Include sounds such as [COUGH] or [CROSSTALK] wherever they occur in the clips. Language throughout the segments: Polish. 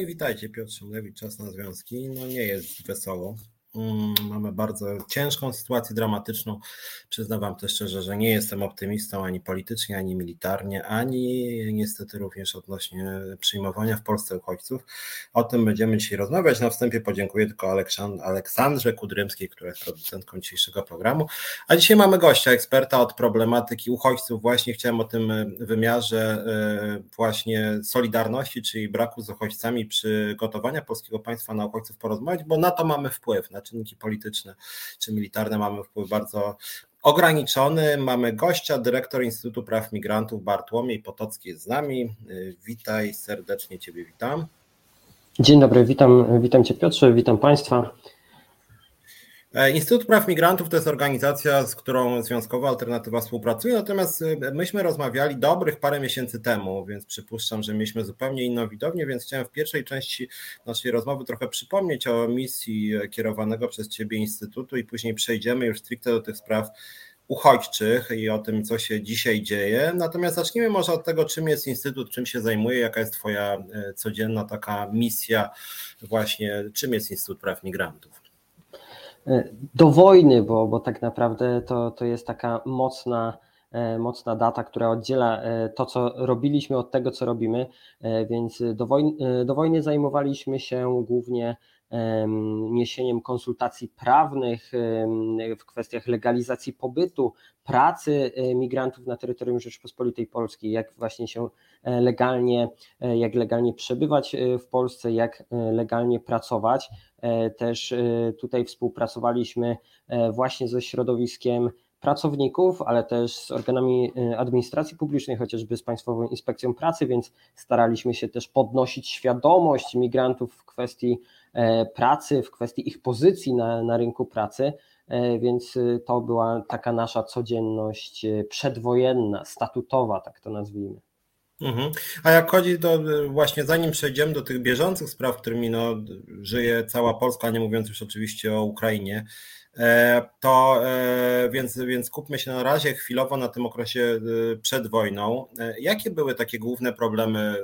i witajcie, Piotr Szymlewicz, Czas na Związki. No nie jest wesoło, Mm, mamy bardzo ciężką sytuację, dramatyczną. Przyznam Wam też szczerze, że nie jestem optymistą ani politycznie, ani militarnie, ani niestety również odnośnie przyjmowania w Polsce uchodźców. O tym będziemy dzisiaj rozmawiać. Na wstępie podziękuję tylko Aleksandrze Kudrymskiej, która jest producentką dzisiejszego programu. A dzisiaj mamy gościa, eksperta od problematyki uchodźców. Właśnie chciałem o tym wymiarze e, właśnie solidarności, czyli braku z uchodźcami przygotowania polskiego państwa na uchodźców porozmawiać, bo na to mamy wpływ. Na czynniki polityczne czy militarne mamy wpływ bardzo ograniczony. Mamy gościa, dyrektor Instytutu Praw Migrantów Bartłomiej Potocki jest z nami. Witaj, serdecznie Ciebie witam. Dzień dobry, witam, witam Cię Piotrze, witam Państwa. E, Instytut Praw Migrantów to jest organizacja, z którą Związkowa Alternatywa współpracuje, natomiast e, myśmy rozmawiali dobrych parę miesięcy temu, więc przypuszczam, że mieliśmy zupełnie inną widownię, więc chciałem w pierwszej części naszej rozmowy trochę przypomnieć o misji kierowanego przez Ciebie Instytutu i później przejdziemy już stricte do tych spraw uchodźczych i o tym, co się dzisiaj dzieje. Natomiast zacznijmy może od tego, czym jest Instytut, czym się zajmuje, jaka jest Twoja e, codzienna taka misja, właśnie czym jest Instytut Praw Migrantów. E, do wojny, bo, bo tak naprawdę to, to jest taka mocna, e, mocna data, która oddziela e, to, co robiliśmy od tego, co robimy. Więc do wojny, do wojny zajmowaliśmy się głównie niesieniem konsultacji prawnych w kwestiach legalizacji pobytu, pracy migrantów na terytorium Rzeczypospolitej Polskiej, jak właśnie się legalnie, jak legalnie przebywać w Polsce, jak legalnie pracować. Też tutaj współpracowaliśmy właśnie ze środowiskiem pracowników, ale też z organami administracji publicznej, chociażby z Państwową Inspekcją Pracy, więc staraliśmy się też podnosić świadomość migrantów w kwestii E, pracy, w kwestii ich pozycji na, na rynku pracy, e, więc y, to była taka nasza codzienność y, przedwojenna, statutowa, tak to nazwijmy. Mhm. A jak chodzi do właśnie zanim przejdziemy do tych bieżących spraw, którymi no, żyje cała Polska, nie mówiąc już oczywiście o Ukrainie, to e, więc, więc kupmy się na razie chwilowo na tym okresie e, przed wojną. Jakie były takie główne problemy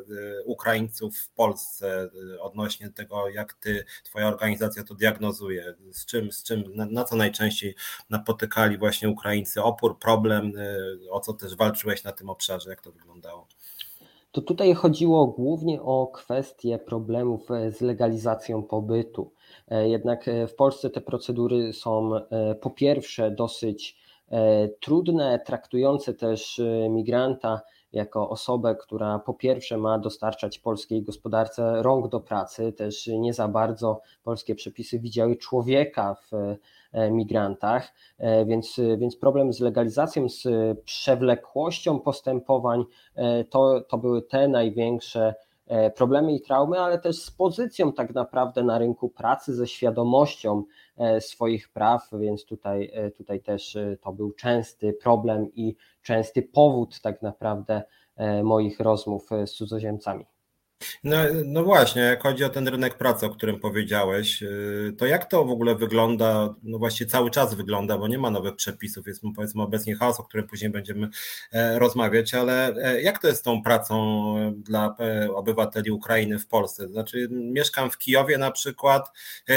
Ukraińców w Polsce odnośnie tego, jak ty, twoja organizacja to diagnozuje? Z czym, z czym na, na co najczęściej napotykali właśnie Ukraińcy opór, problem, o co też walczyłeś na tym obszarze, jak to wyglądało? To tutaj chodziło głównie o kwestie problemów z legalizacją pobytu. E, jednak e, w Polsce te procedury są e, po pierwsze dosyć trudne, traktujące też migranta jako osobę, która po pierwsze ma dostarczać polskiej gospodarce rąk do pracy, też nie za bardzo polskie przepisy widziały człowieka w migrantach, więc, więc problem z legalizacją, z przewlekłością postępowań to, to były te największe problemy i traumy, ale też z pozycją tak naprawdę na rynku pracy, ze świadomością e, swoich praw, więc tutaj, e, tutaj też to był częsty problem i częsty powód tak naprawdę moich rozmów z cudzoziemcami. No, no właśnie, jak chodzi o ten rynek pracy, o którym powiedziałeś, y, to jak to w ogóle wygląda, no właśnie cały czas wygląda, bo nie ma nowych przepisów, jest powiedzmy obecnie chaos, o którym później będziemy e, rozmawiać, ale e, jak to jest z tą pracą e, dla obywateli Ukrainy w Polsce? Znaczy mieszkam w Kijowie na przykład,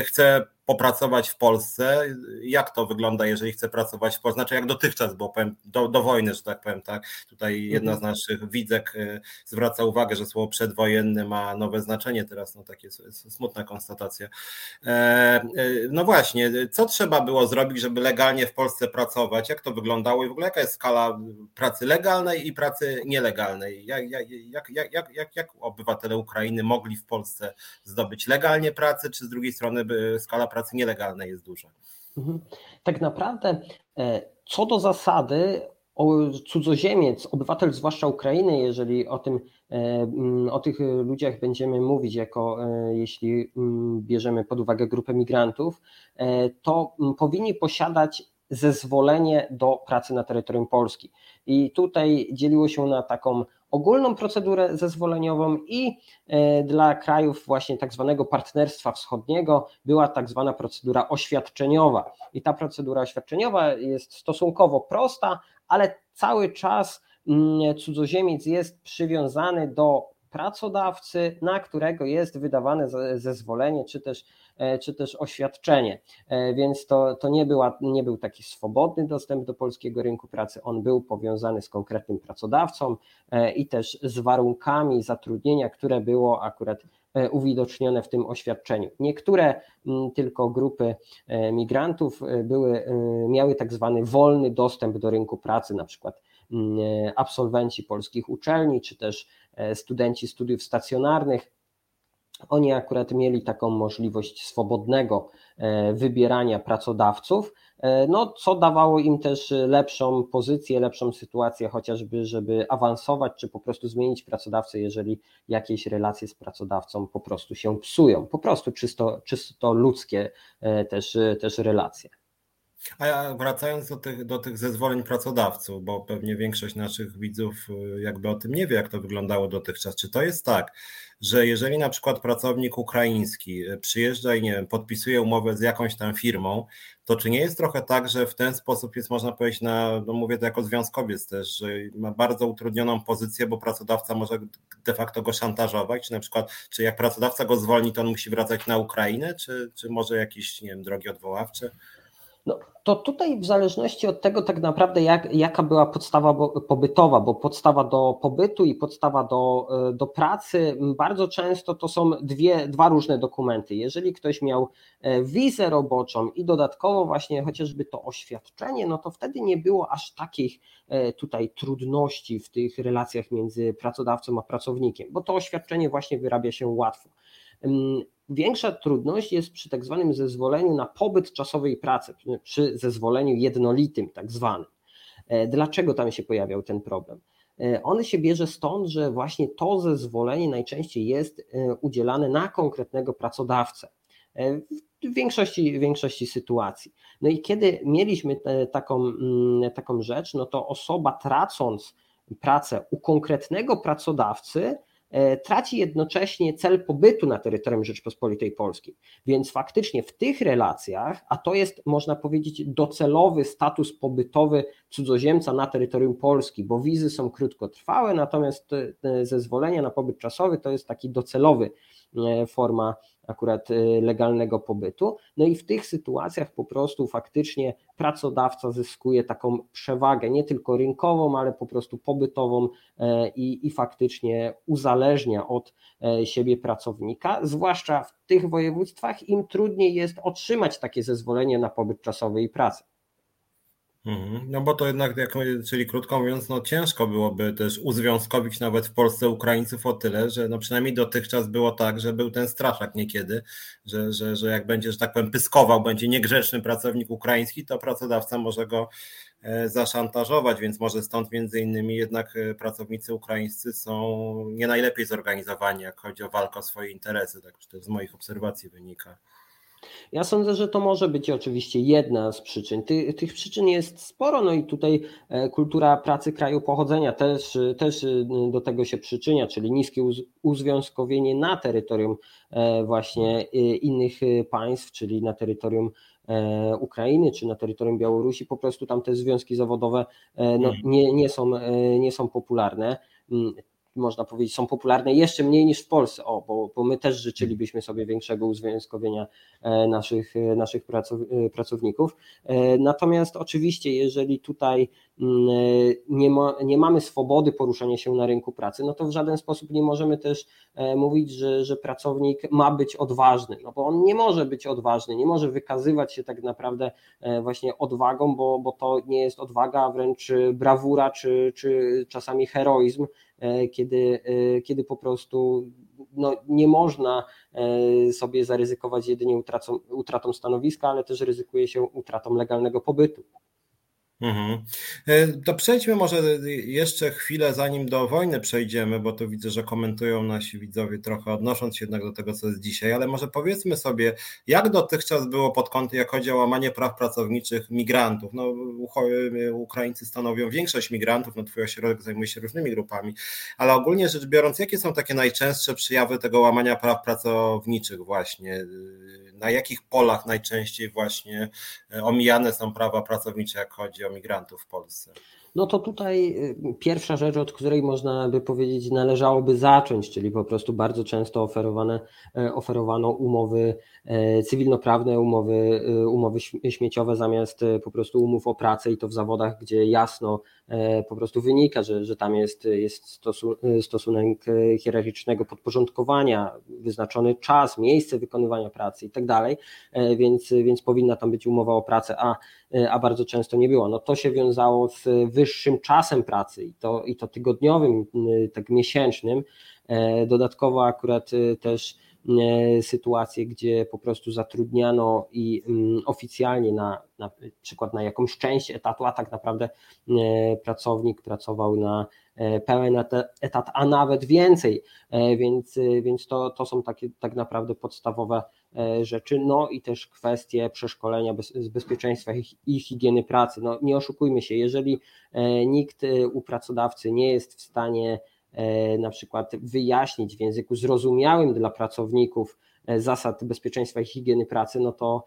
chcę popracować w Polsce. Jak to wygląda, jeżeli chce pracować w Polsce? Znaczy, jak dotychczas, bo powiem, do, do wojny, że tak powiem, tak. Tutaj jedna z mhm. naszych widzek y, zwraca uwagę, że słowo przedwojenny ma nowe znaczenie teraz, no takie smutna konstatacja. E, e, no właśnie, co trzeba było zrobić, żeby legalnie w Polsce pracować? Jak to wyglądało i w ogóle jaka jest skala pracy legalnej i pracy nielegalnej? Jak, jak, jak, jak, jak, jak obywatele Ukrainy mogli w Polsce zdobyć legalnie pracę, czy z drugiej strony skala pracy pracy nielegalnej jest duża. Mhm. Tak naprawdę, e, co do zasady, cudzoziemiec, obywatel zwłaszcza Ukrainy, jeżeli o tym, e, o tych ludziach będziemy mówić, jako e, jeśli bierzemy pod uwagę grupę migrantów, to powinni posiadać zezwolenie do pracy na terytorium Polski. I tutaj dzieliło się na taką ogólną procedurę zezwoleniową i e, dla krajów właśnie tak zwanego partnerstwa wschodniego była tak zwana procedura oświadczeniowa. I ta procedura oświadczeniowa jest stosunkowo prosta, ale cały czas mm, cudzoziemiec jest przywiązany do pracodawcy, na którego jest wydawane zezwolenie czy też, e, czy też oświadczenie. E, więc to, to nie, była, nie był taki swobodny dostęp do polskiego rynku pracy, on był powiązany z konkretnym pracodawcą e, i też z warunkami zatrudnienia, które było akurat uwidocznione w tym oświadczeniu. Niektóre mm, tylko grupy migrantów były, miały tak zwany wolny dostęp do rynku pracy, na przykład mm, absolwenci polskich uczelni, czy też studenci studiów stacjonarnych. Oni akurat mieli taką możliwość swobodnego e, wybierania pracodawców, e, no, co dawało im też lepszą pozycję, lepszą sytuację, chociażby, żeby awansować, czy po prostu zmienić pracodawcę, jeżeli jakieś relacje z pracodawcą po prostu się psują. Po prostu czysto, czysto ludzkie też, też relacje. A wracając do tych, do tych zezwoleń pracodawców, bo pewnie większość naszych widzów y, jakby o tym nie wie, jak to wyglądało dotychczas. Czy to jest tak, że jeżeli na przykład pracownik ukraiński y, przyjeżdża i nie wiem, podpisuje umowę z jakąś tam firmą, to czy nie jest trochę tak, że w ten sposób jest można powiedzieć na, no mówię to jako związkowiec też, że ma bardzo utrudnioną pozycję, bo pracodawca może de facto go szantażować, czy na przykład, czy jak pracodawca go zwolni, to on musi wracać na Ukrainę, czy, czy może jakieś, nie wiem, drogi odwoławcze? No, to tutaj w zależności od tego tak naprawdę jak, jaka była podstawa pobytowa, bo podstawa do pobytu i podstawa do, e, do pracy bardzo często to są dwie, dwa różne dokumenty. Jeżeli ktoś miał e, wizę roboczą i dodatkowo właśnie chociażby to oświadczenie, no to wtedy nie było aż takich e, tutaj trudności w tych relacjach między pracodawcą a pracownikiem, bo to oświadczenie właśnie wyrabia się łatwo. Większa trudność jest przy tak zwanym zezwoleniu na pobyt czasowej pracy, przy zezwoleniu jednolitym, tak zwanym. E, dlaczego tam się pojawiał ten problem? E, on się bierze stąd, że właśnie to zezwolenie najczęściej jest e, udzielane na konkretnego pracodawcę. W większości, w większości sytuacji. No i kiedy mieliśmy taką, mm, taką rzecz, no to osoba tracąc pracę u konkretnego pracodawcy, traci jednocześnie cel pobytu na terytorium Rzeczpospolitej Polskiej. Więc faktycznie w tych relacjach, a to jest można powiedzieć docelowy status pobytowy cudzoziemca na terytorium Polski, bo wizy są krótkotrwałe, natomiast zezwolenia na pobyt czasowy to jest taki docelowy e, forma akurat y, legalnego pobytu. No i w tych sytuacjach po prostu faktycznie pracodawca zyskuje taką przewagę, nie tylko rynkową, ale po prostu pobytową e, i, i faktycznie uzależnia od e, siebie pracownika, zwłaszcza w tych województwach im trudniej jest otrzymać takie zezwolenie na pobyt czasowy i pracę. Mhm. No bo to jednak, jak, czyli krótko mówiąc, no ciężko byłoby też uzwiązkowić nawet w Polsce Ukraińców o tyle, że no przynajmniej dotychczas było tak, że był ten straszak niekiedy, że, że, że jak będzie, że tak powiem, pyskował, będzie niegrzeczny pracownik ukraiński, to pracodawca może go e, zaszantażować, więc może stąd między innymi jednak e, pracownicy ukraińscy są nie najlepiej zorganizowani, jak chodzi o walkę o swoje interesy, tak to z moich obserwacji wynika. Ja sądzę, że to może być oczywiście jedna z przyczyn. Ty, tych przyczyn jest sporo, no i tutaj e, kultura pracy kraju pochodzenia też, też e, do tego się przyczynia, czyli niskie uzwiązkowienie na terytorium e, właśnie innych państw, czyli na terytorium Ukrainy czy na terytorium Białorusi, po prostu tam te związki zawodowe no, mhm. nie, nie, są, nie są popularne. Można powiedzieć, są popularne jeszcze mniej niż w Polsce, o, bo, bo my też życzylibyśmy sobie większego uzwiązkowienia e, naszych, e, naszych e, pracowników. Natomiast oczywiście, jeżeli tutaj nie, ma, nie mamy swobody poruszania się na rynku pracy, no to w żaden sposób nie możemy też mówić, że, że pracownik ma być odważny, no bo on nie może być odważny, nie może wykazywać się tak naprawdę właśnie odwagą, bo, bo to nie jest odwaga, wręcz brawura czy, czy czasami heroizm, E, kiedy, e, kiedy po prostu no, nie można e, sobie zaryzykować jedynie utratą, utratą stanowiska, ale też ryzykuje się utratą legalnego pobytu. Mhm. To przejdźmy może jeszcze chwilę, zanim do wojny przejdziemy, bo tu widzę, że komentują nasi widzowie trochę odnosząc się jednak do tego, co jest dzisiaj, ale może powiedzmy sobie, jak dotychczas było pod kątem, jak chodzi o łamanie praw pracowniczych migrantów. No, Ukraińcy stanowią większość migrantów, no twój ośrodek zajmuje się różnymi grupami, ale ogólnie rzecz biorąc, jakie są takie najczęstsze przejawy tego łamania praw pracowniczych właśnie na jakich polach najczęściej właśnie omijane są prawa pracownicze, jak chodzi o migrantów w Polsce? No to tutaj y, pierwsza rzecz, od której można by powiedzieć należałoby zacząć, czyli po prostu bardzo często oferowane, e, oferowano umowy e, cywilnoprawne, umowy, y, umowy śmieciowe zamiast e, po prostu umów o pracę i to w zawodach, gdzie jasno po prostu wynika, że, że tam jest, jest stosunek hierarchicznego podporządkowania, wyznaczony czas, miejsce wykonywania pracy i tak dalej, więc, więc powinna tam być umowa o pracę, a, a bardzo często nie było. No to się wiązało z wyższym czasem pracy i to, i to tygodniowym, y, tak miesięcznym. E, dodatkowo akurat y, też y, sytuacje, gdzie po prostu zatrudniano i mm, oficjalnie na, na przykład na jakąś część etatu, a tak naprawdę pracownik pracował na e, pełen etat, a nawet więcej, e, więc, więc to, to są takie tak naprawdę podstawowe rzeczy, no i też kwestie przeszkolenia bez, bezpieczeństwa i higieny pracy. No nie oszukujmy się, jeżeli e, nikt e, u pracodawcy nie jest w stanie na przykład wyjaśnić w języku zrozumiałym dla pracowników zasad bezpieczeństwa i higieny pracy, no to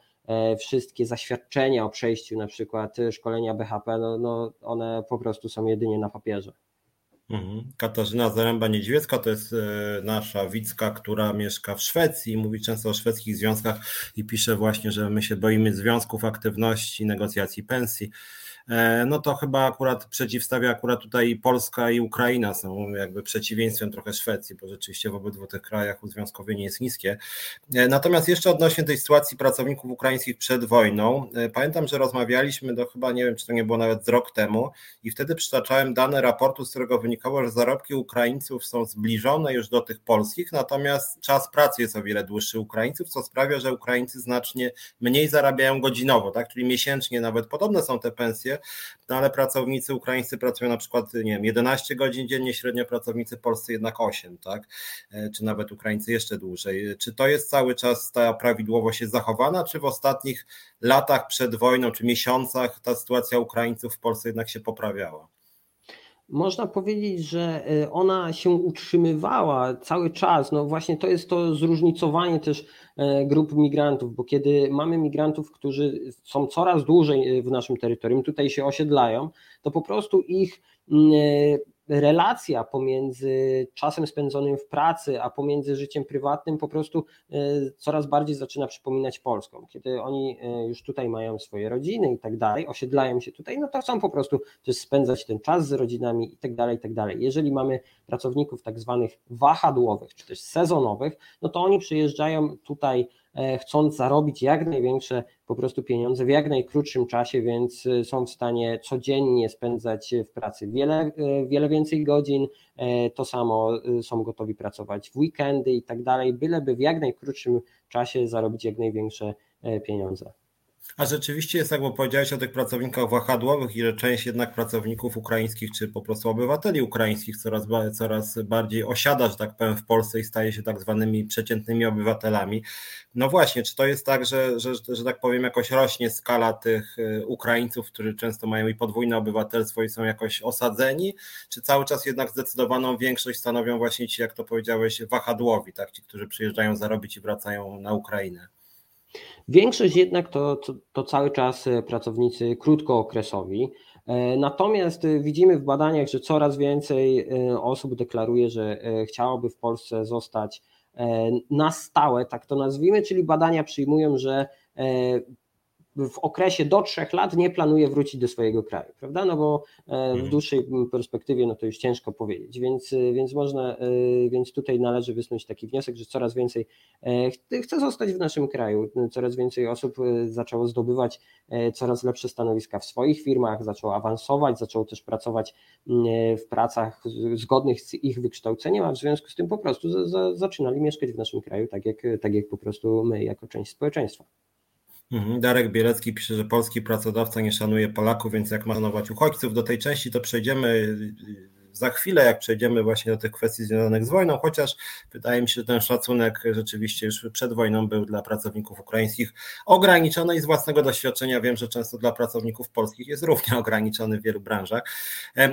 wszystkie zaświadczenia o przejściu na przykład szkolenia BHP, no, no one po prostu są jedynie na papierze. Mhm. Katarzyna Zaręba-Niedźwiecka to jest e, nasza widzka, która mieszka w Szwecji, mówi często o szwedzkich związkach i pisze właśnie, że my się boimy związków, aktywności, negocjacji pensji. E, no to chyba akurat przeciwstawia akurat tutaj Polska i Ukraina są jakby przeciwieństwem trochę Szwecji, bo rzeczywiście w obydwu tych krajach uzwiązkowienie jest niskie. E, natomiast jeszcze odnośnie tej sytuacji pracowników ukraińskich przed wojną, e, pamiętam, że rozmawialiśmy do chyba, nie wiem, czy to nie było nawet z rok temu i wtedy przytaczałem dane raportu, z którego wynikało, że zarobki Ukraińców są zbliżone już do tych polskich, natomiast czas pracy jest o wiele dłuższy Ukraińców, co sprawia, że Ukraińcy znacznie mniej zarabiają godzinowo, tak? czyli miesięcznie nawet podobne są te pensje, no ale pracownicy ukraińscy pracują na przykład, nie wiem, 11 godzin dziennie, średnio pracownicy polscy jednak 8, tak? E, czy nawet Ukraińcy jeszcze dłużej. Czy to jest cały czas ta prawidłowość jest zachowana, czy w ostatnich latach przed wojną, czy miesiącach ta sytuacja Ukraińców w Polsce jednak się poprawiała? Można powiedzieć, że y, ona się utrzymywała cały czas. No właśnie to jest to zróżnicowanie też e, grup migrantów, bo kiedy mamy migrantów, którzy są coraz dłużej y, w naszym terytorium, tutaj się osiedlają, to po prostu ich e, relacja pomiędzy czasem spędzonym w pracy, a pomiędzy życiem prywatnym po prostu e, coraz bardziej zaczyna przypominać polską. Kiedy oni e, już tutaj mają swoje rodziny i tak dalej, osiedlają się tutaj, no to chcą po prostu też spędzać ten czas z rodzinami i tak dalej, i tak dalej. Jeżeli mamy pracowników tak zwanych wahadłowych, czy też sezonowych, no to oni przyjeżdżają tutaj chcąc zarobić jak największe po prostu pieniądze w jak najkrótszym czasie, więc e, są w stanie codziennie spędzać w pracy wiele, e, wiele więcej godzin. To samo są gotowi pracować w weekendy i tak dalej, byleby w jak najkrótszym czasie zarobić jak największe pieniądze. A rzeczywiście jest bo powiedziałeś o tych pracownikach wahadłowych i że część jednak pracowników ukraińskich, czy po prostu obywateli ukraińskich coraz, coraz bardziej osiada, że tak powiem, w Polsce i staje się tak zwanymi przeciętnymi obywatelami. No właśnie, czy to jest tak, że, że, że tak powiem, jakoś rośnie skala tych y, Ukraińców, którzy często mają i podwójne obywatelstwo i są jakoś osadzeni, czy cały czas jednak zdecydowaną większość stanowią właśnie ci, jak to powiedziałeś, wahadłowi, tak? ci, którzy przyjeżdżają zarobić i wracają na Ukrainę? Większość jednak to, to, to cały czas e, pracownicy krótkookresowi. E, natomiast e, widzimy w badaniach, że coraz więcej osób deklaruje, że chciałoby w Polsce zostać na stałe, tak to nazwijmy, czyli badania przyjmują, że w okresie do trzech lat nie planuje wrócić do swojego kraju, prawda? No bo e, w mhm. dłuższej perspektywie no to już ciężko powiedzieć, więc, e, więc można, e, więc tutaj należy wysnuć taki wniosek, że coraz więcej chce zostać w naszym kraju, coraz więcej osób zaczęło zdobywać coraz lepsze stanowiska w swoich firmach, zaczęło awansować, zaczęło też pracować w pracach zgodnych z ich wykształceniem, a w związku z tym po prostu zaczynali mieszkać w naszym kraju, tak jak, tak jak po prostu my jako część społeczeństwa. Mhm. Darek Bielecki pisze, że polski pracodawca nie szanuje Polaków, więc jak ma szanować uchodźców. Do tej części to przejdziemy za chwilę, jak przejdziemy właśnie do tych kwestii związanych z wojną, chociaż wydaje mi się, że ten szacunek rzeczywiście już przed wojną był dla pracowników ukraińskich ograniczony i z własnego doświadczenia wiem, że często dla pracowników polskich jest równie [LAUGHS] ograniczony w wielu branżach.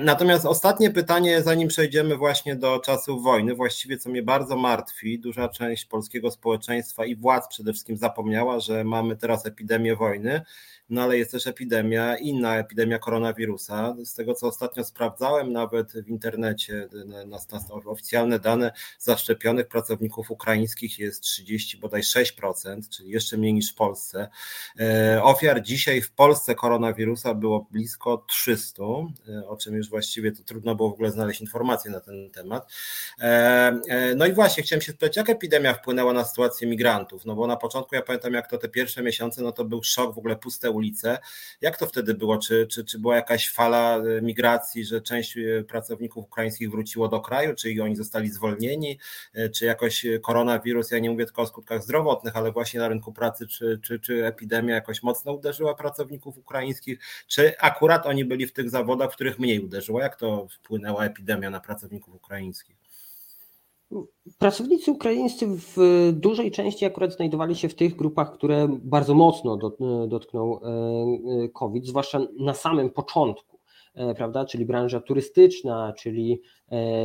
Natomiast ostatnie pytanie, zanim przejdziemy właśnie do czasów wojny, właściwie co mnie bardzo martwi, duża część polskiego społeczeństwa i władz przede wszystkim zapomniała, że mamy teraz epidemię wojny no ale jest też epidemia, inna epidemia koronawirusa. Z tego, co ostatnio sprawdzałem, nawet w internecie, na, na, na oficjalne dane zaszczepionych pracowników ukraińskich jest 30, bodaj 6%, czyli jeszcze mniej niż w Polsce. E, ofiar dzisiaj w Polsce koronawirusa było blisko 300, e, o czym już właściwie to trudno było w ogóle znaleźć informacje na ten temat. E, no i właśnie, chciałem się spytać, jak epidemia wpłynęła na sytuację migrantów? No bo na początku ja pamiętam, jak to te pierwsze miesiące, no to był szok, w ogóle puste ulice. Jak to wtedy było? Czy, czy, czy była jakaś fala e, migracji, że część e, pracowników ukraińskich wróciło do kraju, czy oni zostali zwolnieni, e, czy jakoś koronawirus, ja nie mówię tylko o skutkach zdrowotnych, ale właśnie na rynku pracy, czy, czy, czy epidemia jakoś mocno uderzyła pracowników ukraińskich, czy akurat oni byli w tych zawodach, w których mniej uderzyło? Jak to wpłynęła epidemia na pracowników ukraińskich? Pracownicy ukraińscy w dużej części akurat znajdowali się w tych grupach, które bardzo mocno dotknął e, e, COVID, zwłaszcza na samym początku, prawda? Czyli branża turystyczna, czyli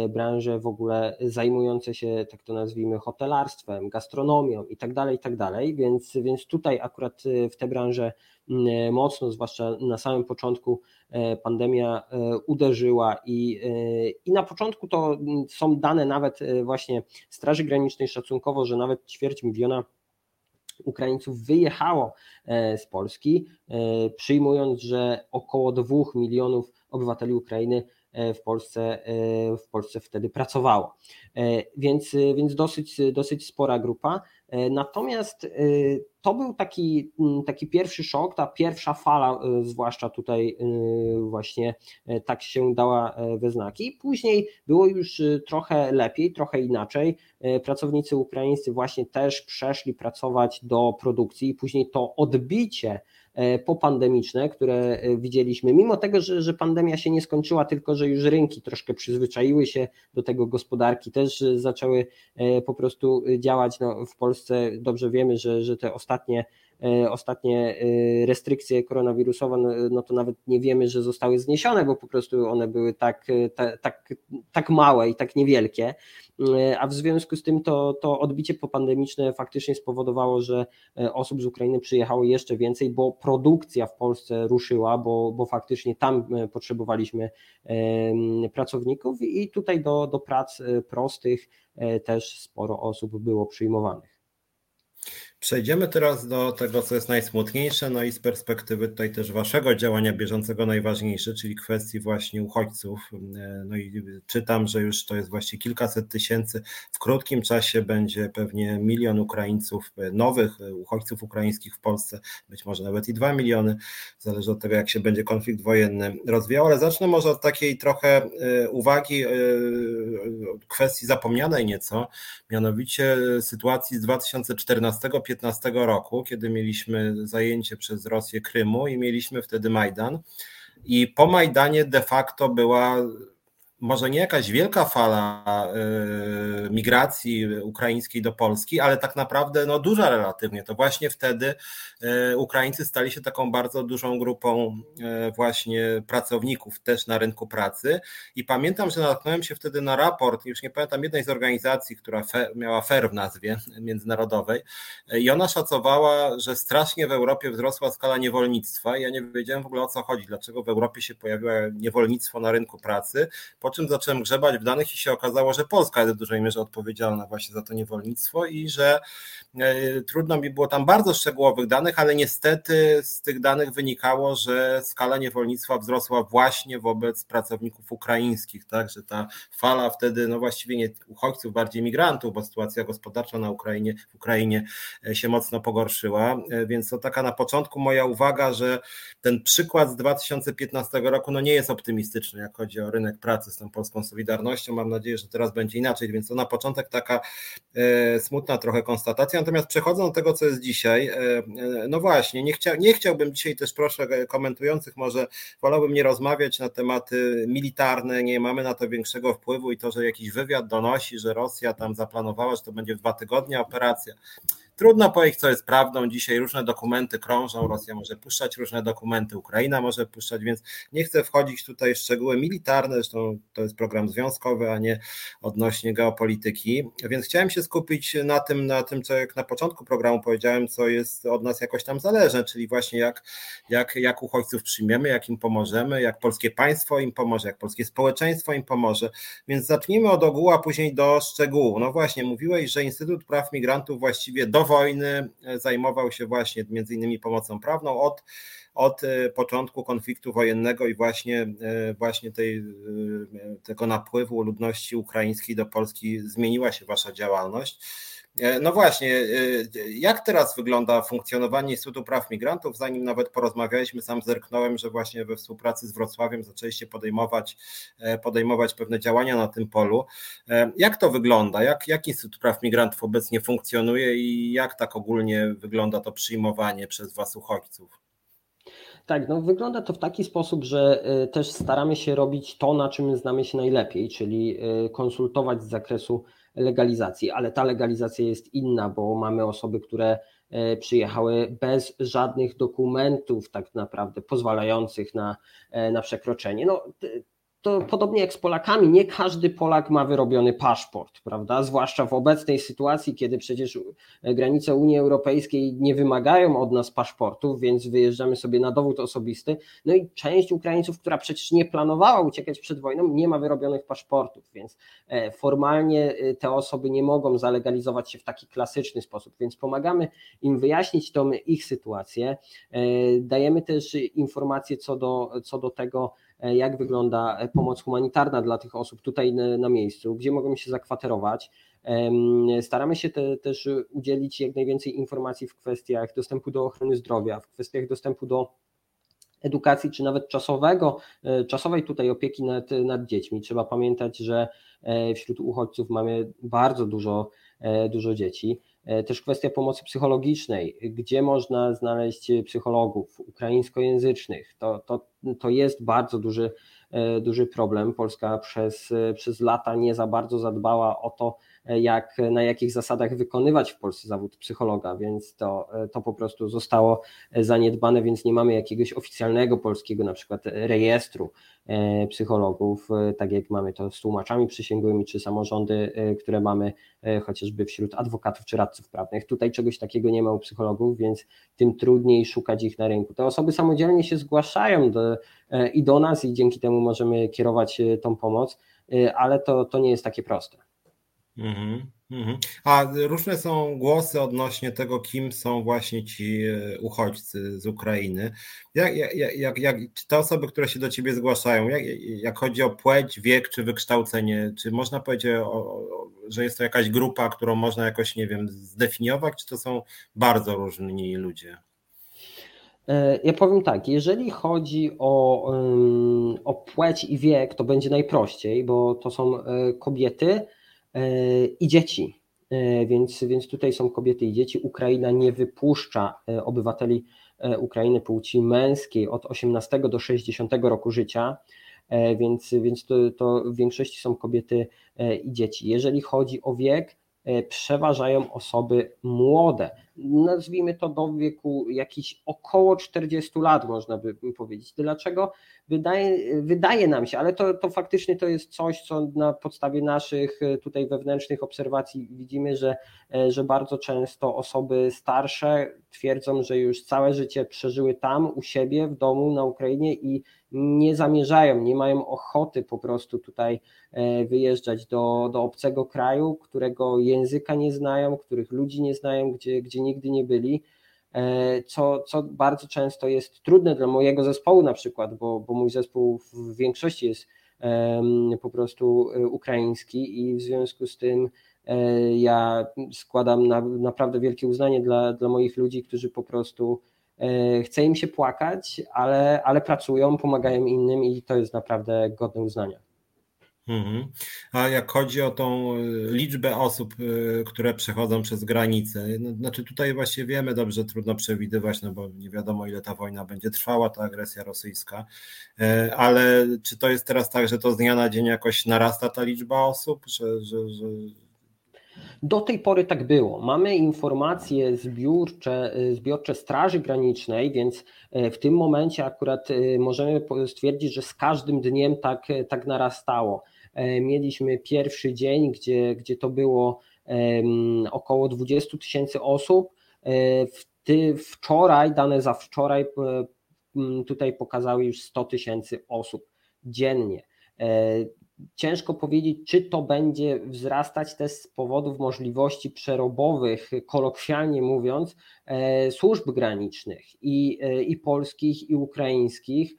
branże w ogóle zajmujące się, tak to nazwijmy, hotelarstwem, gastronomią i tak dalej, i tak dalej. Więc, więc tutaj akurat w te branże E, mocno, zwłaszcza na samym początku e, pandemia e, uderzyła i, i na początku to są dane nawet właśnie Straży Granicznej szacunkowo, że nawet ćwierć miliona Ukraińców wyjechało z Polski, przyjmując, że około 2 milionów obywateli Ukrainy w Polsce, w Polsce wtedy pracowało. Więc, więc dosyć, dosyć spora grupa. E, natomiast e, to był taki, taki pierwszy szok, ta pierwsza fala, e, zwłaszcza tutaj właśnie tak się dała we znaki. Później było już trochę lepiej, trochę inaczej. Pracownicy ukraińscy właśnie też przeszli pracować do produkcji, później to odbicie E, popandemiczne, które e, widzieliśmy, mimo tego, że, że pandemia się nie skończyła, tylko że już rynki troszkę przyzwyczaiły się do tego, gospodarki też zaczęły e, po prostu działać. No, w Polsce dobrze wiemy, że, że te ostatnie ostatnie restrykcje koronawirusowe, no, no to nawet nie wiemy, że zostały zniesione, bo po prostu one były tak, tak, tak, tak małe i tak niewielkie. E, a w związku z tym to, to odbicie popandemiczne faktycznie spowodowało, że e, osób z Ukrainy przyjechało jeszcze więcej, bo produkcja w Polsce ruszyła, bo, bo faktycznie tam e, potrzebowaliśmy pracowników i tutaj do, do prac prostych też sporo osób było przyjmowanych. Przejdziemy teraz do tego, co jest najsmutniejsze, no i z perspektywy tutaj też waszego działania bieżącego najważniejsze, czyli kwestii właśnie uchodźców. No i czytam, że już to jest właśnie kilkaset tysięcy. W krótkim czasie będzie pewnie milion Ukraińców, nowych uchodźców ukraińskich w Polsce, być może nawet i dwa miliony, zależy od tego, jak się będzie konflikt wojenny rozwijał, ale zacznę może od takiej trochę e, uwagi, e, kwestii zapomnianej nieco, mianowicie sytuacji z 2014 2015 roku, kiedy mieliśmy zajęcie przez Rosję Krymu i mieliśmy wtedy Majdan. I po Majdanie de facto była może nie jakaś wielka fala e, migracji ukraińskiej do Polski, ale tak naprawdę no, duża relatywnie. To właśnie wtedy e, Ukraińcy stali się taką bardzo dużą grupą e, właśnie pracowników też na rynku pracy. I pamiętam, że natknąłem się wtedy na raport, już nie pamiętam jednej z organizacji, która miała FER w nazwie międzynarodowej, i ona szacowała, że strasznie w Europie wzrosła skala niewolnictwa. Ja nie wiedziałem w ogóle o co chodzi, dlaczego w Europie się pojawiło niewolnictwo na rynku pracy. Po czym zacząłem grzebać w danych i się okazało, że Polska jest w dużej mierze odpowiedzialna właśnie za to niewolnictwo i że e, trudno mi było tam bardzo szczegółowych danych, ale niestety z tych danych wynikało, że skala niewolnictwa wzrosła właśnie wobec pracowników ukraińskich, tak, że ta fala wtedy, no właściwie nie uchodźców, bardziej migrantów, bo sytuacja gospodarcza na Ukrainie, w Ukrainie e, się mocno pogorszyła, e, więc to taka na początku moja uwaga, że ten przykład z 2015 roku no nie jest optymistyczny, jak chodzi o rynek pracy z tą polską Solidarnością. Mam nadzieję, że teraz będzie inaczej, więc to na początek taka smutna trochę konstatacja. Natomiast przechodząc do tego, co jest dzisiaj, no właśnie, nie, chcia, nie chciałbym dzisiaj też, proszę komentujących, może wolałbym nie rozmawiać na tematy militarne, nie mamy na to większego wpływu i to, że jakiś wywiad donosi, że Rosja tam zaplanowała, że to będzie w dwa tygodnie operacja. Trudno powiedzieć, co jest prawdą. Dzisiaj różne dokumenty krążą. Rosja może puszczać różne dokumenty, Ukraina może puszczać, więc nie chcę wchodzić tutaj w szczegóły militarne. Zresztą to jest program związkowy, a nie odnośnie geopolityki. Więc chciałem się skupić na tym, na tym, co jak na początku programu powiedziałem, co jest od nas jakoś tam zależne, czyli właśnie jak, jak, jak uchodźców przyjmiemy, jak im pomożemy, jak polskie państwo im pomoże, jak polskie społeczeństwo im pomoże. Więc zacznijmy od ogółu, a później do szczegółu. No właśnie, mówiłeś, że Instytut Praw Migrantów właściwie do wojny e, zajmował się właśnie między innymi pomocą prawną od, od e, początku konfliktu wojennego i właśnie, e, właśnie tej, tego napływu ludności ukraińskiej do Polski zmieniła się wasza działalność. E, no właśnie, e, jak teraz wygląda funkcjonowanie Instytutu Praw Migrantów? Zanim nawet porozmawialiśmy, sam zerknąłem, że właśnie we współpracy z Wrocławiem zaczęliście podejmować, e, podejmować pewne działania na tym polu. Jak to wygląda? Jak, jak Instytut Praw Migrantów obecnie funkcjonuje i jak tak ogólnie wygląda to przyjmowanie przez Was uchodźców? Tak, no wygląda to w taki sposób, że też staramy się robić to, na czym znamy się najlepiej, czyli konsultować z zakresu legalizacji, ale ta legalizacja jest inna, bo mamy osoby, które e, przyjechały bez żadnych dokumentów tak naprawdę pozwalających na, e, na przekroczenie. No, to podobnie jak z Polakami, nie każdy Polak ma wyrobiony paszport, prawda? Zwłaszcza w obecnej sytuacji, kiedy przecież granice Unii Europejskiej nie wymagają od nas paszportów, więc wyjeżdżamy sobie na dowód osobisty. No i część Ukraińców, która przecież nie planowała uciekać przed wojną, nie ma wyrobionych paszportów, więc e, formalnie e, te osoby nie mogą zalegalizować się w taki klasyczny sposób, więc pomagamy im wyjaśnić tą ich sytuację. E, dajemy też informacje co do, co do tego, E, jak wygląda e, pomoc humanitarna dla tych osób tutaj na miejscu, gdzie mogą się zakwaterować. Staramy się te, też udzielić jak najwięcej informacji w kwestiach dostępu do ochrony zdrowia, w kwestiach dostępu do edukacji, czy nawet czasowego, e, czasowej tutaj opieki nad, nad dziećmi. Trzeba pamiętać, że wśród uchodźców mamy bardzo dużo, dużo dzieci. E, też kwestia pomocy psychologicznej, gdzie można znaleźć psychologów ukraińskojęzycznych. To, to, to jest bardzo duży, e, duży problem. Polska przez, przez lata nie za bardzo zadbała o to, jak, na jakich zasadach wykonywać w Polsce zawód psychologa, więc to, to po prostu zostało zaniedbane, więc nie mamy jakiegoś oficjalnego polskiego na przykład rejestru e, psychologów, e, tak jak mamy to z tłumaczami przysięgłymi, czy samorządy, e, które mamy chociażby wśród adwokatów czy radców prawnych. Tutaj czegoś takiego nie ma u psychologów, więc tym trudniej szukać ich na rynku. Te osoby samodzielnie się zgłaszają do, i do nas i dzięki temu możemy kierować tą pomoc, ale to, to nie jest takie proste. Mhm, mhm. A różne są głosy odnośnie tego, kim są właśnie ci e, uchodźcy z Ukrainy. Jak, jak, jak, jak, czy te osoby, które się do ciebie zgłaszają, jak, chodzi o płeć, wiek czy wykształcenie, czy można powiedzieć, o, że jest to jakaś grupa, którą można jakoś, nie wiem, zdefiniować, czy to są bardzo różni ludzie? E, ja powiem tak, jeżeli chodzi o, o płeć i wiek, to będzie najprościej, bo to są e, kobiety, i dzieci. E, więc, więc tutaj są kobiety i dzieci. Ukraina nie wypuszcza e, obywateli Ukrainy płci męskiej od 18 do 60 roku życia, więc, więc to, to w większości są kobiety i dzieci. Jeżeli chodzi o wiek, przeważają osoby młode nazwijmy to do wieku jakiś około 40 lat, można by powiedzieć. Dlaczego? Wydaje, wydaje nam się, ale to, to faktycznie to jest coś, co na podstawie naszych e, tutaj wewnętrznych obserwacji widzimy, że, e, że bardzo często osoby starsze twierdzą, że już całe życie przeżyły tam, u siebie, w domu, na Ukrainie i nie zamierzają, nie mają ochoty po prostu tutaj e, wyjeżdżać do, do obcego kraju, którego języka nie znają, których ludzi nie znają, gdzie, gdzie nigdy nie byli, e, co, co bardzo często jest trudne dla mojego zespołu na przykład, bo, bo mój zespół w większości jest po prostu e, ukraiński i w związku z tym e, ja składam na, naprawdę wielkie uznanie dla, dla moich ludzi, którzy po prostu chce im się płakać, ale, ale pracują, pomagają innym i to jest naprawdę godne uznania. Mhm. A jak chodzi o tą y, liczbę osób, y, które przechodzą przez granicę, no, znaczy tutaj właśnie wiemy dobrze, trudno przewidywać, no bo nie wiadomo ile ta wojna będzie trwała, ta agresja rosyjska, e, ale czy to jest teraz tak, że to z dnia na dzień jakoś narasta ta liczba osób, że, że, że... Do tej pory tak było. Mamy informacje zbiórcze, zbiorcze Straży Granicznej, więc e, w tym momencie akurat e, możemy stwierdzić, że z każdym dniem tak, tak narastało. E, mieliśmy pierwszy dzień, gdzie, gdzie to było około 20 tysięcy osób. E, wczoraj, dane za wczoraj e, tutaj pokazały już 100 tysięcy osób dziennie. Ciężko powiedzieć, czy to będzie wzrastać też z powodów możliwości przerobowych, kolokwialnie mówiąc, służb granicznych i, i polskich, i ukraińskich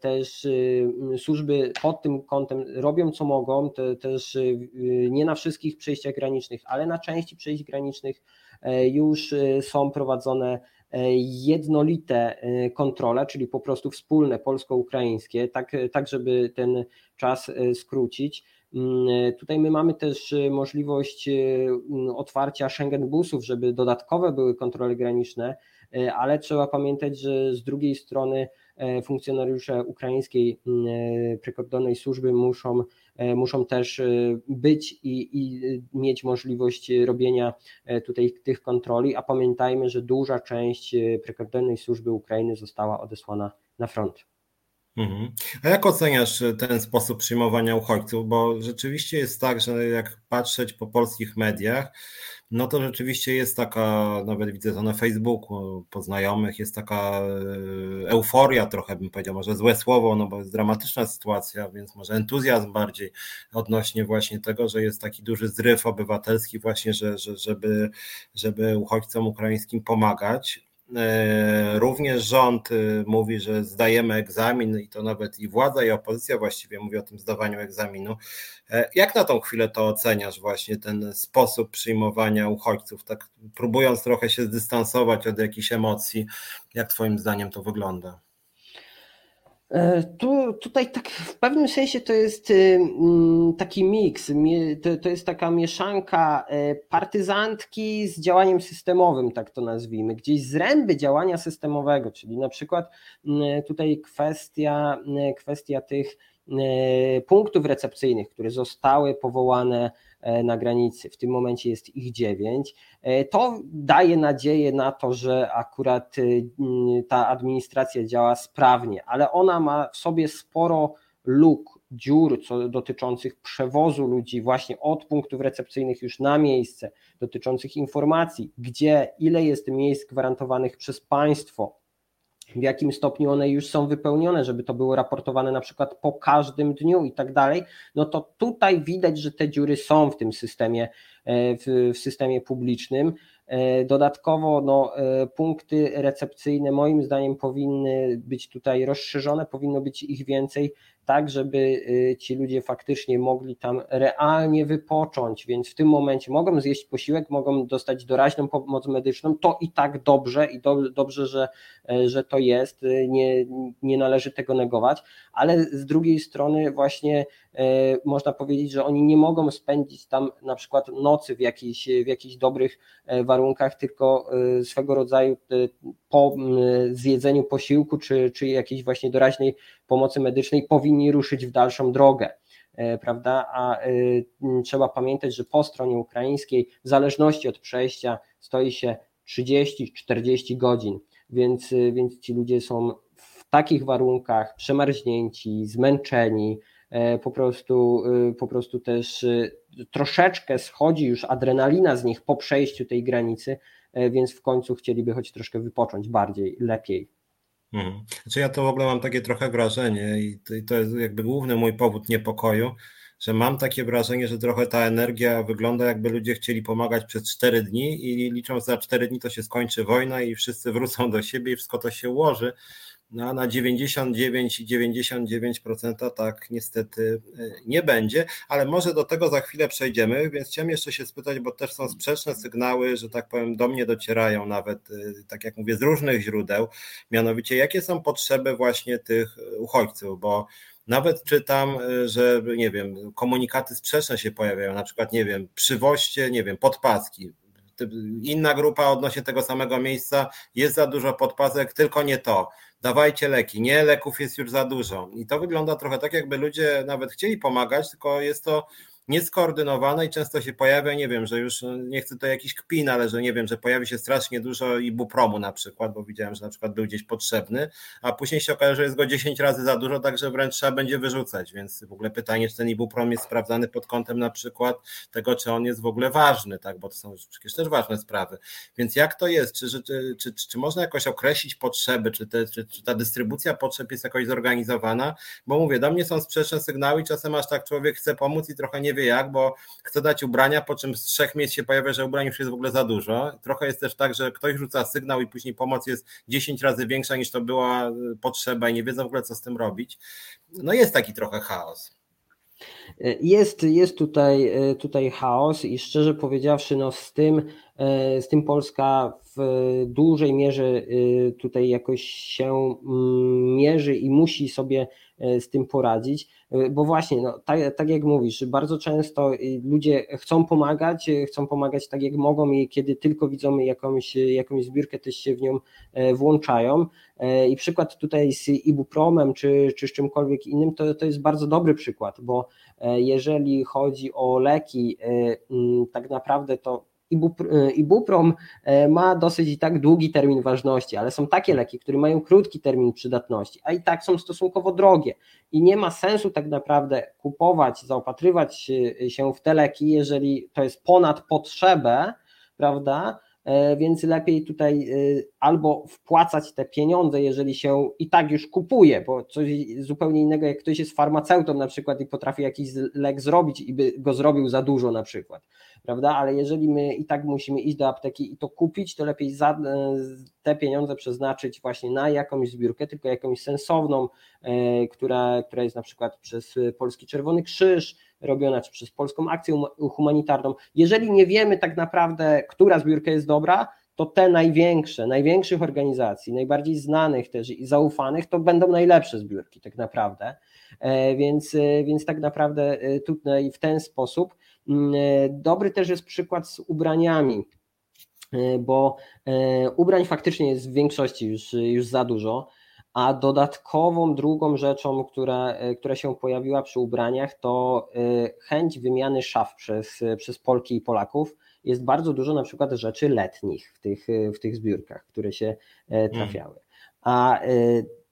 też y, służby pod tym kątem robią co mogą, te, też y, nie na wszystkich przejściach granicznych, ale na części przejść granicznych e, już są prowadzone e, jednolite e, kontrole, czyli po prostu wspólne polsko-ukraińskie, tak, tak żeby ten czas skrócić. Mm, tutaj my mamy też możliwość otwarcia Schengen busów, żeby dodatkowe były kontrole graniczne, ale trzeba pamiętać, że z drugiej strony E, funkcjonariusze ukraińskiej e, prykordonnej służby muszą, e, muszą też być i, i mieć możliwość robienia tutaj tych kontroli, a pamiętajmy, że duża część prykordonnej służby Ukrainy została odesłana na front. Mhm. A jak oceniasz ten sposób przyjmowania uchodźców? Bo rzeczywiście jest tak, że jak patrzeć po polskich mediach, no to rzeczywiście jest taka, nawet widzę to na Facebooku, po znajomych, jest taka e, euforia trochę bym powiedział, może złe słowo, no bo jest dramatyczna sytuacja, więc może entuzjazm bardziej odnośnie właśnie tego, że jest taki duży zryw obywatelski właśnie, że, że, żeby, żeby uchodźcom ukraińskim pomagać. E, również rząd y, mówi, że zdajemy egzamin i to nawet i władza i opozycja właściwie mówi o tym zdawaniu egzaminu. E, jak na tą chwilę to oceniasz właśnie ten sposób przyjmowania uchodźców, tak próbując trochę się zdystansować od jakichś emocji, jak twoim zdaniem to wygląda? E, tu, tutaj tak w pewnym sensie to jest y, mm, taki miks, to, to jest taka mieszanka e, partyzantki z działaniem systemowym, tak to nazwijmy, gdzieś zręby działania systemowego, czyli na przykład mm, tutaj kwestia, mm, kwestia tych punktów recepcyjnych, które zostały powołane E, na granicy. W tym momencie jest ich dziewięć. E, to daje nadzieję na to, że akurat e, ta administracja działa sprawnie, ale ona ma w sobie sporo luk, dziur co dotyczących przewozu ludzi właśnie od punktów recepcyjnych już na miejsce, dotyczących informacji, gdzie, ile jest miejsc gwarantowanych przez państwo, w jakim stopniu one już są wypełnione, żeby to było raportowane na przykład po każdym dniu i tak dalej, no to tutaj widać, że te dziury są w tym systemie, e, w, w systemie publicznym. E, dodatkowo no, e, punkty recepcyjne moim zdaniem powinny być tutaj rozszerzone, powinno być ich więcej, tak żeby y, ci ludzie faktycznie mogli tam realnie wypocząć, więc w tym momencie mogą zjeść posiłek, mogą dostać doraźną pomoc medyczną, to i tak dobrze i do, dobrze, że, e, że to jest, nie, nie należy tego negować, ale z drugiej strony właśnie e, można powiedzieć, że oni nie mogą spędzić tam na przykład nocy w jakichś, w jakichś dobrych e, warunkach, tylko swego rodzaju po zjedzeniu posiłku czy, czy jakiejś właśnie doraźnej pomocy medycznej powinni ruszyć w dalszą drogę e, prawda? A e, trzeba pamiętać, że po stronie ukraińskiej, w zależności od przejścia, stoi się 30-40 godzin, więc, e, więc ci ludzie są w takich warunkach przemarznięci, zmęczeni, po prostu, po prostu też troszeczkę schodzi już adrenalina z nich po przejściu tej granicy, więc w końcu chcieliby choć troszkę wypocząć bardziej, lepiej. Mhm. Znaczy ja to w ogóle mam takie trochę wrażenie i to jest jakby główny mój powód niepokoju, że mam takie wrażenie, że trochę ta energia wygląda jakby ludzie chcieli pomagać przez 4 dni i licząc za 4 dni to się skończy wojna i wszyscy wrócą do siebie i wszystko to się ułoży. No, na 99 99% tak niestety e, nie będzie, ale może do tego za chwilę przejdziemy, więc chciałem jeszcze się spytać, bo też są sprzeczne sygnały, że tak powiem do mnie docierają nawet, e, tak jak mówię, z różnych źródeł, mianowicie jakie są potrzeby właśnie tych uchodźców, bo nawet czytam, e, że nie wiem, komunikaty sprzeczne się pojawiają, na przykład, nie wiem, przywoźcie, nie wiem, podpaski. Inna grupa odnośnie tego samego miejsca, jest za dużo podpasek, tylko nie to. Dawajcie leki. Nie, leków jest już za dużo. I to wygląda trochę tak, jakby ludzie nawet chcieli pomagać, tylko jest to nieskoordynowane i często się pojawia, nie wiem, że już no, nie chcę to jakiś kpin, ale że nie wiem, że pojawi się strasznie dużo ibupromu na przykład, bo widziałem, że na przykład był gdzieś potrzebny, a później się okaże, że jest go 10 razy za dużo, także wręcz trzeba będzie wyrzucać, więc w ogóle pytanie, czy ten ibuprom jest sprawdzany pod kątem na przykład tego, czy on jest w ogóle ważny, tak, bo to są przecież też ważne sprawy. Więc jak to jest? Czy, czy, czy, czy, można jakoś określić potrzeby, czy, te, czy, czy ta dystrybucja potrzeb jest jakoś zorganizowana? Bo mówię, do mnie są sprzeczne sygnały i czasem aż tak człowiek chce pomóc i trochę nie wie wie jak, bo chce dać ubrania, po czym z trzech miejsc się pojawia, że ubrań już jest w ogóle za dużo. Trochę jest też tak, że ktoś rzuca sygnał i później pomoc jest 10 razy większa niż to była e, potrzeba i nie wiedzą w ogóle co z tym robić. No jest taki trochę chaos. Jest, jest tutaj, e, tutaj chaos i szczerze powiedziawszy, no z tym, e, z tym Polska w dużej mierze tutaj jakoś się mm, mierzy i musi sobie z tym poradzić. Y, bo właśnie, no, tak, tak jak mówisz, bardzo często y, ludzie chcą pomagać, chcą pomagać tak jak mogą i kiedy tylko widzą jakąś, jakąś zbiórkę, też się w nią e, włączają. E, I przykład tutaj z ibupromem czy, czy z czymkolwiek innym, to, to jest bardzo dobry przykład, bo e, jeżeli chodzi o leki, tak naprawdę to Ibuprom e, ma dosyć i tak długi termin ważności, ale są takie leki, które mają krótki termin przydatności, a i tak są stosunkowo drogie i nie ma sensu tak naprawdę kupować, zaopatrywać się w te leki, jeżeli to jest ponad potrzebę, prawda? E, więc lepiej tutaj e, albo wpłacać te pieniądze, jeżeli się i tak już kupuje, bo coś zupełnie innego, jak ktoś jest farmaceutą na przykład i potrafi jakiś lek zrobić i by go zrobił za dużo na przykład, prawda? Ale jeżeli my i tak musimy iść do apteki i to kupić, to lepiej za, e, te pieniądze przeznaczyć właśnie na jakąś zbiórkę, tylko jakąś sensowną, która, która jest na przykład przez Polski Czerwony Krzyż, robiona, czy przez Polską Akcję Humanitarną. Jeżeli nie wiemy tak naprawdę, która zbiórka jest dobra, to te największe, największych organizacji, najbardziej znanych też i zaufanych, to będą najlepsze zbiórki tak naprawdę. E, więc, e, więc tak naprawdę e, tutaj w ten sposób. Mm, dobry też jest przykład z ubraniami, bo ubrań faktycznie jest w większości już, już za dużo. A dodatkową drugą rzeczą, która, e, która się pojawiła przy ubraniach, to e, chęć wymiany szaf przez, przez Polki i Polaków. Jest bardzo dużo na przykład rzeczy letnich w tych, w tych zbiórkach, które się e, mm. trafiały. A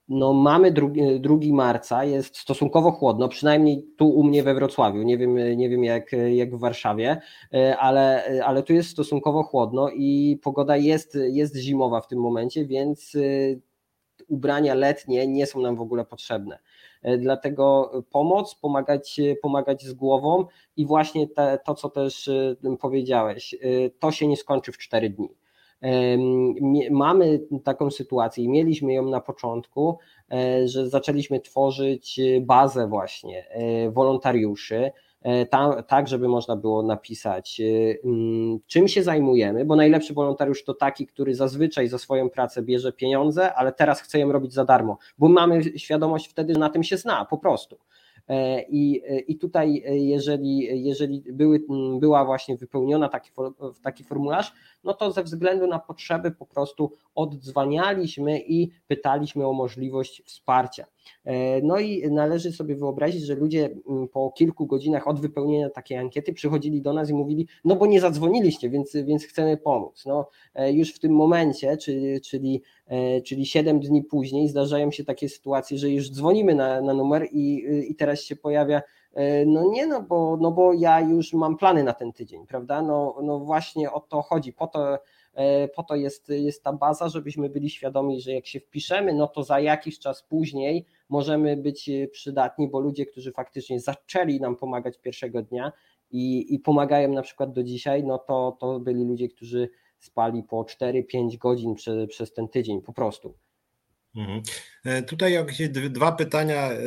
no mamy 2, 2 marca, jest stosunkowo chłodno, przynajmniej tu u mnie we Wrocławiu, nie wiem, nie wiem jak, jak w Warszawie, ale, ale tu jest stosunkowo chłodno i pogoda jest, jest zimowa w tym momencie, więc ubrania letnie nie są nam w ogóle potrzebne. E, dlatego pomoc, pomagać, pomagać z głową i właśnie te, to, co też e, powiedziałeś, e, to się nie skończy w cztery dni. Mamy taką sytuację i mieliśmy ją na początku, że zaczęliśmy tworzyć bazę właśnie wolontariuszy, E, tak, żeby można było napisać, e, mm, czym się zajmujemy, bo najlepszy wolontariusz to taki, który zazwyczaj za swoją pracę bierze pieniądze, ale teraz chce ją robić za darmo, bo mamy świadomość wtedy, że na tym się zna po prostu. E, I, I tutaj, jeżeli, jeżeli były, była właśnie wypełniona taki, taki formularz, no to ze względu na potrzeby po prostu oddzwanialiśmy i pytaliśmy o możliwość wsparcia. E, no i należy sobie wyobrazić, że ludzie mm, po kilku godzinach od wypełnienia takiej ankiety przychodzili do nas i mówili, no bo nie zadzwoniliście, więc, więc chcemy pomóc. No, e, już w tym momencie, czyli, e, czyli 7 dni później zdarzają się takie sytuacje, że już dzwonimy na, na numer i, i teraz się pojawia no nie, no bo, no bo ja już mam plany na ten tydzień, prawda? No, no właśnie o to chodzi, po to po to jest, jest ta baza, żebyśmy byli świadomi, że jak się wpiszemy, no to za jakiś czas później możemy być przydatni, bo ludzie, którzy faktycznie zaczęli nam pomagać pierwszego dnia i, i pomagają na przykład do dzisiaj, no to, to byli ludzie, którzy spali po 4-5 godzin prze, przez ten tydzień po prostu. Mhm. E, tutaj jakieś dwa pytania e,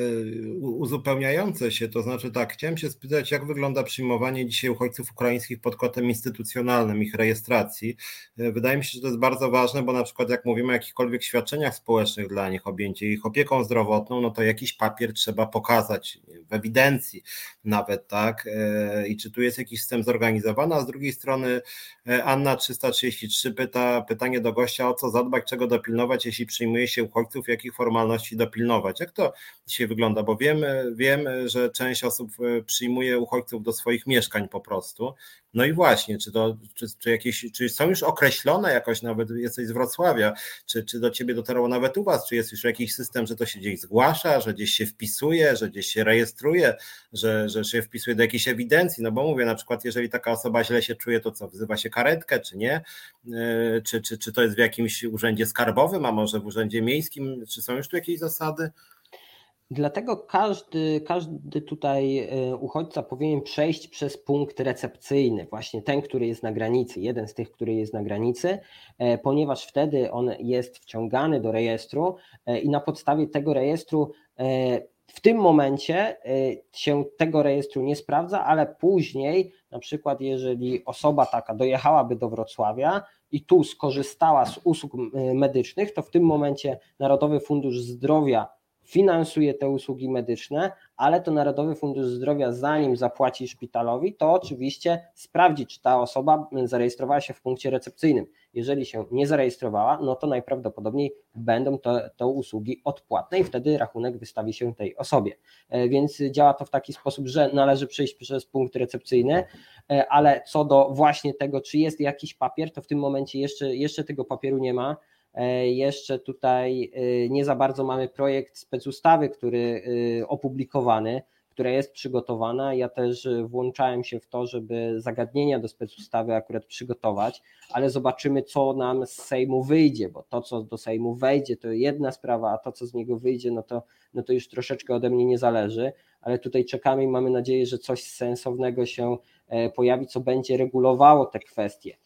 uzupełniające się, to znaczy tak, chciałem się spytać, jak wygląda przyjmowanie dzisiaj uchodźców ukraińskich pod kątem instytucjonalnym, ich rejestracji. E, wydaje mi się, że to jest bardzo ważne, bo na przykład jak mówimy o jakichkolwiek świadczeniach społecznych dla nich, objęcie ich opieką zdrowotną, no to jakiś papier trzeba pokazać w ewidencji nawet, tak? I czy tu jest jakiś system zorganizowany, a z drugiej strony Anna 333 pyta, pytanie do gościa, o co zadbać, czego dopilnować, jeśli przyjmuje się uchodźców, jakich formalności dopilnować. Jak to dzisiaj wygląda? Bo wiemy, wiemy, że część osób e, przyjmuje uchodźców do swoich mieszkań po prostu. No i właśnie, czy, to, czy, czy, jakieś, czy są już określone jakoś, nawet jesteś z Wrocławia, czy, czy do ciebie dotarło nawet u was, czy jest już jakiś system, że to się gdzieś zgłasza, że gdzieś się wpisuje, że gdzieś się rejestruje, że, że się wpisuje do jakiejś ewidencji, no bo mówię, na przykład jeżeli taka osoba źle się czuje, to co, wzywa się karetkę, czy nie, e, czy, czy, czy to jest w jakimś urzędzie skarbowym, a może w urzędzie miejskim, czy są już tu jakieś zasady? Dlatego każdy, każdy tutaj e, uchodźca powinien przejść przez punkt recepcyjny, właśnie ten, który jest na granicy, jeden z tych, który jest na granicy, e, ponieważ wtedy on jest wciągany do rejestru e, i na podstawie tego rejestru w tym momencie się tego rejestru nie sprawdza, ale później, na przykład, jeżeli osoba taka dojechałaby do Wrocławia i tu skorzystała z usług medycznych, to w tym momencie Narodowy Fundusz Zdrowia finansuje te usługi medyczne, ale to Narodowy Fundusz Zdrowia, zanim zapłaci szpitalowi, to oczywiście sprawdzi, czy ta osoba zarejestrowała się w punkcie recepcyjnym. Jeżeli się nie zarejestrowała, no to najprawdopodobniej będą to, to usługi odpłatne i wtedy rachunek wystawi się tej osobie. E, więc działa to w taki sposób, że należy przejść przez punkt recepcyjny, e, ale co do właśnie tego, czy jest jakiś papier, to w tym momencie jeszcze, jeszcze tego papieru nie ma jeszcze tutaj e, nie za bardzo mamy projekt specustawy, który e, opublikowany, która jest przygotowana. Ja też włączałem się w to, żeby zagadnienia do specustawy akurat przygotować, ale zobaczymy, co nam z Sejmu wyjdzie, bo to, co do Sejmu wejdzie, to jedna sprawa, a to, co z niego wyjdzie, no to, no to już troszeczkę ode mnie nie zależy, ale tutaj czekamy i mamy nadzieję, że coś sensownego się pojawi, co będzie regulowało te kwestie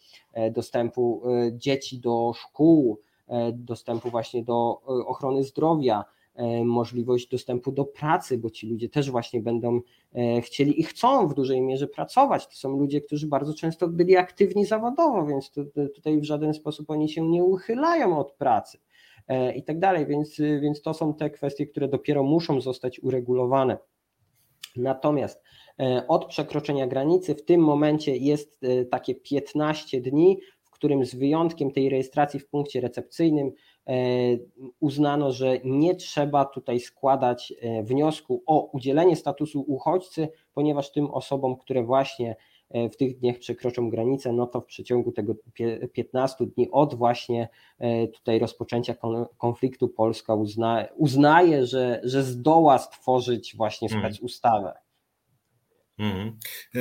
dostępu dzieci do szkół, E, dostępu właśnie do e, ochrony zdrowia, e, możliwość dostępu do pracy, bo ci ludzie też właśnie będą chcieli i chcą w dużej mierze pracować. To są ludzie, którzy bardzo często byli aktywni zawodowo, więc tutaj w żaden sposób oni się nie uchylają od pracy i tak dalej, więc, więc to są te kwestie, które dopiero muszą zostać uregulowane. Natomiast od przekroczenia granicy w tym momencie jest takie 15 dni, którym z wyjątkiem tej rejestracji w punkcie recepcyjnym e, uznano, że nie trzeba tutaj składać e, wniosku o udzielenie statusu uchodźcy, ponieważ tym osobom, które właśnie e, w tych dniach przekroczą granicę, no to w przeciągu tego 15 dni od właśnie tutaj rozpoczęcia konfliktu Polska uzna, uznaje, że, że zdoła stworzyć właśnie mhm. specustawę. Mhm. E,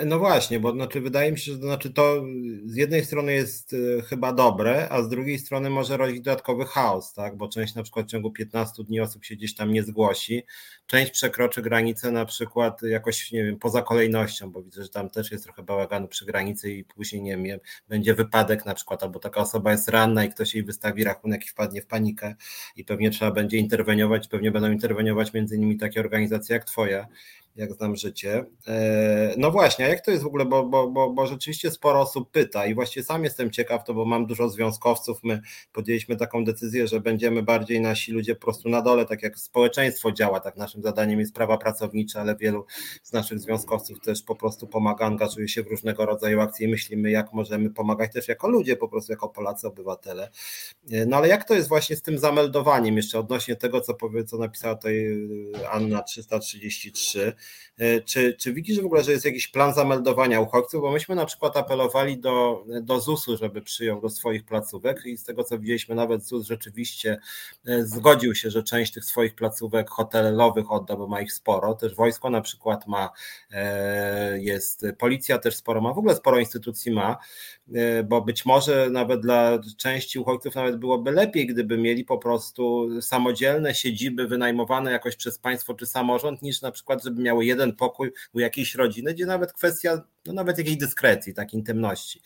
e, no właśnie, bo znaczy wydaje mi się, że to, znaczy to z jednej strony jest e, chyba dobre, a z drugiej strony może rodzić dodatkowy chaos, tak? Bo część na przykład w ciągu 15 dni osób się gdzieś tam nie zgłosi, część przekroczy granicę na przykład jakoś, nie wiem, poza kolejnością, bo widzę, że tam też jest trochę bałaganu przy granicy i później, nie wiem, będzie wypadek na przykład, albo taka osoba jest ranna i ktoś jej wystawi rachunek i wpadnie w panikę i pewnie trzeba będzie interweniować, pewnie będą interweniować między innymi takie organizacje jak twoja jak znam życie. E, no właśnie, a jak to jest w ogóle, bo, bo, bo, bo rzeczywiście sporo osób pyta i właśnie sam jestem ciekaw, to bo mam dużo związkowców, my podjęliśmy taką decyzję, że będziemy bardziej nasi ludzie po prostu na dole, tak jak społeczeństwo działa, tak naszym zadaniem jest prawa pracownicze, ale wielu z naszych związkowców też po prostu pomaga, angażuje się w różnego rodzaju akcje i myślimy, jak możemy pomagać też jako ludzie, po prostu jako Polacy, obywatele. E, no ale jak to jest właśnie z tym zameldowaniem, jeszcze odnośnie tego, co, powie, co napisała tutaj e, Anna 333, E, czy, czy widzisz w ogóle, że jest jakiś plan zameldowania uchodźców? Bo myśmy na przykład apelowali do, do ZUS-u, żeby przyjął do swoich placówek i z tego co widzieliśmy, nawet ZUS rzeczywiście e, zgodził się, że część tych swoich placówek hotelowych odda, bo ma ich sporo. Też wojsko na przykład ma, e, jest policja też sporo ma, w ogóle sporo instytucji ma, bo być może nawet dla części uchodźców nawet byłoby lepiej, gdyby mieli po prostu samodzielne siedziby wynajmowane jakoś przez państwo czy samorząd, niż na przykład, żeby miał miały jeden pokój u jakiejś rodziny, gdzie nawet kwestia no nawet jakiejś dyskrecji, tak intymności.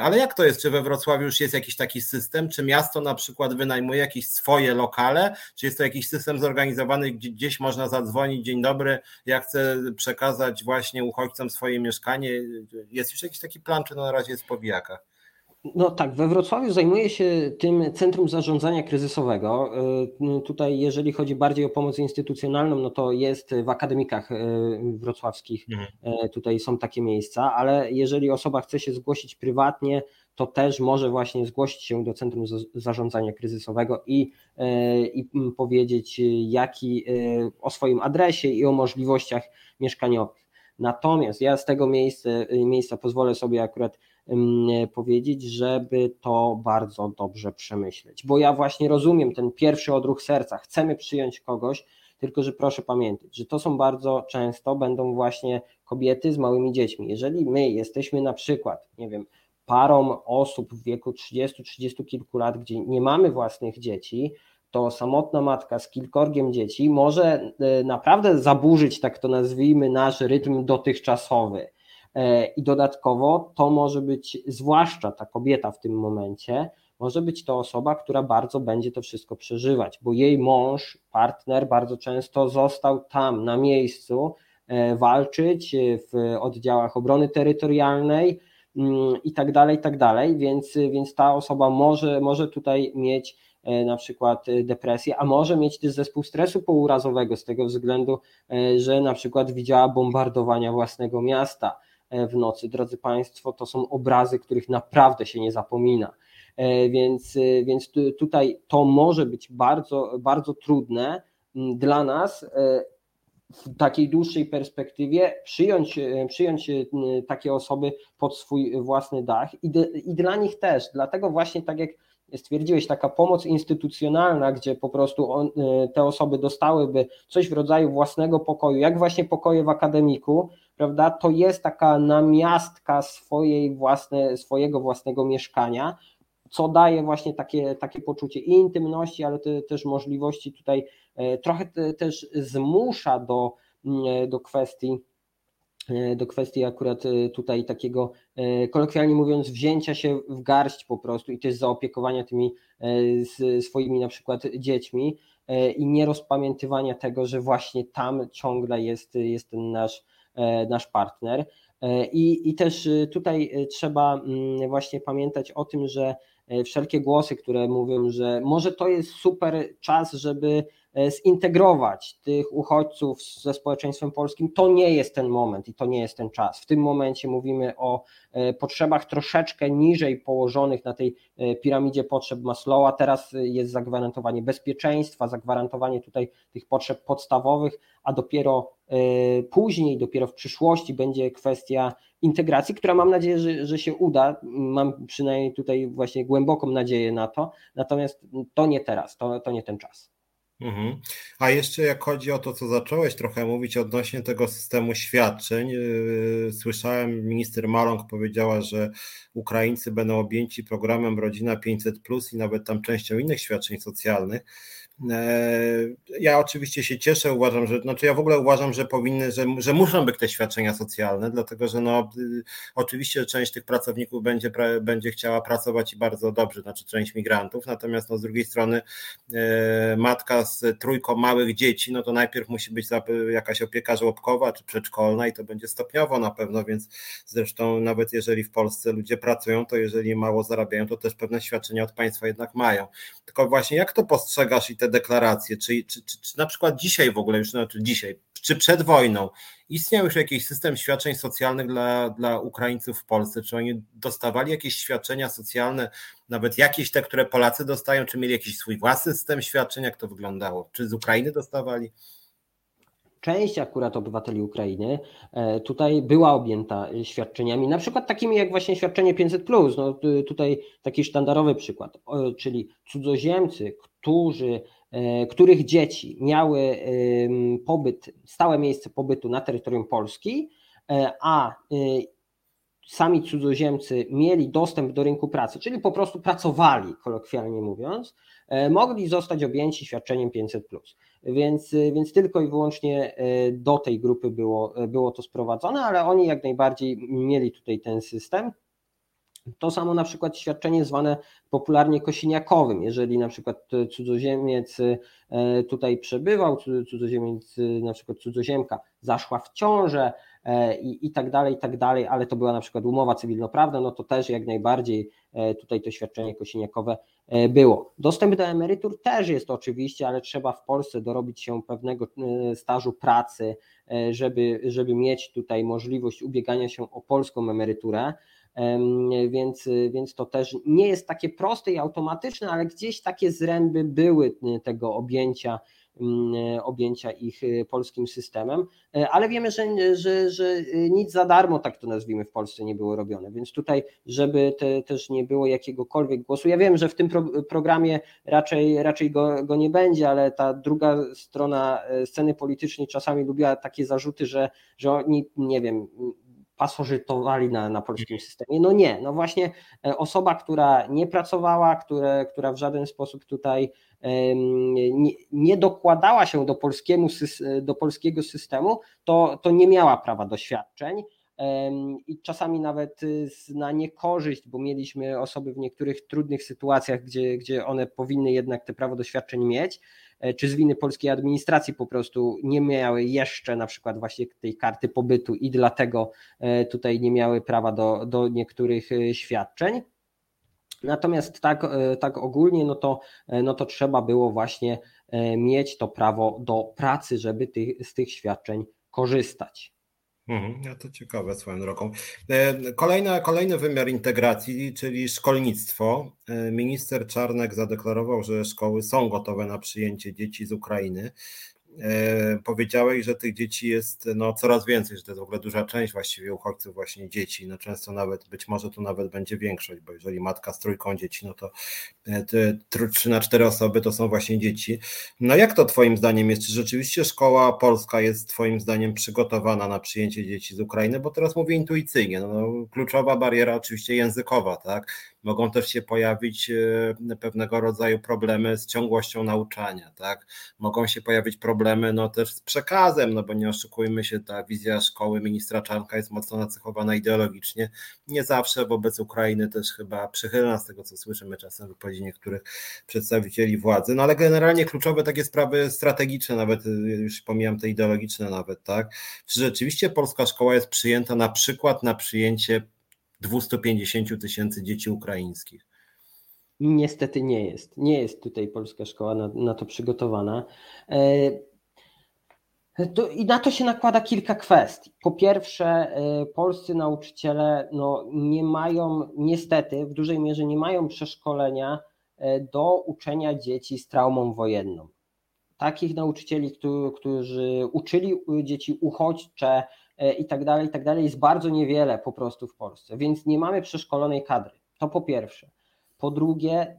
Ale jak to jest? Czy we Wrocławiu już jest jakiś taki system? Czy miasto na przykład wynajmuje jakieś swoje lokale? Czy jest to jakiś system zorganizowany, gdzie gdzieś można zadzwonić, dzień dobry, ja chcę przekazać właśnie uchodźcom swoje mieszkanie? Jest już jakiś taki plan, czy na razie jest w powijakach? No tak, we Wrocławiu zajmuje się tym Centrum Zarządzania Kryzysowego. Y, tutaj, jeżeli chodzi bardziej o pomoc instytucjonalną, no to jest w akademikach y, wrocławskich, mhm. Y, tutaj są takie miejsca, ale jeżeli osoba chce się zgłosić prywatnie, to też może właśnie zgłosić się do Centrum Zarządzania Kryzysowego i, i powiedzieć jaki, o swoim adresie i o możliwościach mieszkaniowych. Natomiast ja z tego miejsca, miejsca pozwolę sobie akurat powiedzieć, żeby to bardzo dobrze przemyśleć. Bo ja właśnie rozumiem ten pierwszy odruch serca, chcemy przyjąć kogoś, tylko że proszę pamiętać, że to są bardzo często będą właśnie kobiety z małymi dziećmi. Jeżeli my jesteśmy na przykład, nie wiem, parą osób w wieku 30-30 kilku lat, gdzie nie mamy własnych dzieci, to samotna matka z kilkorgiem dzieci może e, naprawdę zaburzyć, tak to nazwijmy, nasz rytm dotychczasowy. E, I dodatkowo to może być, zwłaszcza ta kobieta w tym momencie, może być to osoba, która bardzo będzie to wszystko przeżywać, bo jej mąż, partner bardzo często został tam na miejscu e, walczyć w oddziałach obrony terytorialnej mm, i tak dalej, i tak dalej, więc, więc ta osoba może, może tutaj mieć e, na przykład depresję, a może mieć też zespół stresu pourazowego z tego względu, że na przykład widziała bombardowania własnego miasta, E, w nocy. Drodzy Państwo, to są obrazy, których naprawdę się nie zapomina. E, więc, e, więc tutaj to może być bardzo, bardzo trudne dla nas w takiej dłuższej perspektywie przyjąć, przyjąć takie osoby pod swój własny dach i, i dla nich też. Dlatego właśnie tak jak stwierdziłeś, taka pomoc instytucjonalna, gdzie po prostu on, te osoby dostałyby coś w rodzaju własnego pokoju, jak właśnie pokoje w akademiku, prawda, to jest taka namiastka swojej własne, swojego własnego mieszkania, co daje właśnie takie, takie poczucie i intymności, ale te, też możliwości tutaj e, trochę te, też zmusza do, mm, do kwestii do kwestii akurat e, tutaj takiego, kolokwialnie mówiąc, wzięcia się w garść po prostu i też zaopiekowania tymi swoimi na przykład dziećmi i nie rozpamiętywania tego, że właśnie tam ciągle jest, jest ten nasz E, nasz partner. E, I, I też e, tutaj trzeba mm, właśnie pamiętać o tym, że wszelkie głosy, które mówią, że może to jest super czas, żeby zintegrować tych uchodźców ze społeczeństwem polskim, to nie jest ten moment i to nie jest ten czas. W tym momencie mówimy o potrzebach troszeczkę niżej położonych na tej piramidzie potrzeb Maslowa. Teraz jest zagwarantowanie bezpieczeństwa, zagwarantowanie tutaj tych potrzeb podstawowych, a dopiero E, później, dopiero w przyszłości będzie kwestia integracji, która mam nadzieję, że, że się uda. Mam przynajmniej tutaj właśnie głęboką nadzieję na to. Natomiast to nie teraz, to, to nie ten czas. Mhm. A jeszcze jak chodzi o to, co zacząłeś trochę mówić odnośnie tego systemu świadczeń, yy, słyszałem, minister Maląg powiedziała, że Ukraińcy będą objęci programem Rodzina 500 i nawet tam częścią innych świadczeń socjalnych. E, ja oczywiście się cieszę, uważam, że, znaczy ja w ogóle uważam, że powinny, że, że muszą być te świadczenia socjalne, dlatego że no, y, oczywiście część tych pracowników będzie, będzie chciała pracować i bardzo dobrze, znaczy część migrantów, natomiast no, z drugiej strony e, matka z trójką małych dzieci, no to najpierw musi być jakaś opieka żłobkowa czy przedszkolna i to będzie stopniowo na pewno, więc zresztą nawet jeżeli w Polsce ludzie pracują, to jeżeli mało zarabiają, to też pewne świadczenia od państwa jednak mają. Tylko właśnie jak to postrzegasz i te te deklaracje, czy, czy, czy, czy na przykład dzisiaj w ogóle, już znaczy dzisiaj, czy przed wojną, istniał już jakiś system świadczeń socjalnych dla, dla Ukraińców w Polsce? Czy oni dostawali jakieś świadczenia socjalne, nawet jakieś te, które Polacy dostają, czy mieli jakiś swój własny system świadczeń? Jak to wyglądało? Czy z Ukrainy dostawali? Część akurat obywateli Ukrainy e, tutaj była objęta świadczeniami, na przykład takimi jak właśnie świadczenie 500. No, tutaj taki sztandarowy przykład, czyli cudzoziemcy, którzy E, których dzieci miały pobyt, stałe miejsce pobytu na terytorium Polski, e, a e, sami cudzoziemcy mieli dostęp do rynku pracy, czyli po prostu pracowali, kolokwialnie mówiąc, mogli zostać objęci świadczeniem 500. więc, więc tylko i wyłącznie do tej grupy było, było to sprowadzone, ale oni jak najbardziej mieli tutaj ten system. To samo na przykład świadczenie zwane popularnie kosiniakowym. Jeżeli na przykład cudzoziemiec e, tutaj przebywał, cudzoziemiec, na przykład cudzoziemka zaszła w ciążę e, i, i tak dalej, i tak dalej, ale to była na przykład umowa cywilnoprawna, no to też jak najbardziej e, tutaj to świadczenie kosiniakowe było. Dostęp do emerytur też jest oczywiście, ale trzeba w Polsce dorobić się pewnego stażu pracy, żeby, żeby mieć tutaj możliwość ubiegania się o polską emeryturę więc, więc to też nie jest takie proste i automatyczne, ale gdzieś takie zręby były y, tego objęcia mm, objęcia ich y, polskim systemem, e, ale wiemy, że, że, że nic za darmo, tak to nazwijmy, w Polsce nie było robione, więc tutaj, żeby te, też nie było jakiegokolwiek głosu, ja wiem, że w tym pro, programie raczej, raczej go, go nie będzie, ale ta druga strona e, sceny politycznej czasami lubiła takie zarzuty, że, że oni, nie wiem, pasożytowali na, na polskim systemie. No nie, no właśnie e, osoba, która nie pracowała, które, która w żaden sposób tutaj nie, nie dokładała się do, polskiemu, do polskiego systemu, to, to nie miała prawa do świadczeń i czasami nawet y, na niekorzyść, bo mieliśmy osoby w niektórych trudnych sytuacjach, gdzie, gdzie one powinny jednak te prawo do świadczeń mieć, e, czy z winy polskiej administracji po prostu nie miały jeszcze na przykład właśnie tej karty pobytu i dlatego e, tutaj nie miały prawa do, do niektórych e, świadczeń. Natomiast tak, tak ogólnie, no to, no to trzeba było właśnie mieć to prawo do pracy, żeby tych, z tych świadczeń korzystać. Mhm, no to ciekawe swoją drogą. E, kolejna, kolejny wymiar integracji, czyli szkolnictwo. E, minister Czarnek zadeklarował, że szkoły są gotowe na przyjęcie dzieci z Ukrainy. E, powiedziałeś, że tych dzieci jest no, coraz więcej, że to jest w ogóle duża część właściwie uchodźców właśnie dzieci, no często nawet, być może to nawet będzie większość, bo jeżeli matka z trójką dzieci, no to e, te trzy na cztery osoby to są właśnie dzieci. No jak to twoim zdaniem jest? Czy rzeczywiście szkoła polska jest twoim zdaniem przygotowana na przyjęcie dzieci z Ukrainy? Bo teraz mówię intuicyjnie, no, no kluczowa bariera oczywiście językowa, tak? Mogą też się pojawić e, pewnego rodzaju problemy z ciągłością nauczania, tak? Mogą się pojawić problemy no też z przekazem, no bo nie oszukujmy się, ta wizja szkoły ministra Czarnka jest mocno nacechowana ideologicznie, nie zawsze wobec Ukrainy też chyba przychylna z tego, co słyszymy czasem wypowiedzi niektórych przedstawicieli władzy, no ale generalnie kluczowe takie sprawy strategiczne, nawet y, już pomijam te ideologiczne nawet, tak? Czy rzeczywiście polska szkoła jest przyjęta na przykład na przyjęcie 250 tysięcy dzieci ukraińskich. Niestety nie jest. Nie jest tutaj polska szkoła na, na to przygotowana. E, to, I na to się nakłada kilka kwestii. Po pierwsze, e, polscy nauczyciele no, nie mają, niestety, w dużej mierze nie mają przeszkolenia e, do uczenia dzieci z traumą wojenną. Takich nauczycieli, którzy uczyli dzieci uchodźcze, i tak dalej, i tak dalej, jest bardzo niewiele po prostu w Polsce, więc nie mamy przeszkolonej kadry. To po pierwsze. Po drugie, e,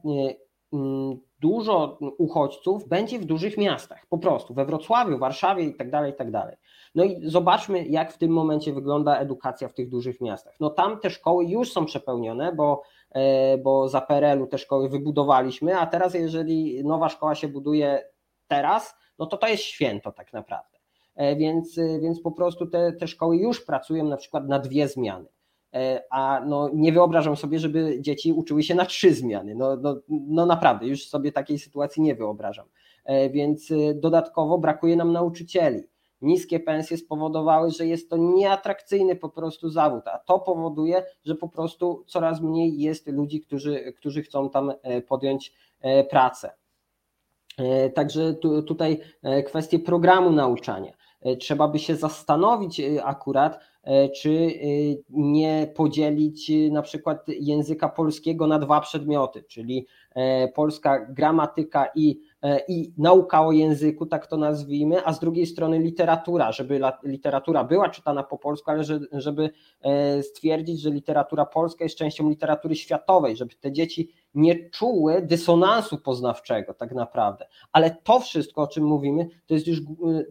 dużo uchodźców będzie w dużych miastach, po prostu we Wrocławiu, Warszawie i tak dalej, i tak dalej. No i zobaczmy, jak w tym momencie wygląda edukacja w tych dużych miastach. No tam te szkoły już są przepełnione, bo, e, bo za PRL-u te szkoły wybudowaliśmy, a teraz jeżeli nowa szkoła się buduje teraz, no to to jest święto tak naprawdę. E, więc, e, więc po prostu te, te szkoły już pracują na przykład na dwie zmiany. E, a no, nie wyobrażam sobie, żeby dzieci uczyły się na trzy zmiany. No, no, no naprawdę, już sobie takiej sytuacji nie wyobrażam. Więc dodatkowo brakuje nam nauczycieli. Niskie pensje spowodowały, że jest to nieatrakcyjny po prostu zawód, a to powoduje, że po prostu coraz mniej jest ludzi, którzy, którzy chcą tam podjąć pracę. Także tu, tutaj kwestie programu nauczania. E, trzeba by się zastanowić e, akurat, e, czy nie podzielić na przykład języka polskiego na dwa przedmioty, czyli polska gramatyka i, i nauka o języku, tak to nazwijmy, a z drugiej strony literatura, żeby literatura była czytana po polsku, ale żeby stwierdzić, że literatura polska jest częścią literatury światowej, żeby te dzieci nie czuły dysonansu poznawczego tak naprawdę. Ale to wszystko, o czym mówimy, to jest już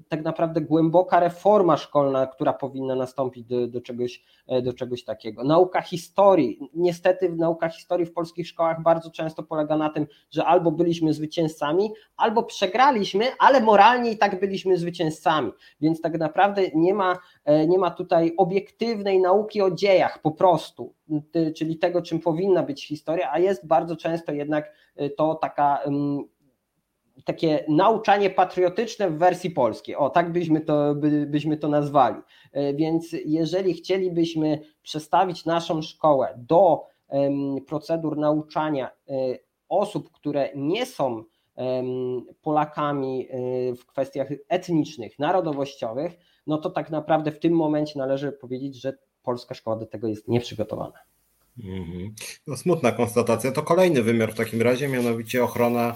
tak naprawdę głęboka reforma szkolna, która powinna nastąpić do, do, czegoś, do czegoś takiego. Nauka historii. Niestety nauka historii w polskich szkołach bardzo często polega na tym, że albo byliśmy zwycięzcami, albo przegraliśmy, ale moralnie i tak byliśmy zwycięzcami. Więc tak naprawdę nie ma, nie ma tutaj obiektywnej nauki o dziejach po prostu czyli tego, czym powinna być historia, a jest bardzo często jednak y, to taka takie nauczanie patriotyczne w wersji polskiej. O, tak byśmy to, by, byśmy to nazwali. Y, więc jeżeli chcielibyśmy przestawić naszą szkołę do procedur nauczania y, osób, które nie są Polakami w kwestiach etnicznych, narodowościowych, no to tak naprawdę w tym momencie należy powiedzieć, że polska szkoła do tego jest nieprzygotowana. Mhm. No, smutna konstatacja. To kolejny wymiar w takim razie, mianowicie ochrona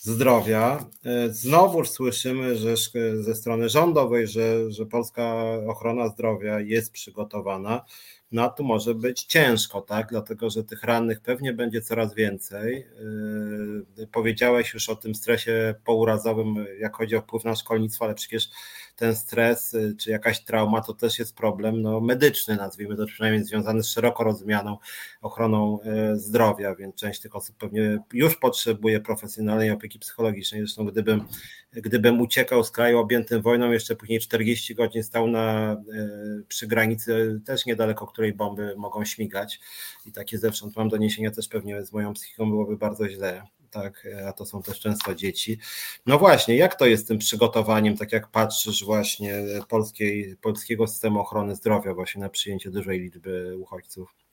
zdrowia. E, znowuż słyszymy że ze strony rządowej, że, że polska ochrona zdrowia jest przygotowana. No tu może być ciężko, tak? Dlatego, że tych rannych pewnie będzie coraz więcej. Powiedziałeś już o tym stresie pourazowym, jak chodzi o wpływ na szkolnictwo, ale przecież ten stres y, czy jakaś trauma to też jest problem no, medyczny, nazwijmy to przynajmniej związany z szeroko rozumianą ochroną y, zdrowia, więc część tych osób pewnie już potrzebuje profesjonalnej opieki psychologicznej. Zresztą gdybym, gdybym uciekał z kraju objętym wojną, jeszcze później 40 godzin stał na, y, przy granicy też niedaleko, której bomby mogą śmigać i takie zewsząd mam doniesienia też pewnie z moją psychiką byłoby bardzo źle tak, a to są też często dzieci. No właśnie, jak to jest z tym przygotowaniem, tak jak patrzysz właśnie polskiej, polskiego systemu ochrony zdrowia właśnie na przyjęcie dużej liczby uchodźców?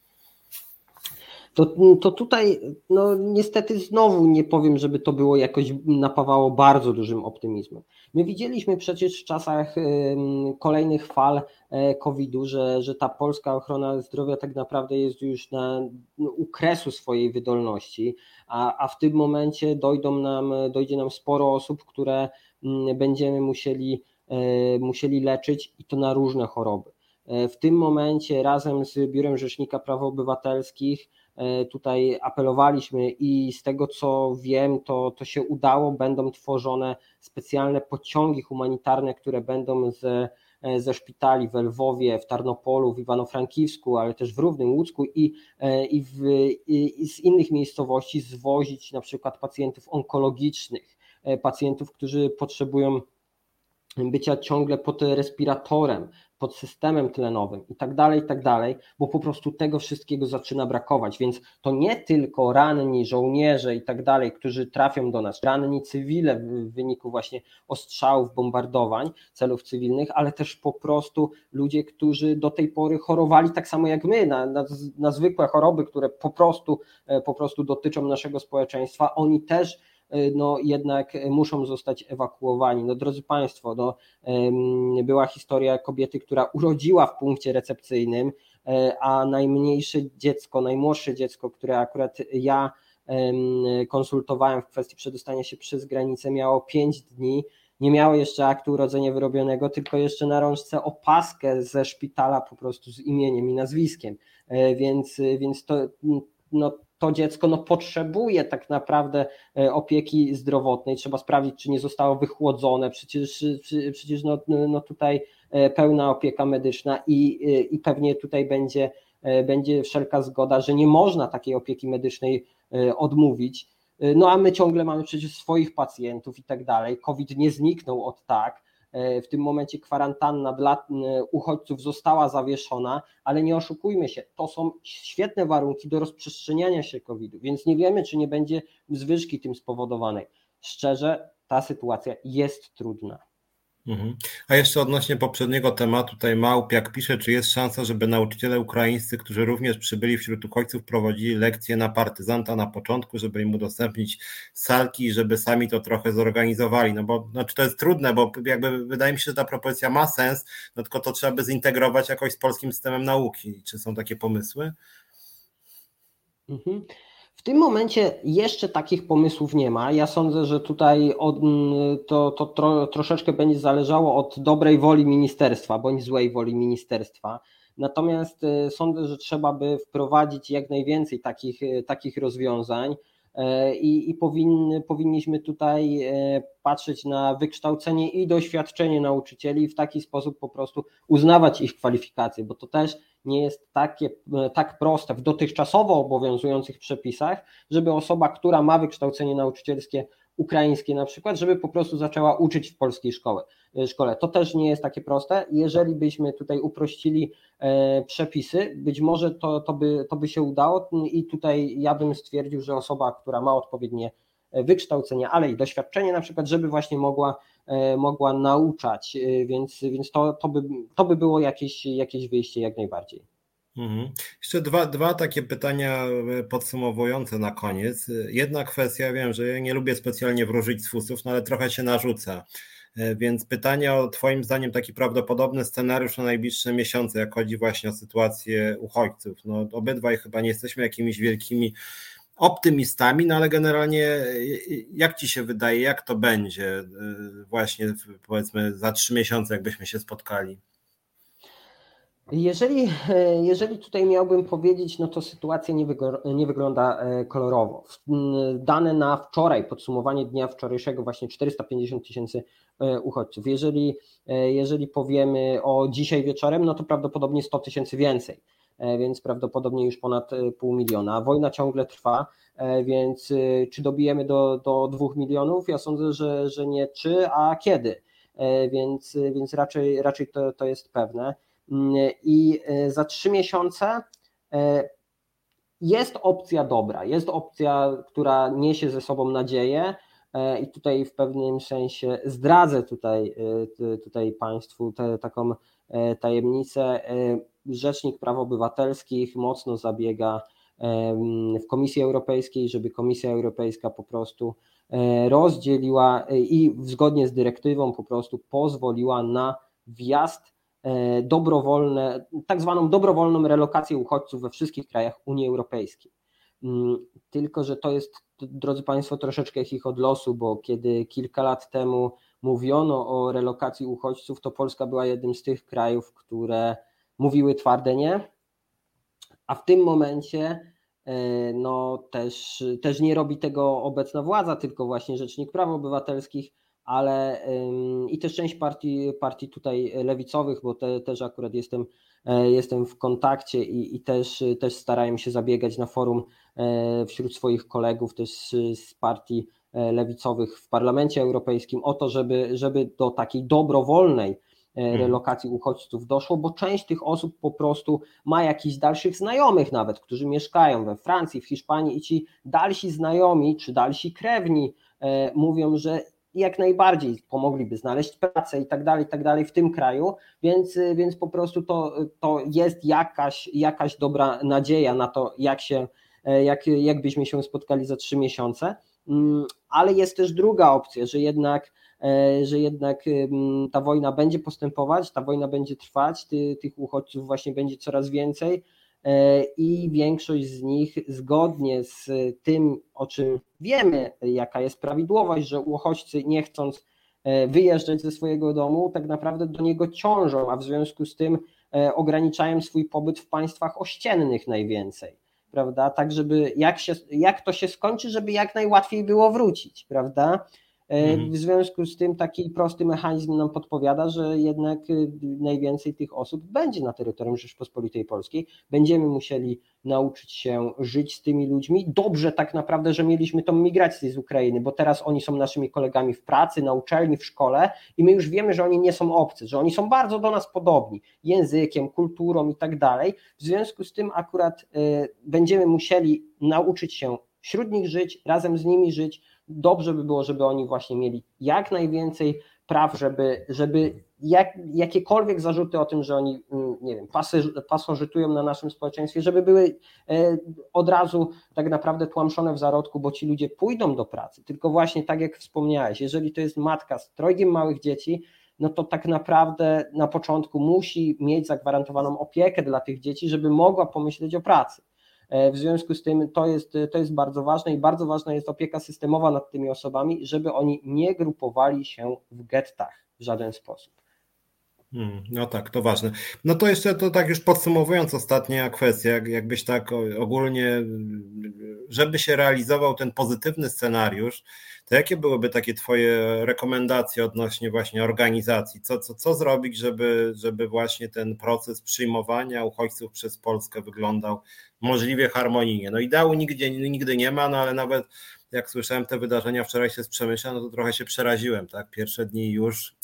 To, to tutaj no niestety znowu nie powiem, żeby to było jakoś napawało bardzo dużym optymizmem. My widzieliśmy przecież w czasach kolejnych fal e, COVID-u, że, że ta polska ochrona zdrowia tak naprawdę jest już na u kresu swojej wydolności, a, a w tym momencie dojdą nam, dojdzie nam sporo osób, które będziemy musieli, e, musieli leczyć i to na różne choroby. E, w tym momencie razem z Biurem Rzecznika Praw Obywatelskich tutaj apelowaliśmy i z tego co wiem, to, to się udało. Będą tworzone specjalne pociągi humanitarne, które będą z, e, ze szpitali w Lwowie, w Tarnopolu, w Iwano-Frankiwsku, ale też w Równym Łódzku i, e, i, w, i z innych miejscowości zwozić na przykład pacjentów onkologicznych, pacjentów, którzy potrzebują bycia ciągle pod respiratorem, pod systemem tlenowym i tak dalej, i tak dalej, bo po prostu tego wszystkiego zaczyna brakować, więc to nie tylko ranni żołnierze i tak dalej, którzy trafią do nas, ranni cywile w wyniku właśnie ostrzałów, bombardowań celów cywilnych, ale też po prostu ludzie, którzy do tej pory chorowali tak samo jak my, na, na, na zwykłe choroby, które po prostu, e, po prostu dotyczą naszego społeczeństwa, oni też no jednak muszą zostać ewakuowani. No drodzy Państwo, no, była historia kobiety, która urodziła w punkcie recepcyjnym, e, a najmniejsze dziecko, najmłodsze dziecko, które akurat ja konsultowałem w kwestii przedostania się przez granicę, miało 5 dni, nie miało jeszcze aktu urodzenia wyrobionego, tylko jeszcze na rączce opaskę ze szpitala po prostu z imieniem i nazwiskiem. E, więc, więc to no, to dziecko no, potrzebuje tak naprawdę e, opieki zdrowotnej, trzeba sprawdzić, czy nie zostało wychłodzone, przecież, przecież no, no tutaj e, pełna opieka medyczna i, e, i pewnie tutaj będzie, będzie wszelka zgoda, że nie można takiej opieki medycznej odmówić. No a my ciągle mamy przecież swoich pacjentów i tak dalej. COVID nie zniknął od tak. E, w tym momencie kwarantanna dla e, uchodźców została zawieszona, ale nie oszukujmy się, to są świetne warunki do rozprzestrzeniania się COVID-u, więc nie wiemy, czy nie będzie zwyżki tym spowodowanej. Szczerze, ta sytuacja jest trudna. Mhm. A jeszcze odnośnie poprzedniego tematu, tutaj Małpiak pisze, czy jest szansa, żeby nauczyciele ukraińscy, którzy również przybyli wśród uchodźców, prowadzili lekcje na partyzanta na początku, żeby im udostępnić salki i żeby sami to trochę zorganizowali, no bo znaczy to jest trudne, bo jakby wydaje mi się, że ta propozycja ma sens, no tylko to trzeba by zintegrować jakoś z polskim systemem nauki. Czy są takie pomysły? Mhm. W tym momencie jeszcze takich pomysłów nie ma. Ja sądzę, że tutaj od, to, to tro, troszeczkę będzie zależało od dobrej woli ministerstwa bądź złej woli ministerstwa. Natomiast sądzę, że trzeba by wprowadzić jak najwięcej takich, takich rozwiązań. I, i powinny, powinniśmy tutaj patrzeć na wykształcenie i doświadczenie nauczycieli w taki sposób po prostu uznawać ich kwalifikacje, bo to też nie jest takie, tak proste w dotychczasowo obowiązujących przepisach, żeby osoba, która ma wykształcenie nauczycielskie ukraińskie na przykład, żeby po prostu zaczęła uczyć w polskiej szkole. szkole. To też nie jest takie proste. Jeżeli byśmy tutaj uprościli e, przepisy, być może to, to, by, to by się udało i tutaj ja bym stwierdził, że osoba, która ma odpowiednie wykształcenie, ale i doświadczenie na przykład, żeby właśnie mogła, e, mogła nauczać, e, więc, więc to, to, by, to by było jakieś, jakieś wyjście jak najbardziej. Mhm. Jeszcze dwa, dwa takie pytania e, podsumowujące na koniec. Jedna kwestia, wiem, że ja nie lubię specjalnie wróżyć z fusów, no ale trochę się narzuca. Więc pytanie o Twoim zdaniem taki prawdopodobny scenariusz na najbliższe miesiące, jak chodzi właśnie o sytuację uchodźców. No, obydwaj chyba nie jesteśmy jakimiś wielkimi optymistami, no ale generalnie jak ci się wydaje, jak to będzie właśnie powiedzmy za trzy miesiące, jakbyśmy się spotkali? Jeżeli, jeżeli tutaj miałbym powiedzieć, no to sytuacja nie, nie, wygląda e, kolorowo. Dane na wczoraj, podsumowanie dnia wczorajszego, właśnie 450 tysięcy e, uchodźców. Jeżeli, e, jeżeli powiemy o dzisiaj wieczorem, no to prawdopodobnie 100 tysięcy więcej. E, więc prawdopodobnie już ponad e, pół miliona. Wojna ciągle trwa, e, więc czy dobijemy do, do dwóch milionów? Ja sądzę, że, że nie czy, a kiedy. Więc, więc raczej, raczej to, to jest pewne. I za trzy miesiące jest opcja dobra, jest opcja, która niesie ze sobą nadzieję. I tutaj w pewnym sensie zdradzę tutaj, tutaj Państwu tę taką tajemnicę Rzecznik Praw Obywatelskich mocno zabiega w Komisji Europejskiej, żeby Komisja Europejska po prostu e, rozdzieliła e, i zgodnie z dyrektywą po prostu pozwoliła na wjazd e, dobrowolne, tak zwaną dobrowolną relokację uchodźców we wszystkich krajach Unii Europejskiej. Mm, tylko, że to jest, drodzy Państwo, troszeczkę ich od losu, bo kiedy kilka lat temu mówiono o relokacji uchodźców, to Polska była jednym z tych krajów, które mówiły twarde nie, a w tym momencie e, no też, też nie robi tego obecna władza, tylko właśnie Rzecznik Praw Obywatelskich, ale i też część partii, partii tutaj lewicowych, bo te, też akurat jestem, e, jestem w kontakcie i, i też, też starają się zabiegać na forum e, wśród swoich kolegów też z partii lewicowych w Parlamencie Europejskim o to, żeby, żeby do takiej dobrowolnej E, mhm. relokacji uchodźców doszło, bo część tych osób po prostu ma jakichś dalszych znajomych nawet, którzy mieszkają we Francji, w Hiszpanii i ci dalsi znajomi czy dalsi krewni e, mówią, że jak najbardziej pomogliby znaleźć pracę i tak dalej, i tak dalej w tym kraju, więc, więc po prostu to, to jest jakaś, jakaś dobra nadzieja na to, jak się, e, jak, jak byśmy się spotkali za trzy miesiące, mm, ale jest też druga opcja, że jednak E, że jednak ta wojna będzie postępować, ta wojna będzie trwać, ty, tych uchodźców właśnie będzie coraz więcej i większość z nich zgodnie z tym, o czym wiemy, jaka jest prawidłowość, że uchodźcy nie chcąc e, wyjeżdżać ze swojego domu, tak naprawdę do niego ciążą, a w związku z tym ograniczają swój pobyt w państwach ościennych najwięcej, prawda? Tak, żeby jak, się, jak to się skończy, żeby jak najłatwiej było wrócić, prawda? E, mhm. W związku z tym taki prosty mechanizm nam podpowiada, że jednak y, najwięcej tych osób będzie na terytorium Rzeczpospolitej Polskiej. Będziemy musieli nauczyć się żyć z tymi ludźmi. Dobrze tak naprawdę, że mieliśmy tą migrację z Ukrainy, bo teraz oni są naszymi kolegami w pracy, na uczelni, w szkole i my już wiemy, że oni nie są obcy, że oni są bardzo do nas podobni językiem, kulturą i tak dalej. W związku z tym akurat y, będziemy musieli nauczyć się wśród nich żyć, razem z nimi żyć dobrze by było, żeby oni właśnie mieli jak najwięcej praw, żeby, żeby jak, jakiekolwiek zarzuty o tym, że oni, mm, nie wiem, pasożytują na naszym społeczeństwie, żeby były e, od razu tak naprawdę tłamszone w zarodku, bo ci ludzie pójdą do pracy. Tylko właśnie tak jak wspomniałeś, jeżeli to jest matka z trojgiem małych dzieci, no to tak naprawdę na początku musi mieć zagwarantowaną opiekę dla tych dzieci, żeby mogła pomyśleć o pracy. E, w związku z tym to jest, to jest bardzo ważne i bardzo ważna jest opieka systemowa nad tymi osobami, żeby oni nie grupowali się w gettach w żaden sposób. Hmm, no tak, to ważne. No to jeszcze to tak już podsumowując ostatnia kwestia, jakbyś tak ogólnie, żeby się realizował ten pozytywny scenariusz, to jakie byłyby takie Twoje rekomendacje odnośnie właśnie organizacji? Co, co, co zrobić, żeby, żeby właśnie ten proces przyjmowania uchodźców przez Polskę wyglądał możliwie harmonijnie? No ideału nigdzie, nigdy nie ma, no ale nawet jak słyszałem te wydarzenia wczoraj się z Przemyśla, no to trochę się przeraziłem, tak? Pierwsze dni już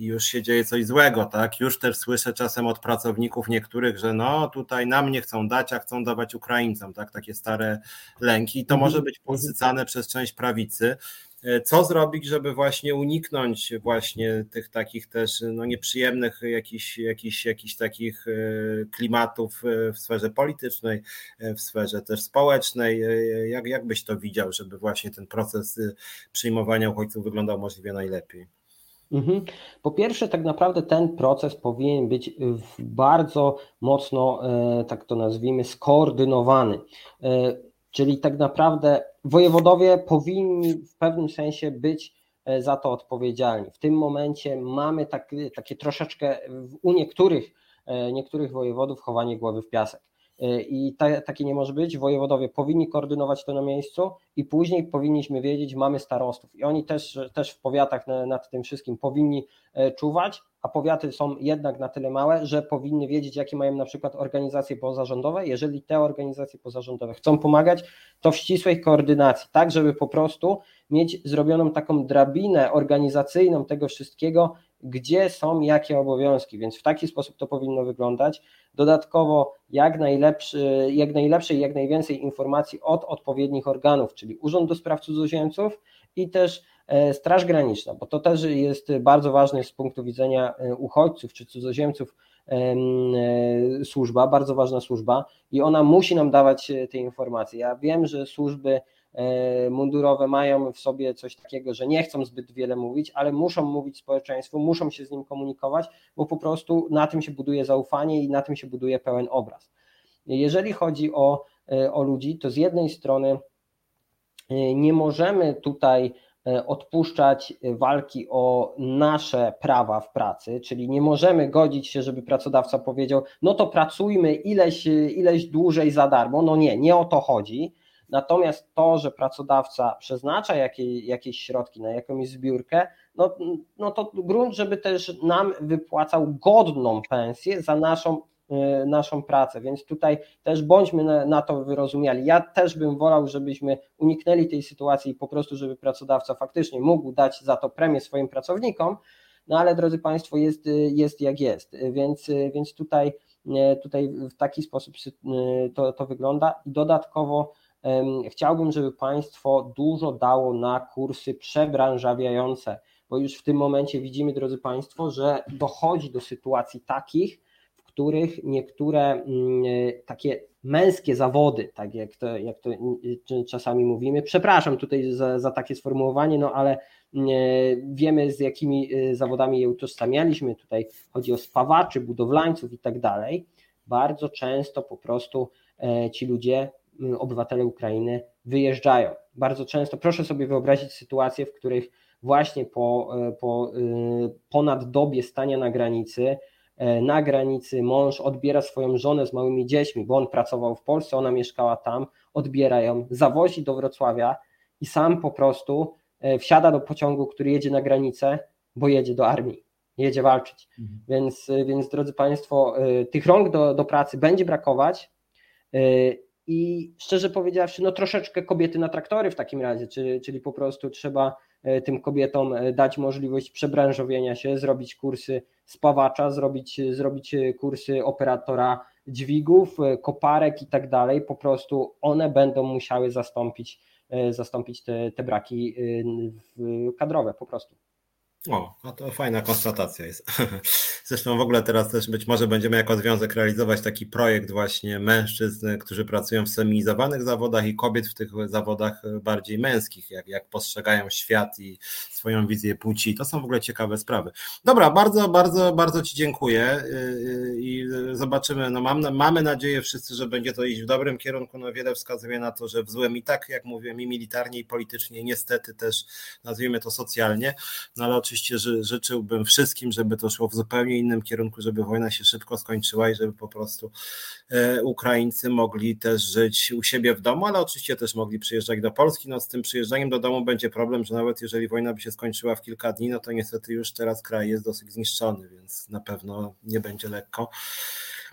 i już się dzieje coś złego, tak? Już też słyszę czasem od pracowników niektórych, że no tutaj nam nie chcą dać, a chcą dawać Ukraińcom, tak? Takie stare lęki. I to mhm. może być podsycane przez część prawicy. E, co zrobić, żeby właśnie uniknąć właśnie tych takich też no, nieprzyjemnych jakichś, jakichś, jakichś takich e, klimatów e, w sferze politycznej, w sferze też społecznej? Jak, jak byś to widział, żeby właśnie ten proces przyjmowania uchodźców wyglądał możliwie najlepiej? Mhm. Po pierwsze, tak naprawdę ten proces powinien być bardzo mocno, e, tak to nazwijmy, skoordynowany. E, czyli tak naprawdę wojewodowie powinni w pewnym sensie być e, za to odpowiedzialni. W tym momencie mamy tak, takie troszeczkę u niektórych, niektórych wojewodów chowanie głowy w piasek. I ta, nie może być. Wojewodowie powinni koordynować to na miejscu i później powinniśmy wiedzieć, mamy starostów. I oni też, też w powiatach nad tym wszystkim powinni e, czuwać, a powiaty są jednak na tyle małe, że powinny wiedzieć, jakie mają na przykład organizacje pozarządowe. Jeżeli te organizacje pozarządowe chcą pomagać, to w ścisłej koordynacji, tak żeby po prostu mieć zrobioną taką drabinę organizacyjną tego wszystkiego, gdzie są jakie obowiązki, więc w taki sposób to powinno wyglądać. Dodatkowo jak, najlepszy, jak najlepszej, jak najwięcej informacji od odpowiednich organów, czyli Urząd do Spraw Cudzoziemców i też e, Straż Graniczna, bo to też jest bardzo ważne z punktu widzenia e, uchodźców czy cudzoziemców e, służba, bardzo ważna służba i ona musi nam dawać te informacje. Ja wiem, że służby mundurowe mają w sobie coś takiego, że nie chcą zbyt wiele mówić, ale muszą mówić społeczeństwu, muszą się z nim komunikować, bo po prostu na tym się buduje zaufanie i na tym się buduje pełen obraz. Jeżeli chodzi o, e, o ludzi, to z jednej strony e, nie możemy tutaj odpuszczać walki o nasze prawa w pracy, czyli nie możemy godzić się, żeby pracodawca powiedział, no to pracujmy ileś, ileś dłużej za darmo. No nie, nie o to chodzi. Natomiast to, że pracodawca przeznacza jakieś, środki na jakąś zbiórkę, no, no to grunt, żeby też nam wypłacał godną pensję za naszą y, naszą pracę, więc tutaj też bądźmy na, na, to wyrozumiali. Ja też bym wolał, żebyśmy uniknęli tej sytuacji i po prostu, żeby pracodawca faktycznie mógł dać za to premię swoim pracownikom, no ale drodzy Państwo, jest, jest jak jest, więc, więc tutaj, tutaj w taki sposób to, to wygląda. I dodatkowo Chciałbym, żeby Państwo dużo dało na kursy przebranżawiające, bo już w tym momencie widzimy, drodzy Państwo, że dochodzi do sytuacji takich, w których niektóre mm, takie męskie zawody, tak jak to, jak to czasami mówimy, przepraszam tutaj za, za takie sformułowanie, no ale mm, wiemy z jakimi zawodami je utożsamialiśmy, tutaj chodzi o spawaczy, budowlańców i tak dalej, bardzo często po prostu e, ci ludzie obywatele Ukrainy wyjeżdżają. Bardzo często, proszę sobie wyobrazić sytuację, w których właśnie po, y, po y, ponad dobie stania na granicy, na granicy mąż odbiera swoją żonę z małymi dziećmi, bo on pracował w Polsce, ona mieszkała tam, odbiera ją, zawozi do Wrocławia i sam po prostu wsiada do pociągu, który jedzie na granicę, bo jedzie do armii, jedzie walczyć. Mhm. Więc, więc drodzy Państwo, tych rąk do, do pracy będzie brakować i szczerze powiedziawszy, no troszeczkę kobiety na traktory w takim razie, czyli, czyli po prostu trzeba e, tym kobietom e, dać możliwość przebranżowienia się, zrobić kursy spawacza, zrobić, zrobić kursy operatora dźwigów, e, koparek i tak dalej. Po prostu one będą musiały zastąpić, zastąpić te, te braki kadrowe po prostu. O, no to fajna konstatacja jest. [LAUGHS] Zresztą w ogóle teraz też być może będziemy jako związek realizować taki projekt właśnie mężczyzn, którzy pracują w seminizowanych zawodach i kobiet w tych zawodach bardziej męskich, jak, jak postrzegają świat i swoją wizję płci. To są w ogóle ciekawe sprawy. Dobra, bardzo, bardzo, bardzo Ci dziękuję yy, i zobaczymy. No mam, mamy nadzieję wszyscy, że będzie to iść w dobrym kierunku. No wiele wskazuje na to, że w złym i tak, jak mówiłem, i militarnie, i politycznie, niestety też nazwijmy to socjalnie, no ale oczywiście oczywiście ży, życzyłbym wszystkim, żeby to szło w zupełnie innym kierunku, żeby wojna się szybko skończyła i żeby po prostu e, Ukraińcy mogli też żyć u siebie w domu, ale oczywiście też mogli przyjeżdżać do Polski. No z tym przyjeżdżaniem do domu będzie problem, że nawet jeżeli wojna by się skończyła w kilka dni, no to niestety już teraz kraj jest dosyć zniszczony, więc na pewno nie będzie lekko.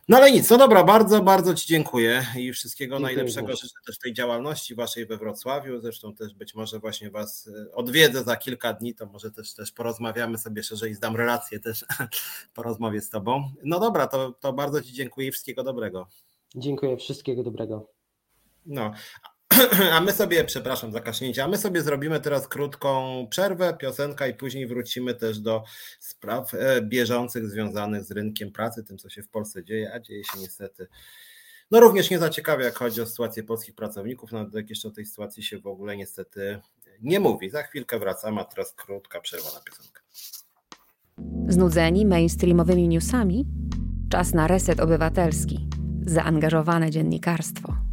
No ale nic, no dobra, bardzo, bardzo Ci dziękuję i wszystkiego dziękuję najlepszego życzę też tej działalności Waszej we Wrocławiu. Zresztą też być może właśnie Was e, odwiedzę za kilka dni, to może też, też porozmawiamy sobie szerzej, zdam relację też [LAUGHS] po rozmowie z Tobą. No dobra, to, to bardzo Ci dziękuję i wszystkiego dobrego. Dziękuję, wszystkiego dobrego. No, [CLEARS THROAT] A my sobie, przepraszam za kasznięcie, a my sobie zrobimy teraz krótką przerwę, piosenka i później wrócimy też do spraw e, bieżących związanych z rynkiem pracy, tym co się w Polsce dzieje, a dzieje się niestety no również nie zaciekawia, jak chodzi o sytuację polskich pracowników, nawet jak jeszcze o tej sytuacji się w ogóle niestety nie mówi. Za chwilkę wracamy, a teraz krótka przerwa na piosenkę. Znudzeni mainstreamowymi newsami? Czas na reset obywatelski. Zaangażowane dziennikarstwo.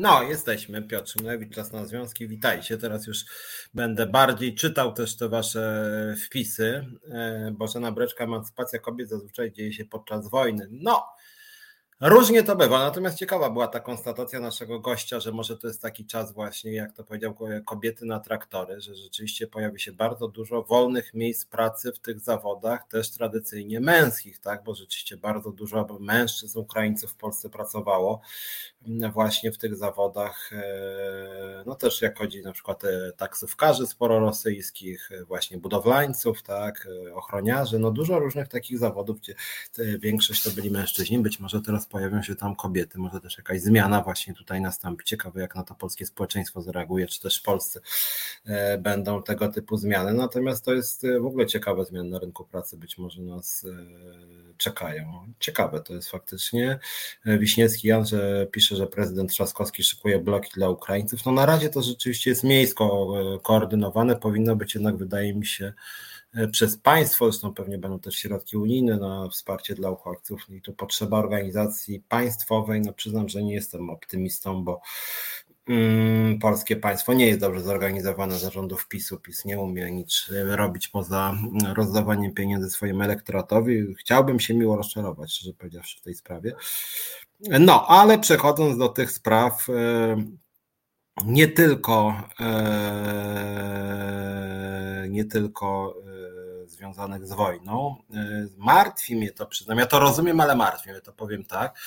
No, jesteśmy. Piotr Szymlewicz, Czas na Związki. Witajcie. Teraz już będę bardziej czytał też te wasze wpisy. E, Bożena Breczka, emancypacja kobiet zazwyczaj dzieje się podczas wojny. No, Różnie to bywa, natomiast ciekawa była ta konstatacja naszego gościa, że może to jest taki czas właśnie, jak to powiedział, kobiety na traktory, że rzeczywiście pojawi się bardzo dużo wolnych miejsc pracy w tych zawodach, też tradycyjnie męskich, tak, bo rzeczywiście bardzo dużo mężczyzn, Ukraińców w Polsce pracowało właśnie w tych zawodach, e, no też jak chodzi na przykład e, taksówkarzy sporo rosyjskich, e, właśnie budowlańców, tak, ochroniarzy, no dużo różnych takich zawodów, gdzie większość to byli mężczyźni, być może teraz pojawią się tam kobiety, może też jakaś zmiana właśnie tutaj nastąpi. Ciekawe, jak na to polskie społeczeństwo zareaguje, czy też w Polsce będą tego typu zmiany. Natomiast to jest w ogóle ciekawe zmiany na rynku pracy, być może nas czekają. Ciekawe to jest faktycznie. Wiśniewski Jan, że pisze, że prezydent Trzaskowski szykuje bloki dla Ukraińców. No na razie to rzeczywiście jest miejsko koordynowane, powinno być jednak, wydaje mi się, E, przez państwo, zresztą pewnie będą też środki unijne na wsparcie dla uchodźców. I tu potrzeba organizacji państwowej, no przyznam, że nie jestem optymistą, bo polskie państwo nie jest dobrze zorganizowane zarządów PiSu, PiS nie umie nic robić poza rozdawaniem pieniędzy swojemu elektoratowi, chciałbym się miło rozczarować, szczerze powiedziawszy w tej sprawie. No, ale przechodząc do tych spraw, e, nie tylko e, nie tylko związanych z wojną. Martwi mnie to, przyznam, ja to rozumiem, ale martwi mnie to, powiem tak,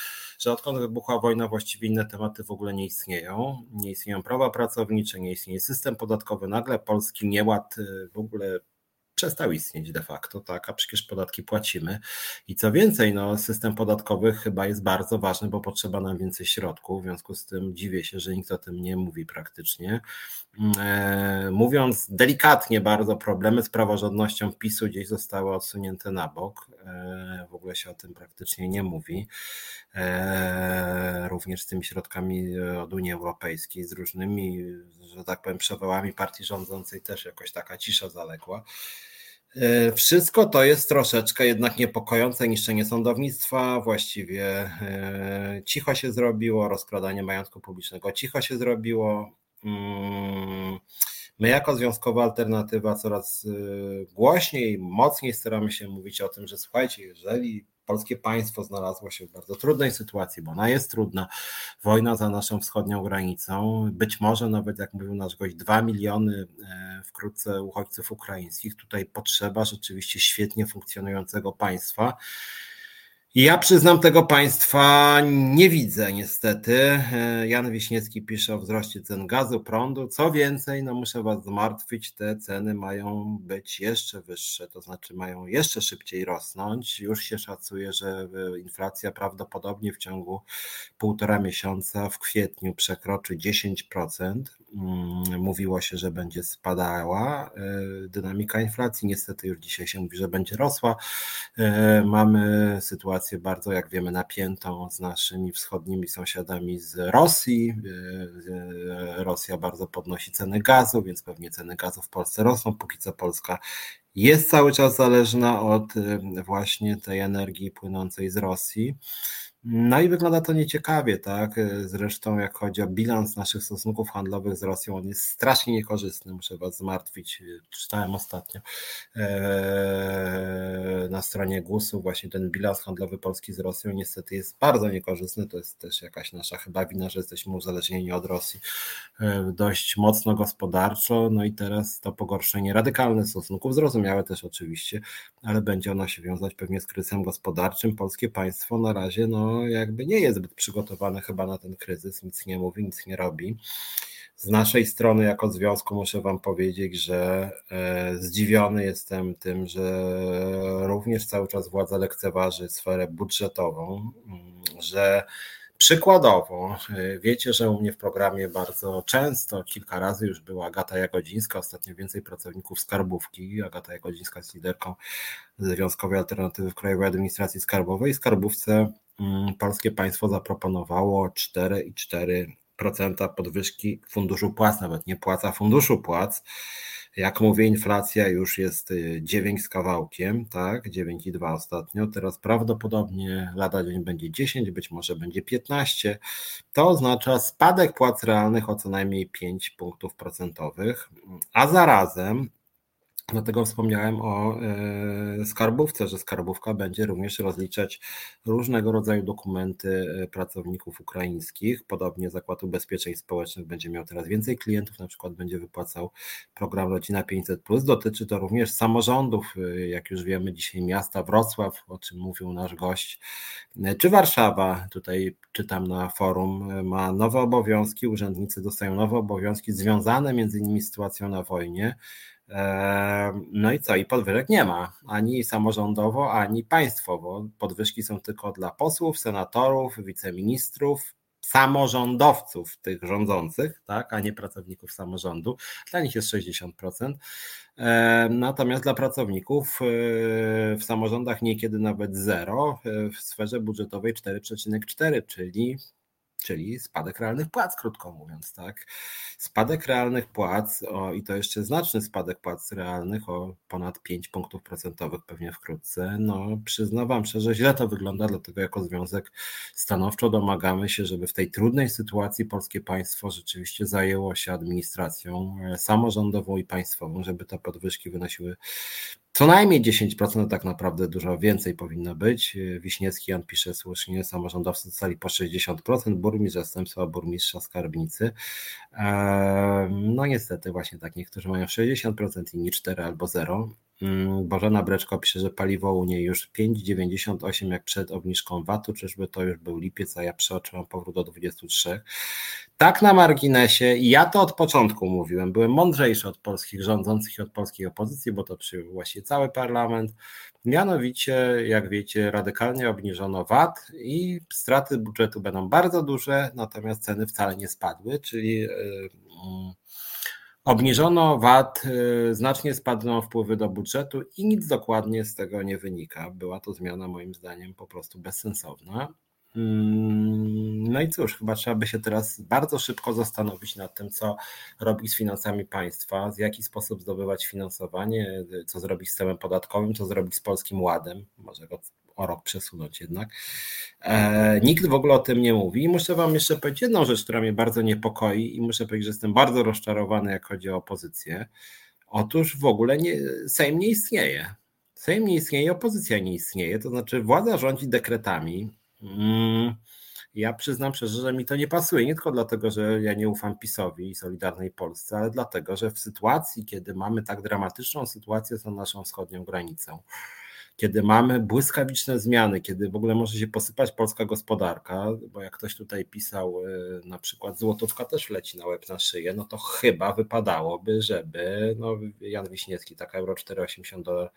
że odkąd wybuchła wojna, właściwie inne tematy w ogóle nie istnieją. Nie istnieją prawa pracownicze, nie istnieje system podatkowy, nagle polski nieład y, w ogóle przestał istnieć de facto, tak, a przecież podatki płacimy. I co więcej, no, system podatkowy chyba jest bardzo ważny, bo potrzeba nam więcej środków, w związku z tym dziwię się, że nikt o tym nie mówi praktycznie. E, mówiąc delikatnie bardzo, problemy z praworządnością PiSu gdzieś zostały odsunięte na bok. E, w ogóle się o tym praktycznie nie mówi. E, również z tymi środkami od Unii Europejskiej, z różnymi, że tak powiem, przewołami partii rządzącej też jakoś taka cisza zaległa. Wszystko to jest troszeczkę jednak niepokojące niszczenie sądownictwa, właściwie cicho się zrobiło, rozkradanie majątku publicznego cicho się zrobiło. Mm, my jako związkowa alternatywa coraz e, głośniej, mocniej staramy się mówić o tym, że słuchajcie, jeżeli polskie państwo znalazło się w bardzo trudnej sytuacji, bo ona jest trudna. Wojna za naszą wschodnią granicą, być może nawet, jak mówił nasz gość, dwa miliony e, wkrótce uchodźców ukraińskich. Tutaj potrzeba rzeczywiście świetnie funkcjonującego państwa ja przyznam, tego państwa nie widzę niestety. E, Jan Wiśniewski pisze o wzroście cen gazu, prądu. Co więcej, no muszę Was zmartwić, te ceny mają być jeszcze wyższe, to znaczy mają jeszcze szybciej rosnąć. Już się szacuje, że inflacja prawdopodobnie w ciągu półtora miesiąca w kwietniu przekroczy 10%. Mm, mówiło się, że będzie spadała e, dynamika inflacji. Niestety już dzisiaj się mówi, że będzie rosła. E, mamy sytuację bardzo, jak wiemy, napiętą z naszymi wschodnimi sąsiadami z Rosji. E, Rosja bardzo podnosi ceny gazu, więc pewnie ceny gazu w Polsce rosną. Póki co Polska jest cały czas zależna od właśnie tej energii płynącej z Rosji. No i wygląda to nieciekawie, tak? Zresztą jak chodzi o bilans naszych stosunków handlowych z Rosją, on jest strasznie niekorzystny, muszę Was zmartwić. Czytałem ostatnio eee, na stronie GUS-u właśnie ten bilans handlowy Polski z Rosją niestety jest bardzo niekorzystny. To jest też jakaś nasza chyba wina, że jesteśmy uzależnieni od Rosji eee, dość mocno gospodarczo. No i teraz to pogorszenie radykalne stosunków, zrozumiałe też oczywiście, ale będzie ono się wiązać pewnie z kryzysem gospodarczym. Polskie państwo na razie no jakby nie jest zbyt przygotowany chyba na ten kryzys, nic nie mówi, nic nie robi. Z naszej strony, jako związku, muszę Wam powiedzieć, że e, zdziwiony jestem tym, że również cały czas władza lekceważy sferę budżetową, mm, że Przykładowo, e, wiecie, że u mnie w programie bardzo często, kilka razy już była Agata Jagodzińska, ostatnio więcej pracowników skarbówki. Agata Jagodzińska jest liderką Związkowej Alternatywy w Krajowej Administracji Skarbowej. Skarbówce polskie państwo zaproponowało 4,4% podwyżki funduszu płac, nawet nie płaca funduszu płac. Jak mówię, inflacja już jest 9 y, z kawałkiem, tak, 9,2 ostatnio, teraz prawdopodobnie lada dzień będzie 10, być może będzie 15. To oznacza spadek płac realnych o co najmniej 5 punktów procentowych, a zarazem Dlatego wspomniałem o e, skarbówce, że skarbówka będzie również rozliczać różnego rodzaju dokumenty e, pracowników ukraińskich. Podobnie Zakład Ubezpieczeń Społecznych będzie miał teraz więcej klientów, na przykład będzie wypłacał program Rodzina 500. Dotyczy to również samorządów, e, jak już wiemy, dzisiaj miasta Wrocław, o czym mówił nasz gość, czy Warszawa. Tutaj czytam na forum, ma nowe obowiązki, urzędnicy dostają nowe obowiązki związane między innymi z sytuacją na wojnie. No i co? I podwyżek nie ma, ani samorządowo, ani państwowo. Podwyżki są tylko dla posłów, senatorów, wiceministrów, samorządowców, tych rządzących, tak, a nie pracowników samorządu. Dla nich jest 60%. Natomiast dla pracowników e, w samorządach niekiedy nawet zero, e, w sferze budżetowej 4,4, czyli czyli spadek realnych płac, krótko mówiąc, tak. Spadek realnych płac, o, i to jeszcze znaczny spadek płac realnych o ponad 5 punktów procentowych pewnie wkrótce. No, przyznam Wam szczerze, źle to wygląda, dlatego jako związek stanowczo domagamy się, żeby w tej trudnej sytuacji polskie państwo rzeczywiście zajęło się administracją e, samorządową i państwową, żeby te podwyżki wynosiły co najmniej 10%, tak naprawdę dużo więcej powinno być. Wiśniewski Jan pisze słusznie, samorządowcy dostali po 60%, burmistrz zastępstwa burmistrza skarbnicy. No niestety właśnie tak, niektórzy mają 60%, inni 4 albo 0. Mm, Bożena Breczko pisze, że paliwo u niej już 5,98 jak przed obniżką VAT-u, czyżby to już był lipiec, a ja przeoczyłam powrót do 23. Tak na marginesie, ja to od początku mówiłem, byłem mądrzejszy od polskich rządzących i od polskiej opozycji, bo to przyjął właśnie cały parlament. Mianowicie, jak wiecie, radykalnie obniżono VAT i straty budżetu będą bardzo duże, natomiast ceny wcale nie spadły, czyli yy, Obniżono VAT, y, znacznie spadną wpływy do budżetu i nic dokładnie z tego nie wynika. Była to zmiana moim zdaniem po prostu bezsensowna. Mm, no i cóż, chyba trzeba by się teraz bardzo szybko zastanowić nad tym, co robić z finansami państwa, w jaki sposób zdobywać finansowanie, co zrobić z systemem podatkowym, co zrobić z Polskim Ładem, może go o rok przesunąć jednak. E, nikt w ogóle o tym nie mówi. I muszę Wam jeszcze powiedzieć jedną rzecz, która mnie bardzo niepokoi i muszę powiedzieć, że jestem bardzo rozczarowany, jak chodzi o opozycję. Otóż w ogóle nie, Sejm nie istnieje. Sejm nie istnieje, opozycja nie istnieje, to znaczy władza rządzi dekretami. Mm, ja przyznam szczerze, że mi to nie pasuje, nie tylko dlatego, że ja nie ufam PiSowi i Solidarnej Polsce, ale dlatego, że w sytuacji, kiedy mamy tak dramatyczną sytuację z naszą wschodnią granicą, kiedy mamy błyskawiczne zmiany, kiedy w ogóle może się posypać polska gospodarka, bo jak ktoś tutaj pisał, y, na przykład złotówka też leci na łeb na szyję, no to chyba wypadałoby, żeby no Jan Wiśniewski, taka euro 4,80 do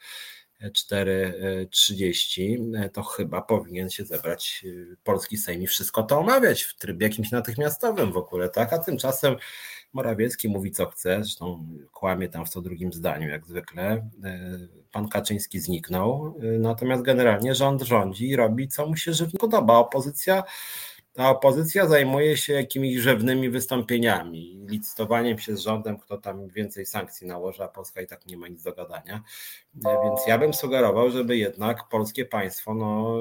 4.30, to chyba powinien się zebrać y, polski Sejm i wszystko to omawiać w trybie jakimś natychmiastowym w ogóle, tak? A tymczasem Morawiecki mówi co chce, zresztą kłamie tam w co drugim zdaniu jak zwykle. E, pan Kaczyński zniknął, e, natomiast generalnie rząd rządzi i robi co mu się żywnie podoba. Opozycja ta opozycja zajmuje się jakimiś rzewnymi wystąpieniami, licytowaniem się z rządem, kto tam więcej sankcji nałoży, a Polska i tak nie ma nic do gadania. Więc ja bym sugerował, żeby jednak polskie państwo no,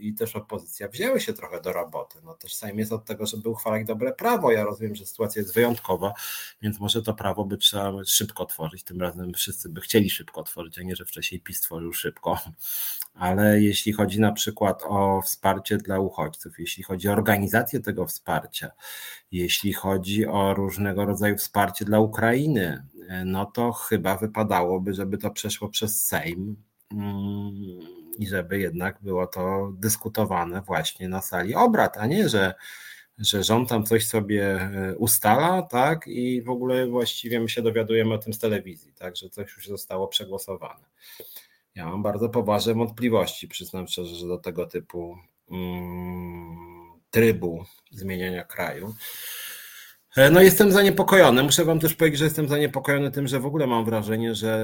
i też opozycja wzięły się trochę do roboty. No, też Sejm jest od tego, żeby uchwalać dobre prawo. Ja rozumiem, że sytuacja jest wyjątkowa, więc może to prawo by trzeba szybko tworzyć. Tym razem wszyscy by chcieli szybko tworzyć, a nie, że wcześniej PiS tworzył szybko. Ale jeśli chodzi na przykład o wsparcie dla uchodźców, jeśli chodzi o organizację tego wsparcia, jeśli chodzi o różnego rodzaju wsparcie dla Ukrainy, no to chyba wypadałoby, żeby to przeszło przez Sejm mm, i żeby jednak było to dyskutowane właśnie na sali obrad, a nie, że, że rząd tam coś sobie e, ustala, tak, i w ogóle właściwie my się dowiadujemy o tym z telewizji, tak, że coś już zostało przegłosowane. Ja mam bardzo poważne wątpliwości, przyznam szczerze, że do tego typu mm, trybu zmieniania kraju. E, no jestem zaniepokojony. Muszę wam też powiedzieć, że jestem zaniepokojony tym, że w ogóle mam wrażenie, że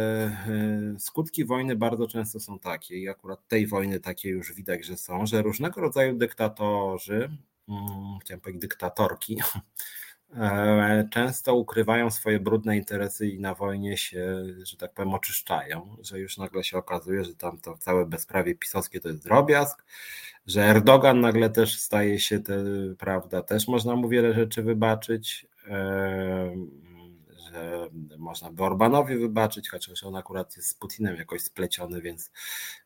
e, skutki wojny bardzo często są takie i akurat tej wojny takie już widać, że są, że różnego rodzaju dyktatorzy, mm, chciałem powiedzieć dyktatorki, [LAUGHS] e, często ukrywają swoje brudne interesy i na wojnie się, że tak powiem, oczyszczają, że już nagle się okazuje, że tam to całe bezprawie pisowskie to jest drobiazg, że Erdogan nagle też staje się, te, prawda, też można mu wiele rzeczy wybaczyć, że można by Orbanowi wybaczyć, chociaż on akurat jest z Putinem jakoś spleciony, więc,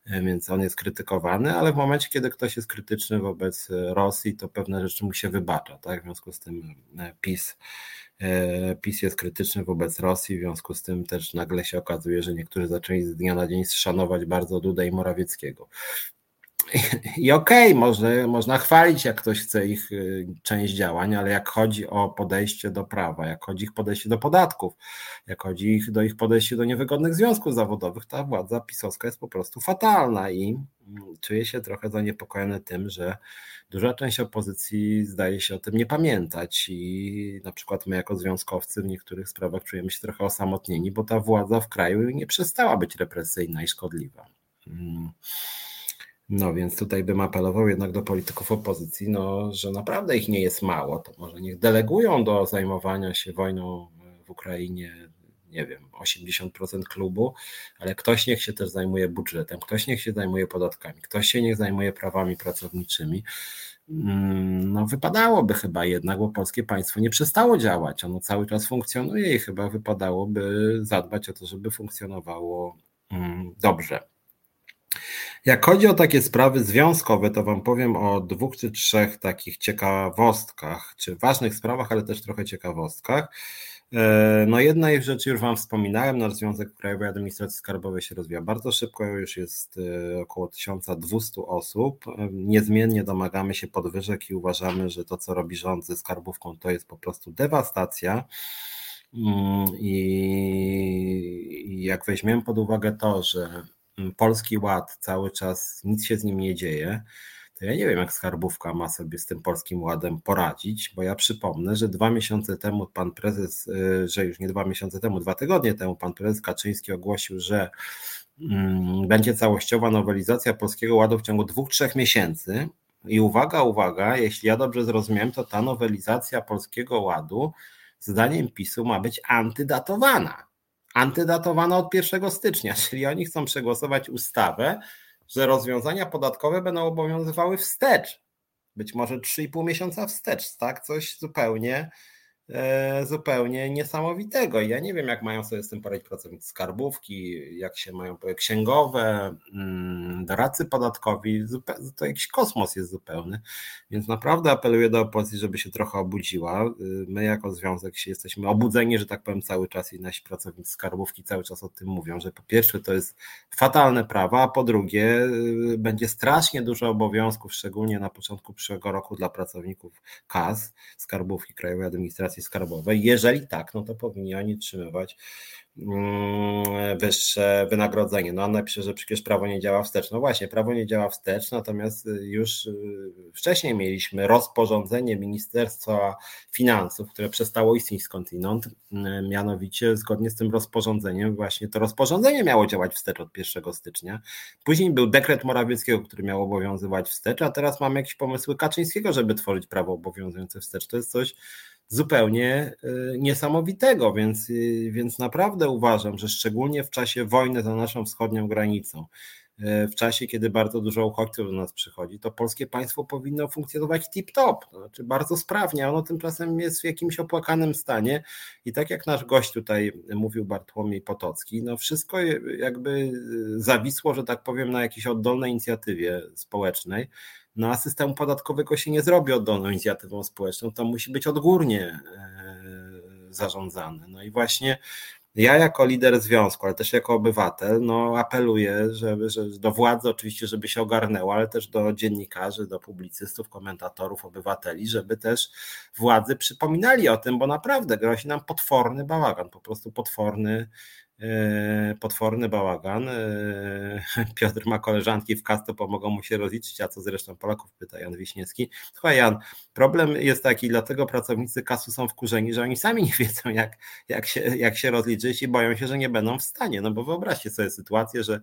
więc on jest krytykowany, ale w momencie, kiedy ktoś jest krytyczny wobec Rosji, to pewne rzeczy mu się wybacza, tak? W związku z tym e, PiS e, PiS jest krytyczny wobec Rosji, w związku z tym też nagle się okazuje, że niektórzy zaczęli z dnia na dzień szanować bardzo Dudę i Morawieckiego. I okej, okay, można, można chwalić, jak ktoś chce ich y, część działań, ale jak chodzi o podejście do prawa, jak chodzi ich podejście do podatków, jak chodzi ich, do ich podejście do niewygodnych związków zawodowych, ta władza pisowska jest po prostu fatalna i mm, czuję się trochę zaniepokojony tym, że duża część opozycji zdaje się o tym nie pamiętać i na przykład my jako związkowcy w niektórych sprawach czujemy się trochę osamotnieni, bo ta władza w kraju nie przestała być represyjna i szkodliwa. Hmm. No więc tutaj bym apelował jednak do polityków opozycji, no, że naprawdę ich nie jest mało. To może niech delegują do zajmowania się wojną w Ukrainie, nie wiem, 80% klubu, ale ktoś niech się też zajmuje budżetem, ktoś niech się zajmuje podatkami, ktoś się niech zajmuje prawami pracowniczymi. Mm, no, wypadałoby chyba jednak, bo polskie państwo nie przestało działać, ono cały czas funkcjonuje i chyba wypadałoby zadbać o to, żeby funkcjonowało mm, dobrze. Jak chodzi o takie sprawy związkowe, to Wam powiem o dwóch czy trzech takich ciekawostkach, czy ważnych sprawach, ale też trochę ciekawostkach. E, no jednej rzeczy już Wam wspominałem, nasz Związek Krajowej Administracji Skarbowej się rozwija bardzo szybko, już jest e, około 1200 osób. Niezmiennie domagamy się podwyżek i uważamy, że to co robi rząd ze skarbówką to jest po prostu dewastacja. Mm, I jak weźmiemy pod uwagę to, że Polski Ład cały czas, nic się z nim nie dzieje, to ja nie wiem, jak skarbówka ma sobie z tym Polskim Ładem poradzić, bo ja przypomnę, że dwa miesiące temu pan prezes, y, że już nie dwa miesiące temu, dwa tygodnie temu pan prezes Kaczyński ogłosił, że mm, będzie całościowa nowelizacja Polskiego Ładu w ciągu dwóch, trzech miesięcy. I uwaga, uwaga, jeśli ja dobrze zrozumiałem, to ta nowelizacja Polskiego Ładu zdaniem PiSu ma być antydatowana antydatowana od 1 stycznia, [LAUGHS] czyli oni chcą przegłosować ustawę, że rozwiązania podatkowe będą obowiązywały wstecz. Być może 3,5 miesiąca wstecz, tak? Coś zupełnie zupełnie niesamowitego. Ja nie wiem, jak mają sobie z tym poradzić pracownicy skarbówki, jak się mają księgowe, mm, doradcy podatkowi. To jakiś kosmos jest zupełny. Więc naprawdę apeluję do opozycji, żeby się trochę obudziła. Y, my jako związek się jesteśmy obudzeni, że tak powiem, cały czas i nasi pracownicy skarbówki cały czas o tym mówią, że po pierwsze to jest fatalne prawo, a po drugie y, będzie strasznie dużo obowiązków, szczególnie na początku przyszłego roku dla pracowników KAS, Skarbówki Krajowej Administracji Skarbowej. Jeżeli tak, no to powinni oni otrzymywać mm, wyższe wynagrodzenie. No a napisze, że przecież prawo nie działa wstecz. No właśnie, prawo nie działa wstecz, natomiast już y, wcześniej mieliśmy rozporządzenie Ministerstwa Finansów, które przestało istnieć skądinąd, y, mianowicie zgodnie z tym rozporządzeniem właśnie to rozporządzenie miało działać wstecz od 1 stycznia. Później był dekret Morawieckiego, który miał obowiązywać wstecz, a teraz mamy jakieś pomysły Kaczyńskiego, żeby tworzyć prawo obowiązujące wstecz. To jest coś zupełnie niesamowitego, więc, więc naprawdę uważam, że szczególnie w czasie wojny za naszą wschodnią granicą, E, w czasie, kiedy bardzo dużo uchodźców do nas przychodzi, to polskie państwo powinno funkcjonować tip-top, to znaczy bardzo sprawnie, ono tymczasem jest w jakimś opłakanym stanie i tak jak nasz gość tutaj mówił Bartłomiej Potocki, no wszystko jakby zawisło, że tak powiem, na jakiejś oddolnej inicjatywie społecznej, no a systemu podatkowego się nie zrobi oddolną inicjatywą społeczną, to musi być odgórnie e, zarządzane. No i właśnie ja jako lider związku, ale też jako obywatel, no apeluję, żeby, że do władzy oczywiście, żeby się ogarnęła, ale też do dziennikarzy, do publicystów, komentatorów, obywateli, żeby też władzy przypominali o tym, bo naprawdę grozi nam potworny bałagan, po prostu potworny potworny bałagan. E, [LAUGHS] Piotr ma koleżanki w kasto, pomogą mu się rozliczyć, a co zresztą Polaków, pyta Jan Wiśniewski. Słuchaj Jan, problem jest taki, dlatego pracownicy kasu są wkurzeni, że oni sami nie [LAUGHS] wiedzą jak, jak, się, jak się rozliczyć i boją się, że nie będą w stanie, no bo wyobraźcie sobie sytuację, że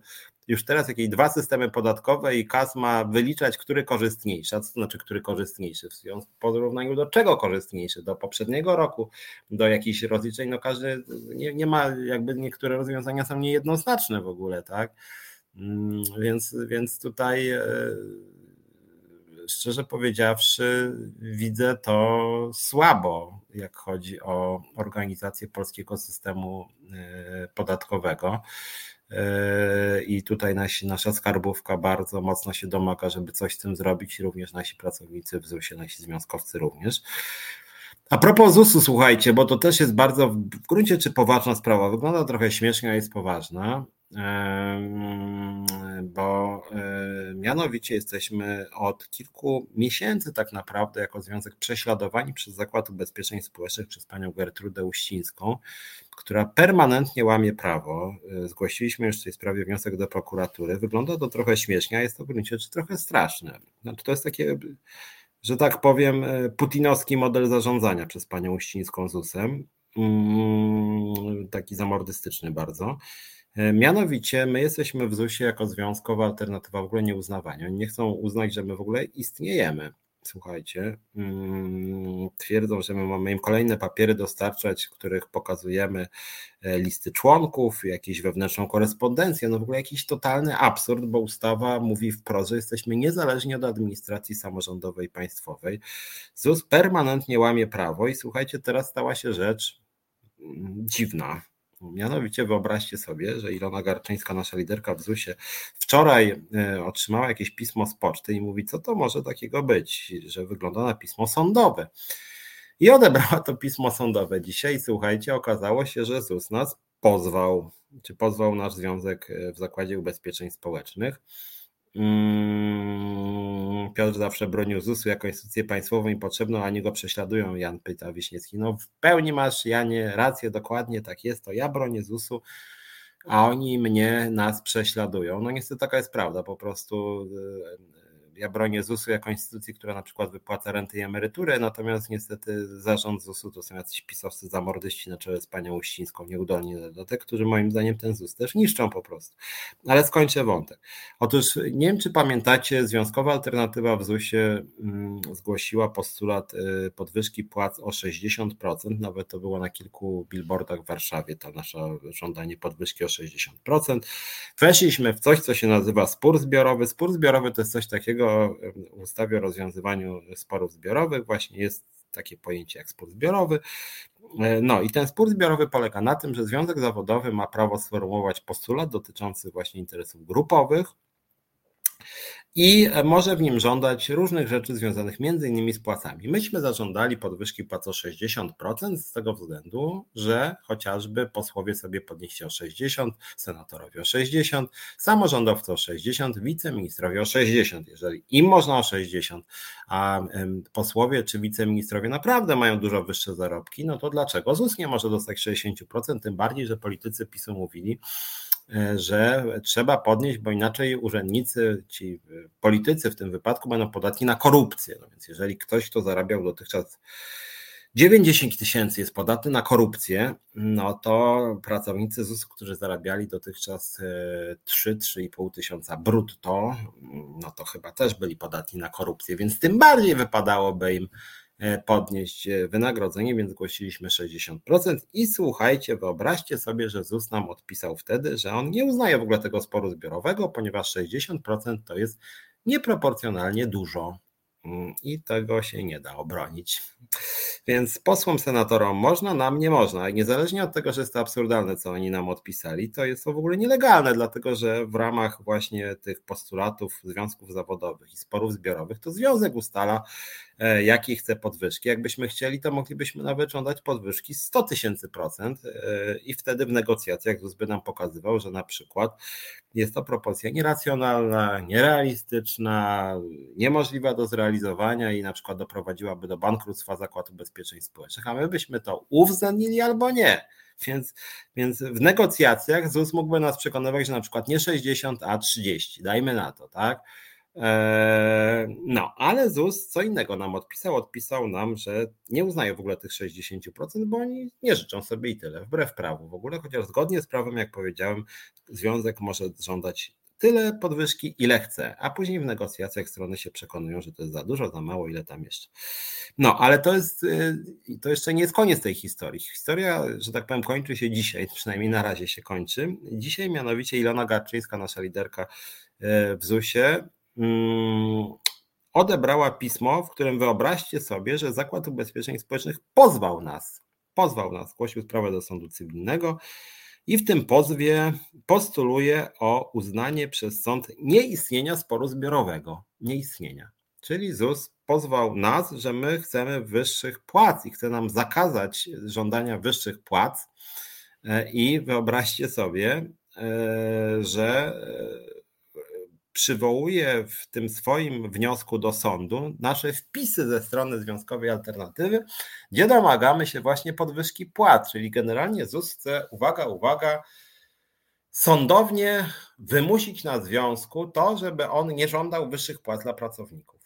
już teraz jakieś dwa systemy podatkowe i KAS ma wyliczać, który korzystniejszy. A co to znaczy, który korzystniejszy? W związku porównaniu do czego korzystniejszy? Do poprzedniego roku, do jakichś rozliczeń, no każdy nie, nie ma, jakby niektóre rozwiązania są niejednoznaczne w ogóle, tak? Mm, więc, więc tutaj e, szczerze powiedziawszy, widzę to słabo, jak chodzi o organizację polskiego systemu e, podatkowego. I tutaj nasi, nasza skarbówka bardzo mocno się domaga, żeby coś z tym zrobić, również nasi pracownicy w ZUS-ie, nasi związkowcy również. A propos ZUS-u, słuchajcie, bo to też jest bardzo w gruncie czy poważna sprawa. Wygląda trochę śmiesznie, a jest poważna bo mianowicie jesteśmy od kilku miesięcy tak naprawdę jako związek prześladowani przez Zakład Ubezpieczeń Społecznych przez panią Gertrudę Uścińską, która permanentnie łamie prawo. Zgłosiliśmy już w tej sprawie wniosek do prokuratury. Wygląda to trochę śmiesznie, a jest to w gruncie rzeczy trochę straszne. Znaczy to jest takie, że tak powiem, putinowski model zarządzania przez panią Uścińską ZUS-em. Mm, taki zamordystyczny bardzo. E, mianowicie my jesteśmy w ZUS-ie jako związkowa alternatywa w ogóle nieuznawania. Oni nie chcą uznać, że my w ogóle istniejemy. Słuchajcie, mm, twierdzą, że my mamy im kolejne papiery dostarczać, których pokazujemy e, listy członków, jakąś wewnętrzną korespondencję. No w ogóle jakiś totalny absurd, bo ustawa mówi wprost, że jesteśmy niezależni od administracji samorządowej państwowej. ZUS permanentnie łamie prawo i słuchajcie, teraz stała się rzecz mm, dziwna Mianowicie wyobraźcie sobie, że Ilona Garczyńska, nasza liderka w ZUS-ie, wczoraj e, otrzymała jakieś pismo z poczty i mówi, co to może takiego być, że wygląda na pismo sądowe. I odebrała to pismo sądowe dzisiaj. Słuchajcie, okazało się, że ZUS nas pozwał, czy pozwał nasz związek e, w Zakładzie Ubezpieczeń Społecznych Mm, Piotr zawsze bronił ZUS-u jako instytucję państwową i potrzebną, a oni go prześladują, Jan pyta Wiśniewski. No w pełni masz, Janie, rację, dokładnie tak jest, to ja bronię ZUS-u, a oni mnie, nas prześladują. No niestety taka jest prawda, po prostu ja bronię ZUS-u jako instytucji, która na przykład wypłaca renty i emerytury, natomiast niestety zarząd ZUS-u to są jacyś pisowcy zamordyści na czele z panią Uścińską, nieudolni dodatek, którzy moim zdaniem ten ZUS też niszczą po prostu. Ale skończę wątek. Otóż nie wiem, czy pamiętacie, Związkowa Alternatywa w ZUS-ie mm, zgłosiła postulat y, podwyżki płac o 60%, nawet to było na kilku billboardach w Warszawie, to nasze żądanie podwyżki o 60%. Weszliśmy w coś, co się nazywa spór zbiorowy. Spór zbiorowy to jest coś takiego, w ustawie o rozwiązywaniu sporów zbiorowych właśnie jest takie pojęcie jak spór zbiorowy. No i ten spór zbiorowy polega na tym, że związek zawodowy ma prawo sformułować postulat dotyczący właśnie interesów grupowych, i może w nim żądać różnych rzeczy związanych między innymi z płacami. Myśmy zażądali podwyżki płac o 60% z tego względu, że chociażby posłowie sobie podnieśli o 60, senatorowie o 60, samorządowcy o 60, wiceministrowie o 60. Jeżeli im można o 60, a posłowie czy wiceministrowie naprawdę mają dużo wyższe zarobki, no to dlaczego ZUS nie może dostać 60%? Tym bardziej, że politycy PiSu mówili, że trzeba podnieść, bo inaczej urzędnicy, ci politycy w tym wypadku będą podatni na korupcję. No więc jeżeli ktoś, kto zarabiał dotychczas 90 tysięcy jest podatny na korupcję, no to pracownicy ZUS, którzy zarabiali dotychczas 3-3,5 e, tysiąca brutto, no to chyba też byli podatni na korupcję, więc tym bardziej wypadałoby im podnieść wynagrodzenie, więc zgłosiliśmy 60%. I słuchajcie, wyobraźcie sobie, że ZUS nam odpisał wtedy, że on nie uznaje w ogóle tego sporu zbiorowego, ponieważ 60% to jest nieproporcjonalnie dużo. Mm, I tego się nie da obronić. Więc posłom, senatorom można, nam nie można. I niezależnie od tego, że jest to absurdalne, co oni nam odpisali, to jest to w ogóle nielegalne, dlatego że w ramach właśnie tych postulatów związków zawodowych i sporów zbiorowych, to związek ustala, E, jakiej chce podwyżki. Jakbyśmy chcieli, to moglibyśmy nawet żądać podwyżki 100 tysięcy procent e, i wtedy w negocjacjach ZUS by nam pokazywał, że na przykład jest to propozycja nieracjonalna, nierealistyczna, niemożliwa do zrealizowania i na przykład doprowadziłaby do bankructwa Zakładu Ubezpieczeń Społecznych, a my byśmy to uwzględnili albo nie. Więc, więc w negocjacjach ZUS mógłby nas przekonywać, że na przykład nie 60, a 30, dajmy na to, tak? Eee, no, ale ZUS co innego nam odpisał. Odpisał nam, że nie uznaje w ogóle tych 60%, bo oni nie życzą sobie i tyle, wbrew prawu w ogóle, chociaż zgodnie z prawem, jak powiedziałem, związek może żądać tyle podwyżki, ile chce, a później w negocjacjach strony się przekonują, że to jest za dużo, za mało, ile tam jeszcze. No, ale to jest, y, to jeszcze nie jest koniec tej historii. Historia, że tak powiem, kończy się dzisiaj, [LAUGHS] przynajmniej na razie się kończy. Dzisiaj mianowicie Ilona Garczyńska, nasza liderka y, w ZUS-ie, odebrała pismo, w którym wyobraźcie sobie, że Zakład Ubezpieczeń Społecznych pozwał nas, pozwał nas, zgłosił sprawę do sądu cywilnego i w tym pozwie postuluje o uznanie przez sąd nieistnienia sporu zbiorowego. Nieistnienia. Czyli ZUS pozwał nas, że my chcemy wyższych płac i chce nam zakazać żądania wyższych płac. E, I wyobraźcie sobie, e, że przywołuje w tym swoim wniosku do sądu nasze wpisy ze strony Związkowej Alternatywy, gdzie domagamy się właśnie podwyżki płac, czyli generalnie ZUS chce, uwaga, uwaga, sądownie wymusić na związku to, żeby on nie żądał wyższych płac dla pracowników.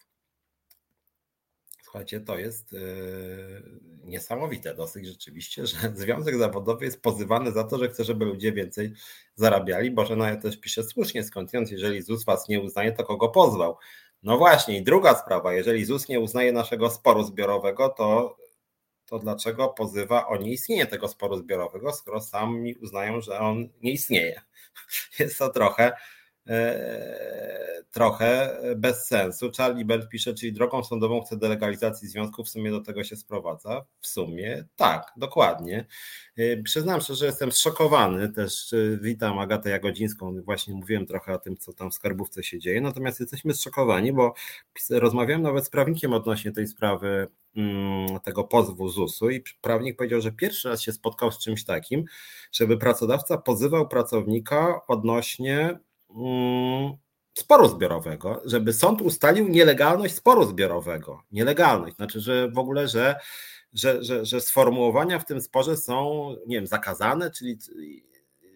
Słuchajcie, to jest yy, niesamowite dosyć rzeczywiście, że [LAUGHS] związek zawodowy jest pozywany za to, że chce, żeby ludzie więcej zarabiali. Bożena też pisze słusznie, skądinąd, jeżeli ZUS was nie uznaje, to kogo pozwał? No właśnie, i druga sprawa, jeżeli ZUS nie uznaje naszego sporu zbiorowego, to, to dlaczego pozywa o nieistnienie tego sporu zbiorowego, skoro sami uznają, że on nie istnieje? [LAUGHS] Jest to trochę trochę bez sensu. Charlie Bell pisze, czyli drogą sądową chce delegalizacji związku, w sumie do tego się sprowadza. W sumie tak, dokładnie. E, przyznam szczerze, że jestem zszokowany. Też e, witam Agatę Jagodzińską. Właśnie mówiłem trochę o tym, co tam w skarbówce się dzieje. Natomiast jesteśmy zszokowani, bo rozmawiałem nawet z prawnikiem odnośnie tej sprawy mm, tego pozwu ZUS-u i prawnik powiedział, że pierwszy raz się spotkał z czymś takim, żeby pracodawca pozywał pracownika odnośnie sporu zbiorowego, żeby sąd ustalił nielegalność sporu zbiorowego. Nielegalność, znaczy, że w ogóle, że, że, że, że sformułowania w tym sporze są, nie wiem, zakazane, czyli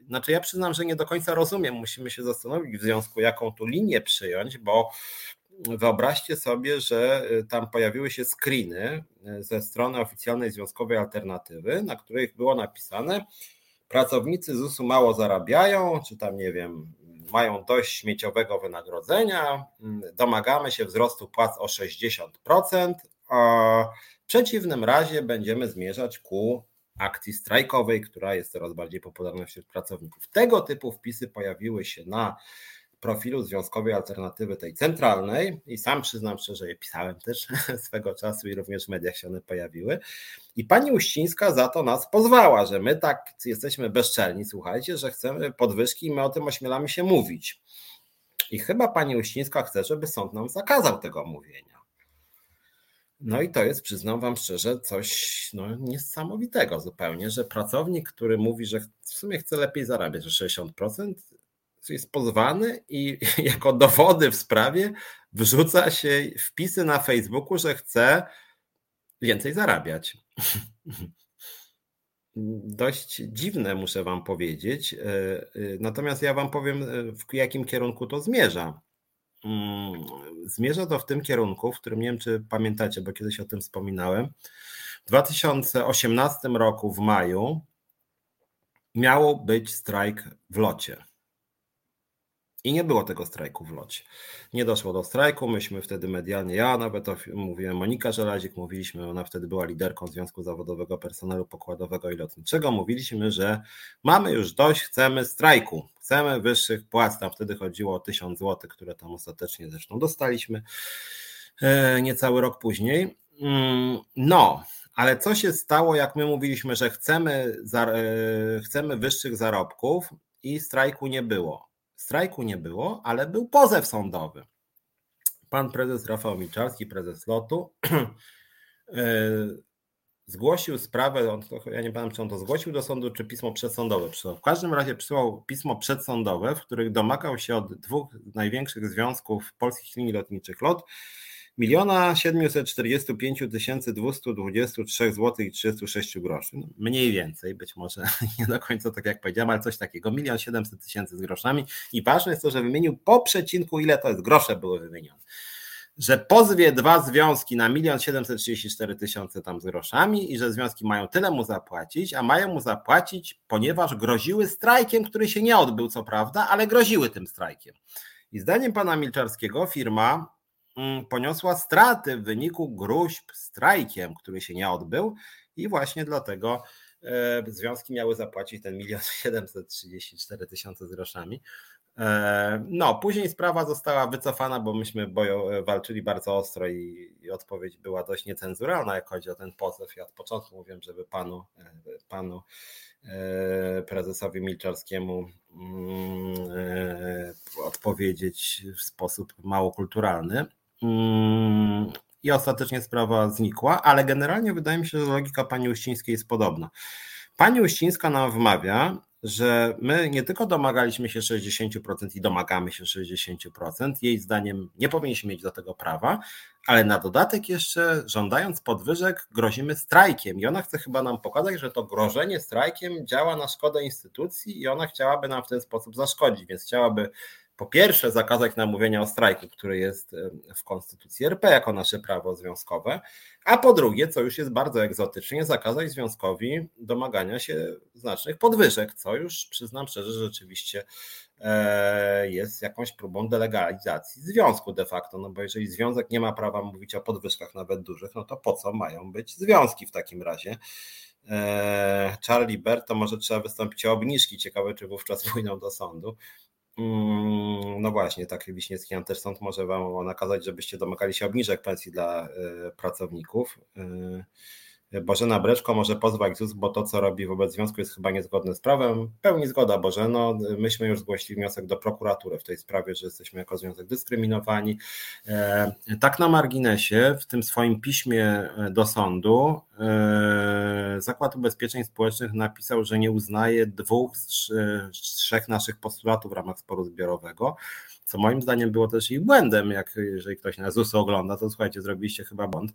znaczy ja przyznam, że nie do końca rozumiem, musimy się zastanowić w związku, jaką tu linię przyjąć, bo wyobraźcie sobie, że y, tam pojawiły się screeny y, ze strony oficjalnej związkowej alternatywy, na których było napisane, pracownicy ZUS-u mało zarabiają, czy tam nie wiem, mają dość śmieciowego wynagrodzenia, mm, domagamy się wzrostu płac o 60%, a w przeciwnym razie będziemy zmierzać ku akcji strajkowej, która jest coraz bardziej popularna wśród pracowników. Tego typu wpisy pojawiły się na profilu Związkowej Alternatywy tej centralnej i sam przyznam szczerze, je pisałem też [LAUGHS] swego czasu i również w mediach się one pojawiły. I pani Uścińska za to nas pozwała, że my tak jesteśmy bezczelni, słuchajcie, że chcemy podwyżki i my o tym ośmielamy się mówić. I chyba pani Uścińska chce, żeby sąd nam zakazał tego mówienia. No i to jest, przyznam Wam szczerze, coś no, niesamowitego zupełnie, że pracownik, który mówi, że w sumie chce lepiej zarabiać o 60%, jest pozwany i [LAUGHS] jako dowody w sprawie wrzuca się wpisy na Facebooku, że chce więcej zarabiać. [LAUGHS] Dość dziwne, muszę Wam powiedzieć. E, e, natomiast ja Wam powiem, e, w jakim kierunku to zmierza. Mm, zmierza to w tym kierunku, w którym nie wiem, czy pamiętacie, bo kiedyś o tym wspominałem. W 2018 roku w maju miało być strajk w locie. I nie było tego strajku w locie. Nie doszło do strajku, myśmy wtedy medialnie, ja nawet mówiłem, Monika Żelazik, mówiliśmy, ona wtedy była liderką Związku Zawodowego Personelu Pokładowego i Lotniczego, mówiliśmy, że mamy już dość, chcemy strajku, chcemy wyższych płac, tam wtedy chodziło o 1000 zł, które tam ostatecznie zresztą dostaliśmy e, niecały rok później. Mm, no, ale co się stało, jak my mówiliśmy, że chcemy, e, chcemy wyższych zarobków i strajku nie było? Strajku nie było, ale był pozew sądowy. Pan prezes Rafał Milczarski, prezes lotu, [CLEARS THROAT] e, zgłosił sprawę, on, ja nie pamiętam, czy on to zgłosił do sądu, czy pismo przedsądowe przysłał. W każdym razie przysłał pismo przedsądowe, w których domagał się od dwóch największych związków polskich linii lotniczych LOT miliona 745 223 zł i 36 groszy. No, mniej więcej, być może [LAUGHS] nie do końca tak jak powiedziałem, ale coś takiego. Milion 700 tysięcy z groszami i ważne jest to, że wymienił po przecinku ile to jest, grosze były wymienione. Że pozwie dwa związki na milion 734 tysiące tam z groszami i że związki mają tyle mu zapłacić, a mają mu zapłacić, ponieważ groziły strajkiem, który się nie odbył, co prawda, ale groziły tym strajkiem. I zdaniem pana Milczarskiego firma poniosła straty w wyniku gruźb strajkiem, który się nie odbył i właśnie dlatego e, związki miały zapłacić ten milion [LAUGHS] 734 tysiące z groszami. E, no, później sprawa została wycofana, bo myśmy bojo, e, walczyli bardzo ostro i, i, odpowiedź była dość niecenzuralna, jak chodzi o ten pozew. Ja od początku mówiłem, żeby panu, panu prezesowi Milczarskiemu mm, odpowiedzieć w sposób mało kulturalny. Mm, I ostatecznie sprawa znikła, ale generalnie wydaje mi się, że logika pani Uścińskiej jest podobna. Pani Uścińska nam wmawia, że my nie tylko domagaliśmy się 60% i domagamy się 60%, jej zdaniem nie powinniśmy mieć do tego prawa, ale na dodatek jeszcze żądając podwyżek grozimy strajkiem i ona chce chyba nam pokazać, że to grożenie strajkiem działa na szkodę instytucji i ona chciałaby nam w ten sposób zaszkodzić, więc chciałaby po pierwsze zakazać namówienia o strajku, który jest w Konstytucji RP jako nasze prawo związkowe, a po drugie, co już jest bardzo egzotycznie, zakazać związkowi domagania się znacznych podwyżek, co już przyznam szczerze, że rzeczywiście e, jest jakąś próbą delegalizacji związku de facto, no bo jeżeli związek nie ma prawa mówić o podwyżkach nawet dużych, no to po co mają być związki w takim razie? E, Charlie Bert, to może trzeba wystąpić o obniżki. Ciekawe, czy wówczas [LAUGHS] pójdą do sądu. Mm, no właśnie, taki Wiśniewski Antysąd może Wam nakazać, żebyście domagali się obniżek pensji dla e, pracowników. E, Bożena Breczko może pozwać ZUS, bo to, co robi wobec związku, jest chyba niezgodne z prawem. Pełni zgoda, Bożeno. Myśmy już zgłosili wniosek do prokuratury w tej sprawie, że jesteśmy jako związek dyskryminowani. E, tak na marginesie, w tym swoim piśmie do sądu, e, Zakład Ubezpieczeń Społecznych napisał, że nie uznaje dwóch z trzech naszych postulatów w ramach sporu zbiorowego co moim zdaniem było też ich błędem, jak jeżeli ktoś na ZUS ogląda, to słuchajcie, zrobiliście chyba błąd,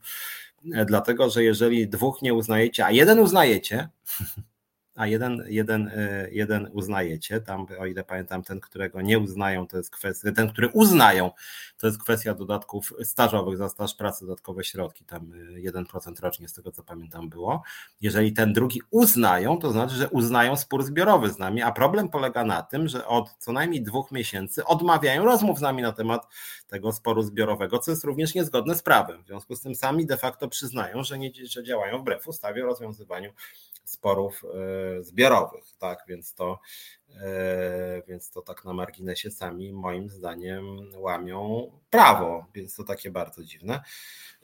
e, dlatego, że jeżeli dwóch nie uznajecie, a jeden uznajecie, [LAUGHS] a jeden, jeden, e, jeden uznajecie, tam o ile pamiętam, ten, którego nie uznają, to jest kwestia, ten, który uznają, to jest kwestia dodatków stażowych za staż pracy, dodatkowe środki, tam 1% e, rocznie z tego co pamiętam było. Jeżeli ten drugi uznają, to znaczy, że uznają spór zbiorowy z nami, a problem polega na tym, że od co najmniej dwóch miesięcy odmawiają rozmów z nami na temat tego sporu zbiorowego, co jest również niezgodne z prawem. W związku z tym sami de facto przyznają, że, nie, że działają wbrew ustawie o rozwiązywaniu sporów e, zbiorowych, tak, więc to, więc to tak na marginesie sami moim zdaniem łamią prawo, więc to takie bardzo dziwne.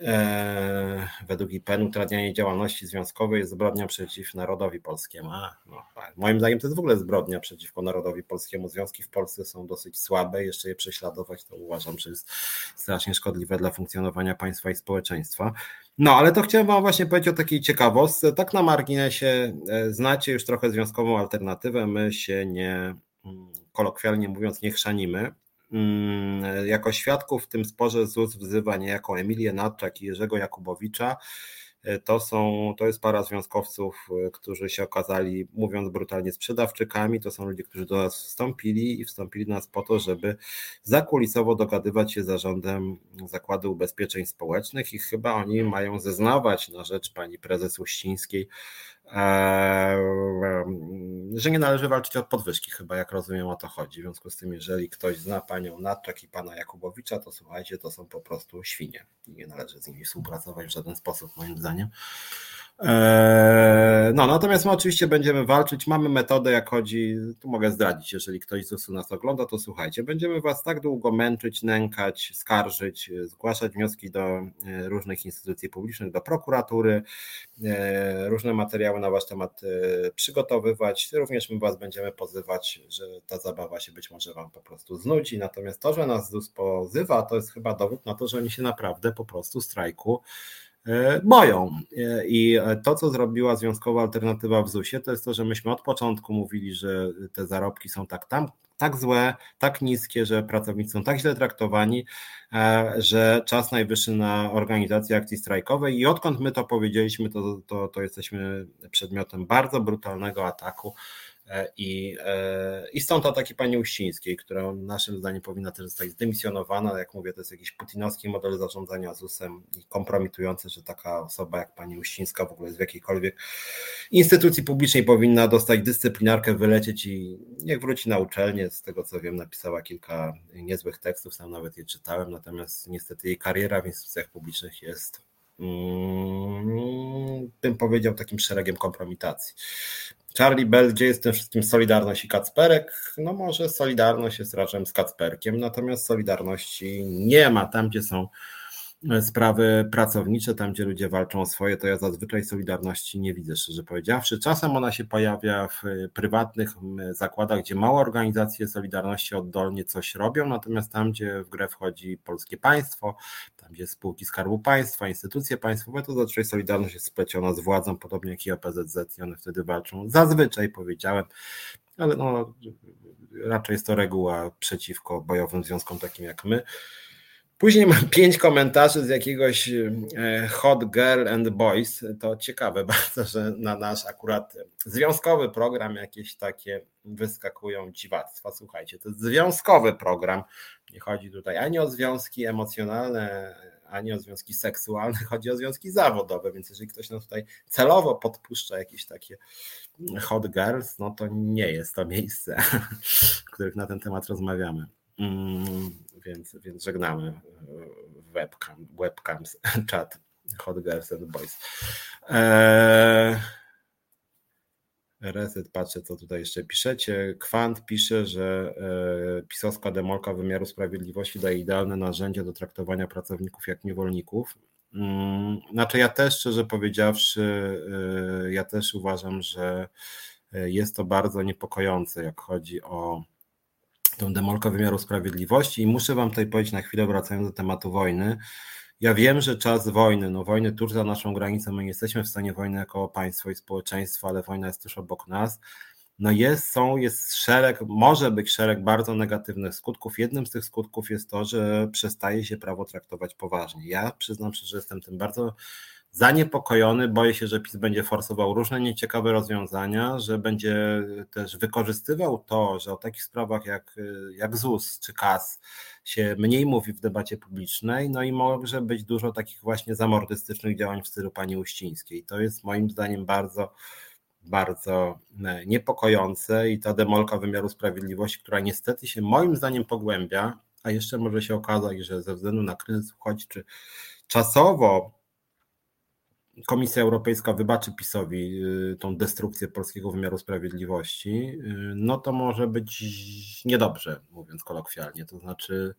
E, według IPN utrudnianie działalności związkowej jest zbrodnia przeciw narodowi polskiemu. A, no. Moim zdaniem to jest w ogóle zbrodnia przeciwko narodowi polskiemu. Związki w Polsce są dosyć słabe, jeszcze je prześladować to uważam, że jest strasznie szkodliwe dla funkcjonowania państwa i społeczeństwa. No, ale to chciałem Wam właśnie powiedzieć o takiej ciekawostce. Tak na marginesie e, znacie już trochę związkową alternatywę. My się nie, mm, kolokwialnie mówiąc, nie chrzanimy. Mm, jako świadków w tym sporze ZUS wzywa niejako Emilię Nadczak i Jerzego Jakubowicza. E, to, są, to jest para związkowców, e, którzy się okazali, mówiąc brutalnie, sprzedawczykami. To są ludzie, którzy do nas wstąpili i wstąpili do nas po to, żeby zakulisowo dogadywać się z zarządem Zakładu Ubezpieczeń Społecznych i chyba oni mają zeznawać na rzecz pani prezes Uścińskiej że nie należy walczyć o podwyżki, chyba jak rozumiem o to chodzi. W związku z tym, jeżeli ktoś zna panią Natczak i pana Jakubowicza, to słuchajcie, to są po prostu świnie i nie należy z nimi współpracować w żaden sposób, moim zdaniem. Eee, no, natomiast my oczywiście będziemy walczyć. Mamy metodę, jak chodzi, tu mogę zdradzić, jeżeli ktoś z USU nas ogląda, to słuchajcie, będziemy was tak długo męczyć, nękać, skarżyć, zgłaszać wnioski do e, różnych instytucji publicznych, do prokuratury, e, różne materiały na wasz temat e, przygotowywać. Również my was będziemy pozywać, że ta zabawa się być może wam po prostu znudzi. Natomiast to, że nas ZUS pozywa, to jest chyba dowód na to, że oni się naprawdę po prostu strajku boją. E, I to, co zrobiła Związkowa Alternatywa w ZUS-ie, to jest to, że myśmy od początku mówili, że te zarobki są tak tam, tak złe, tak niskie, że pracownicy są tak źle traktowani, e, że czas najwyższy na organizację akcji strajkowej i odkąd my to powiedzieliśmy, to, to, to jesteśmy przedmiotem bardzo brutalnego ataku E, I, e, I stąd ataki pani Uścińskiej, która naszym zdaniem powinna też zostać zdymisjonowana. Jak mówię, to jest jakiś putinowski model zarządzania ZUS-em i kompromitujący, że taka osoba jak pani Uścińska w ogóle w jakiejkolwiek instytucji publicznej powinna dostać dyscyplinarkę, wylecieć i niech wróci na uczelnię. Z tego co wiem, napisała kilka niezłych tekstów, sam nawet je czytałem, natomiast niestety jej kariera w instytucjach publicznych jest mm, bym powiedział, takim szeregiem kompromitacji. Charlie Bell, gdzie jest tym wszystkim Solidarność i Kacperek? No może Solidarność jest razem z Kacperkiem, natomiast Solidarności nie ma tam, gdzie są sprawy pracownicze, tam gdzie ludzie walczą o swoje, to ja zazwyczaj Solidarności nie widzę, szczerze powiedziawszy. Czasem ona się pojawia w prywatnych zakładach, gdzie małe organizacje Solidarności oddolnie coś robią, natomiast tam, gdzie w grę wchodzi polskie państwo, tam gdzie spółki Skarbu Państwa, instytucje państwowe, to zazwyczaj Solidarność jest spleciona z władzą, podobnie jak i OPZZ i one wtedy walczą. Zazwyczaj powiedziałem, ale no, raczej jest to reguła przeciwko bojowym związkom takim jak my. Później mam [LAUGHS] pięć komentarzy z jakiegoś e, Hot Girl and Boys. To ciekawe [LAUGHS] bardzo, że na nasz akurat związkowy program jakieś takie wyskakują dziwactwa. Słuchajcie, to jest związkowy program. Nie chodzi tutaj ani o związki emocjonalne, ani o związki seksualne, [LAUGHS] chodzi o związki zawodowe, więc jeżeli ktoś nam tutaj celowo podpuszcza jakieś takie hot girls, no to nie jest to miejsce, w których na ten temat rozmawiamy. Więc, więc żegnamy e, webcam, webcams, [LAUGHS] chat Hot Girls and Boys. Eee, Reset, patrzę co tutaj jeszcze piszecie. Kwant pisze, że e, pisowska demolka wymiaru sprawiedliwości daje idealne narzędzie do traktowania pracowników jak niewolników. Mm, znaczy ja też szczerze powiedziawszy, e, ja też uważam, że jest to bardzo niepokojące, jak chodzi o tą demolkę wymiaru sprawiedliwości i muszę wam tutaj powiedzieć na chwilę, wracając do tematu wojny, ja wiem, że czas wojny, no wojny tuż za naszą granicą, my nie jesteśmy w stanie wojny jako państwo i społeczeństwo, ale wojna jest tuż obok nas, no jest, są, jest szereg, może być szereg bardzo negatywnych skutków. Jednym z tych skutków jest to, że przestaje się prawo traktować poważnie. Ja przyznam się, że jestem tym bardzo zaniepokojony. Boję się, że PiS będzie forsował różne nieciekawe rozwiązania, że będzie też wykorzystywał to, że o takich sprawach jak, jak ZUS czy KAS się mniej mówi w debacie publicznej, no i może być dużo takich właśnie zamordystycznych działań w stylu pani Uścińskiej. To jest moim zdaniem bardzo bardzo e, niepokojące i ta demolka wymiaru sprawiedliwości, która niestety się moim zdaniem pogłębia, a jeszcze może się okazać, że ze względu na kryzys uchodźczy czasowo Komisja Europejska wybaczy PiSowi y, tą destrukcję polskiego wymiaru sprawiedliwości, y, no to może być niedobrze, mówiąc kolokwialnie. To znaczy,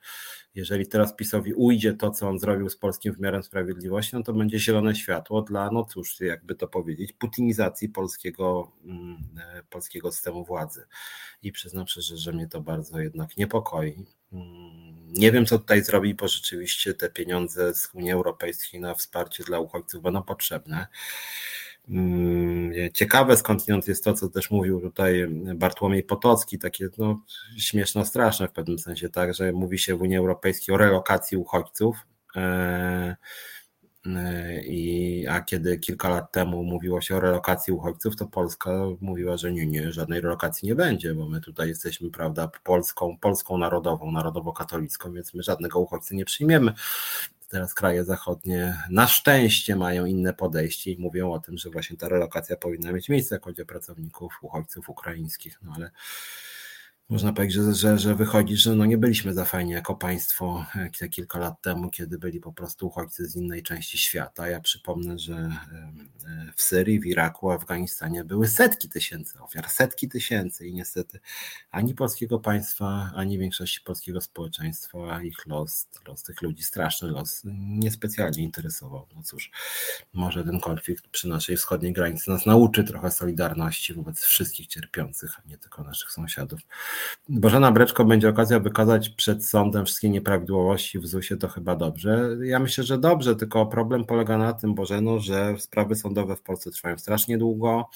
jeżeli teraz PiSowi ujdzie to, co on zrobił z polskim wymiarem sprawiedliwości, no to będzie zielone światło dla, no cóż, jakby to powiedzieć, putinizacji polskiego, mm, e, polskiego systemu władzy. I przyznam szczerze, że mnie to bardzo jednak niepokoi. Nie wiem, co tutaj zrobi, bo rzeczywiście te pieniądze z Unii Europejskiej na wsparcie dla uchodźców będą potrzebne. Mm, ciekawe skądinąd jest to, co też mówił tutaj Bartłomiej Potocki, takie no, śmieszno straszne w pewnym sensie, tak, że mówi się w Unii Europejskiej o relokacji uchodźców. E, i, a kiedy kilka lat temu mówiło się o relokacji uchodźców, to Polska mówiła, że nie, nie, żadnej relokacji nie będzie, bo my tutaj jesteśmy, prawda, Polską, Polską narodową, narodowo-katolicką, więc my żadnego uchodźcy nie przyjmiemy. teraz kraje zachodnie na szczęście mają inne podejście i mówią o tym, że właśnie ta relokacja powinna mieć miejsce, jak chodzi o pracowników, uchodźców ukraińskich, no ale można powiedzieć, że, że, że wychodzi, że no nie byliśmy za fajni jako państwo te kilka lat temu, kiedy byli po prostu uchodźcy z innej części świata. Ja przypomnę, że w Syrii, w Iraku, Afganistanie były setki tysięcy ofiar, setki tysięcy i niestety ani polskiego państwa, ani większości polskiego społeczeństwa ich los, los tych ludzi, straszny los, niespecjalnie interesował. No cóż, może ten konflikt przy naszej wschodniej granicy nas nauczy trochę solidarności wobec wszystkich cierpiących, a nie tylko naszych sąsiadów. Bożena Breczko będzie okazja wykazać przed sądem wszystkie nieprawidłowości w ZUS-ie, to chyba dobrze. Ja myślę, że dobrze, tylko problem polega na tym, Bożeno, że sprawy sądowe w Polsce trwają strasznie długo.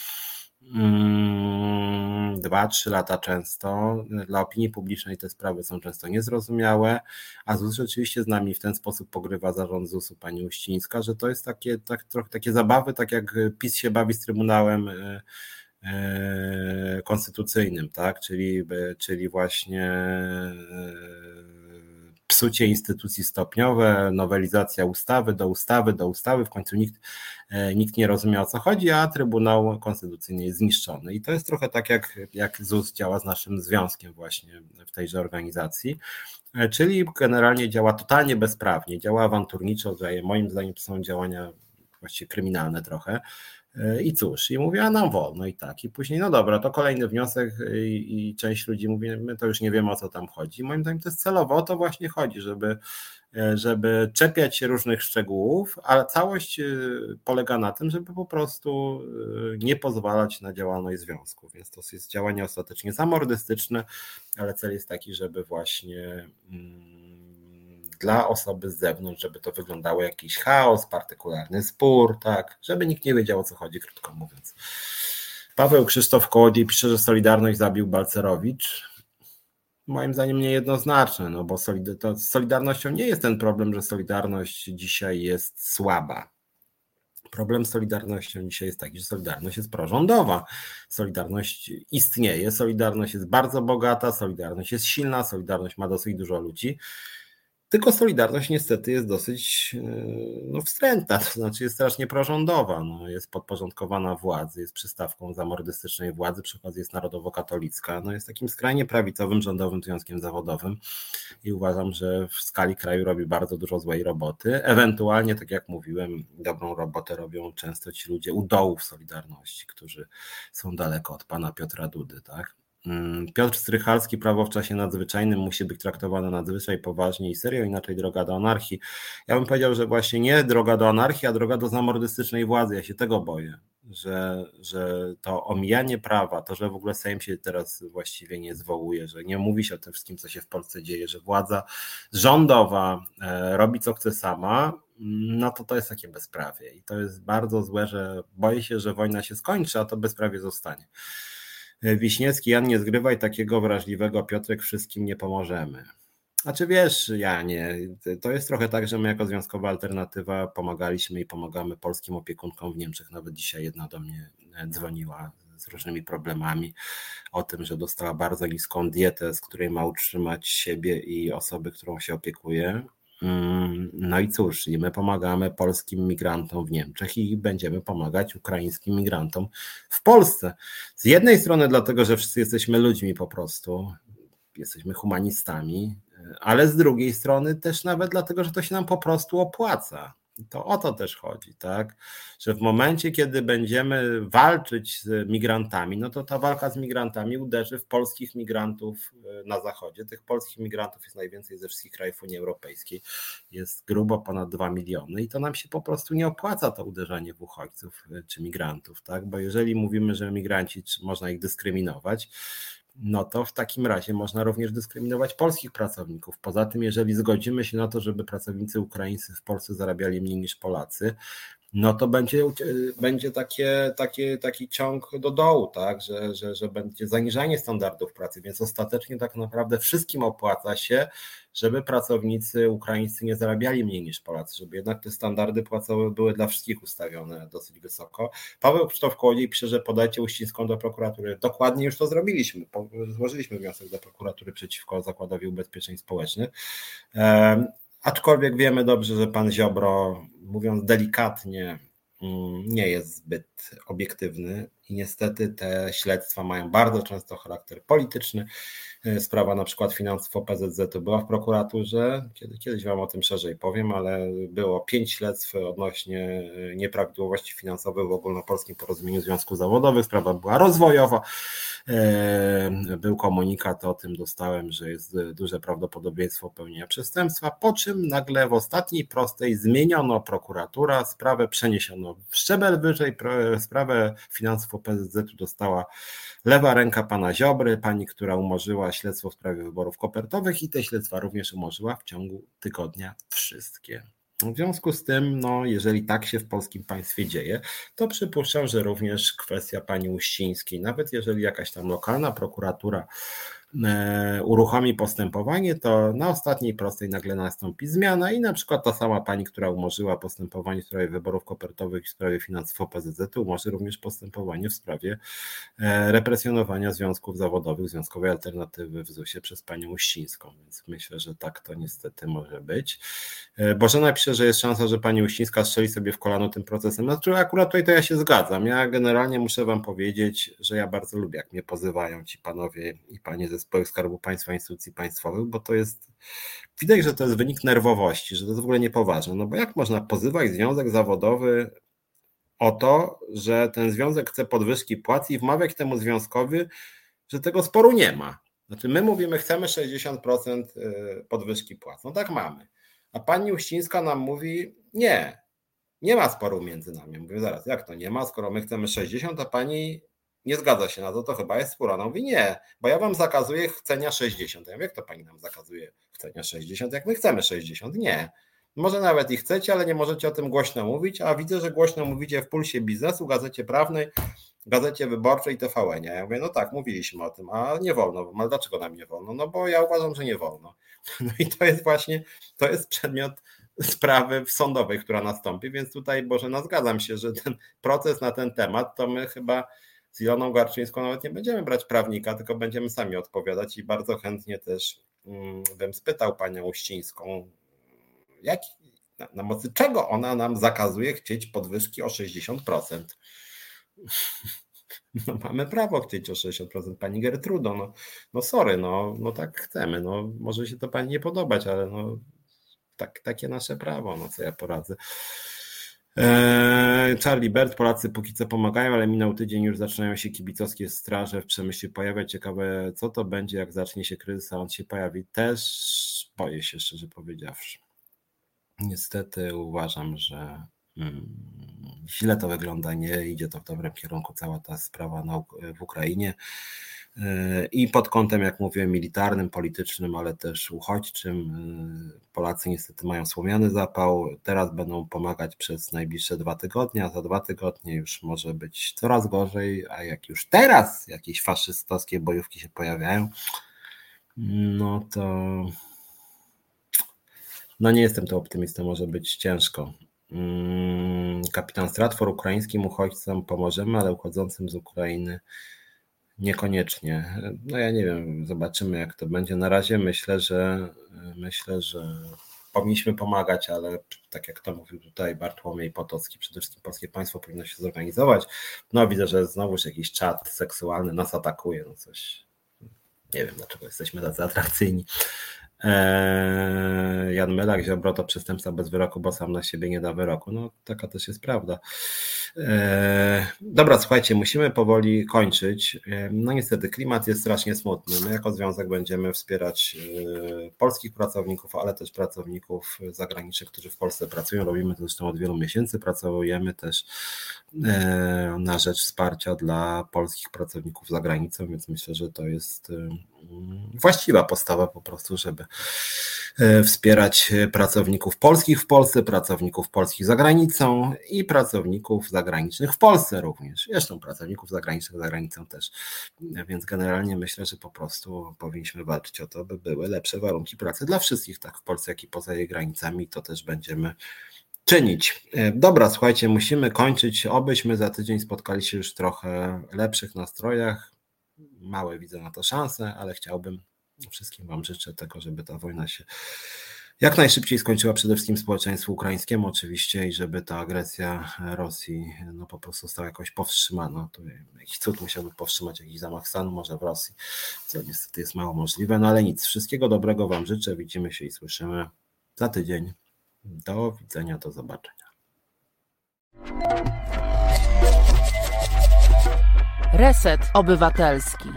Mm, dwa, trzy lata często. Dla opinii publicznej te sprawy są często niezrozumiałe, a ZUS rzeczywiście z nami w ten sposób pogrywa zarząd ZUS-u pani Uścińska, że to jest takie, tak, trochę takie zabawy, tak jak PiS się bawi z Trybunałem y, konstytucyjnym, tak? czyli, czyli właśnie e, psucie instytucji stopniowe, nowelizacja ustawy do ustawy, do ustawy, w końcu nikt, e, nikt nie rozumie o co chodzi, a Trybunał Konstytucyjny jest zniszczony. I to jest trochę tak, jak, jak ZUS działa z naszym związkiem właśnie w tejże organizacji, czyli generalnie działa totalnie bezprawnie, działa awanturniczo, moim zdaniem to są działania właściwie kryminalne trochę, i cóż, i mówię, a nam wolno i tak. I później, no dobra, to kolejny wniosek i, i, część ludzi mówi, my to już nie wiemy o co tam chodzi. Moim zdaniem to jest celowo, o to właśnie chodzi, żeby, żeby czepiać się różnych szczegółów, ale całość y, polega na tym, żeby po prostu y, nie pozwalać na działalność związku. Więc to jest działanie ostatecznie zamordystyczne, ale cel jest taki, żeby właśnie. Mm, dla osoby z zewnątrz, żeby to wyglądało jakiś chaos, partykularny spór, tak, żeby nikt nie wiedział o co chodzi, krótko mówiąc. Paweł Krzysztof Kołodziej pisze, że Solidarność zabił Balcerowicz. Moim zdaniem niejednoznaczne, no bo z Solidarnością nie jest ten problem, że Solidarność dzisiaj jest słaba. Problem z Solidarnością dzisiaj jest taki, że Solidarność jest prorządowa. Solidarność istnieje, Solidarność jest bardzo bogata, Solidarność jest silna, Solidarność ma dosyć dużo ludzi. Tylko Solidarność niestety jest dosyć e, no, wstrętna, [LAUGHS] to znaczy jest strasznie prorządowa, no, jest podporządkowana władzy, jest przystawką zamordystycznej władzy, przy okazji jest narodowo-katolicka, no, jest takim skrajnie prawicowym rządowym związkiem zawodowym i uważam, że w skali kraju robi bardzo dużo złej roboty. Ewentualnie, tak jak mówiłem, dobrą robotę robią często ci ludzie u dołów Solidarności, którzy są daleko od pana Piotra Dudy, tak? Mm, Piotr Strychalski, prawo w czasie nadzwyczajnym musi być traktowane nadzwyczaj poważnie i serio, inaczej droga do anarchii. Ja bym powiedział, że właśnie nie droga do anarchii, a droga do zamordystycznej władzy. Ja się tego boję, że, że to omijanie prawa, to, że w ogóle Sejm się teraz właściwie nie zwołuje, że nie mówi się o tym wszystkim, co się w Polsce dzieje, że władza rządowa e, robi co chce sama, no to to jest takie bezprawie i to jest bardzo złe, że boję się, że wojna się skończy, a to bezprawie zostanie. Wiśniewski, Jan, nie zgrywaj takiego wrażliwego, Piotrek, wszystkim nie pomożemy. A czy wiesz, Janie, to jest trochę tak, że my jako Związkowa Alternatywa pomagaliśmy i pomagamy polskim opiekunkom w Niemczech. Nawet dzisiaj jedna do mnie dzwoniła z różnymi problemami o tym, że dostała bardzo niską dietę, z której ma utrzymać siebie i osoby, którą się opiekuje. Mm, no i cóż, my pomagamy polskim migrantom w Niemczech i będziemy pomagać ukraińskim migrantom w Polsce. Z jednej strony dlatego, że wszyscy jesteśmy ludźmi po prostu, jesteśmy humanistami, ale z drugiej strony też nawet dlatego, że to się nam po prostu opłaca. To o to też chodzi, tak? Że w momencie, kiedy będziemy walczyć z migrantami, no to ta walka z migrantami uderzy w polskich migrantów e, na zachodzie. Tych polskich migrantów jest najwięcej ze wszystkich krajów Unii Europejskiej. Jest grubo ponad 2 miliony i to nam się po prostu nie opłaca to uderzenie w uchodźców e, czy migrantów, tak? Bo jeżeli mówimy, że migranci, można ich dyskryminować, no to w takim razie można również dyskryminować polskich pracowników. Poza tym, jeżeli zgodzimy się na to, żeby pracownicy ukraińscy w Polsce zarabiali mniej niż Polacy, no to będzie, będzie takie, takie, taki ciąg do dołu, tak? że, że, że będzie zaniżanie standardów pracy, więc ostatecznie tak naprawdę wszystkim opłaca się, żeby pracownicy ukraińscy nie zarabiali mniej niż Polacy, żeby jednak te standardy płacowe były dla wszystkich ustawione dosyć wysoko. Paweł Krzysztof Kołodziej pisze, że podajcie uścińską do prokuratury. Dokładnie już to zrobiliśmy. Złożyliśmy wniosek do prokuratury przeciwko Zakładowi Ubezpieczeń Społecznych. Aczkolwiek wiemy dobrze, że pan Ziobro, mówiąc delikatnie, mm, nie jest zbyt obiektywny i niestety te śledztwa mają bardzo często charakter polityczny. E, sprawa na przykład finansów OPZZ była w prokuraturze, kiedy, kiedyś Wam o tym szerzej powiem, ale było pięć śledztw odnośnie e, nieprawidłowości finansowych w ogólnopolskim porozumieniu związków zawodowych. Sprawa była rozwojowa. E, był komunikat o tym, dostałem, że jest duże prawdopodobieństwo popełnienia przestępstwa, po czym nagle w ostatniej prostej zmieniono prokuratura, sprawę przeniesiono w szczebel wyżej, sprawę finansów OPZZ dostała lewa ręka pana Ziobry, pani, która umorzyła śledztwo w sprawie wyborów kopertowych i te śledztwa również umorzyła w ciągu tygodnia wszystkie. W związku z tym, no, jeżeli tak się w polskim państwie dzieje, to przypuszczam, że również kwestia pani Uścińskiej, nawet jeżeli jakaś tam lokalna prokuratura uruchomi postępowanie, to na ostatniej prostej nagle nastąpi zmiana i na przykład ta sama pani, która umorzyła postępowanie w sprawie wyborów kopertowych i w sprawie finansów OPZZ, umorzy również postępowanie w sprawie e, represjonowania związków zawodowych, związkowej alternatywy w ZUS-ie przez panią Uścińską, więc myślę, że tak to niestety może być. E, Bożena pisze, że jest szansa, że pani Uścińska strzeli sobie w kolano tym procesem. Znaczy akurat tutaj to ja się zgadzam. Ja generalnie muszę wam powiedzieć, że ja bardzo lubię, jak mnie pozywają ci panowie i panie ze zespołów Skarbu Państwa, instytucji państwowych, bo to jest, widać, że to jest wynik nerwowości, że to jest w ogóle niepoważne. No bo jak można pozywać związek zawodowy o to, że ten związek chce podwyżki płac i wmawiać temu związkowi, że tego sporu nie ma. Znaczy my mówimy, chcemy 60% y, podwyżki płac. No tak mamy. A pani Uścińska nam mówi, nie, nie ma sporu między nami. Mówię, zaraz, jak to nie ma, skoro my chcemy 60, a pani nie zgadza się na to, to chyba jest spór. Ona mówi nie, bo ja wam zakazuję chcenia 60. Ja jak to pani nam zakazuje chcenia 60, jak my chcemy 60? Nie. Może nawet i chcecie, ale nie możecie o tym głośno mówić, a widzę, że głośno mówicie w Pulsie Biznesu, Gazecie Prawnej, Gazecie Wyborczej i TVN. Ja mówię, no tak, mówiliśmy o tym, a nie wolno. Ale dlaczego nam nie wolno? No bo ja uważam, że nie wolno. [LAUGHS] No i to jest właśnie, to jest przedmiot sprawy sądowej, która nastąpi, więc tutaj, Boże, no zgadzam się, że ten proces na ten temat, to my chyba z Iloną Garczyńską nawet nie będziemy brać prawnika, tylko będziemy sami odpowiadać i bardzo chętnie też mm, bym spytał panią Uścińską, jak, na, na mocy czego ona nam zakazuje chcieć podwyżki o 60%. [LAUGHS] No mamy prawo chcieć o 60%. Pani Gertrudo, no, no sorry, no, no tak chcemy. No, może się to pani nie podobać, ale no, tak, takie nasze prawo, no co ja poradzę. Eee, Charlie Bert, Polacy póki co pomagają, ale minął tydzień, już zaczynają się kibicowskie straże w przemyśle pojawiać. Ciekawe, co to będzie, jak zacznie się kryzys, a on się pojawi. Też boję się, szczerze powiedziawszy. Niestety uważam, że hmm, źle to wygląda, nie idzie to w dobrym kierunku, cała ta sprawa w Ukrainie i pod kątem, jak mówiłem, militarnym, politycznym, ale też uchodźczym. Polacy niestety mają słomiany zapał. Teraz będą pomagać przez najbliższe dwa tygodnie, a za dwa tygodnie już może być coraz gorzej. A jak już teraz jakieś faszystowskie bojówki się pojawiają, no to no nie jestem tu optymistą, może być ciężko. Mm, kapitan Stratfor ukraińskim uchodźcom pomożemy, ale uchodzącym z Ukrainy Niekoniecznie. No ja nie wiem, zobaczymy jak to będzie. Na razie myślę, że myślę, że powinniśmy pomagać, ale tak jak to mówił tutaj Bartłomiej Potocki, przede wszystkim polskie państwo powinno się zorganizować. No widzę, że znowuż jakiś czat seksualny nas atakuje, no coś. Nie wiem dlaczego jesteśmy tacy atrakcyjni. Eee, Jan Melak, Ziobro to przestępca bez wyroku, bo sam na siebie nie da wyroku. No taka też jest prawda. Eee, dobra, słuchajcie, musimy powoli kończyć. Eee, no niestety, klimat jest strasznie smutny. My jako związek będziemy wspierać polskich pracowników, ale też pracowników zagranicznych, którzy w Polsce pracują. Robimy to zresztą od wielu miesięcy. Pracujemy też na rzecz wsparcia dla polskich pracowników za granicą, więc myślę, że to jest właściwa postawa po prostu, żeby e, wspierać pracowników polskich w Polsce, pracowników polskich za granicą i pracowników zagranicznych w Polsce również. Zresztą pracowników zagranicznych za granicą też. Więc generalnie myślę, że po prostu powinniśmy walczyć o to, by były lepsze warunki pracy dla wszystkich, tak w Polsce, jak i poza jej granicami. To też będziemy czynić. E, dobra, słuchajcie, musimy kończyć. Obyśmy za tydzień spotkali się już w trochę lepszych nastrojach małe widzę na to szanse, ale chciałbym wszystkim Wam życzę tego, żeby ta wojna się jak najszybciej skończyła przede wszystkim społeczeństwo ukraińskiemu oczywiście i żeby ta agresja Rosji no po prostu została jakoś powstrzymana. To jakiś cud musiałby powstrzymać jakiś zamach stanu może w Rosji, co niestety jest mało możliwe, no ale nic. Wszystkiego dobrego Wam życzę. Widzimy się i słyszymy za tydzień. Do widzenia, do zobaczenia. Reset Obywatelski.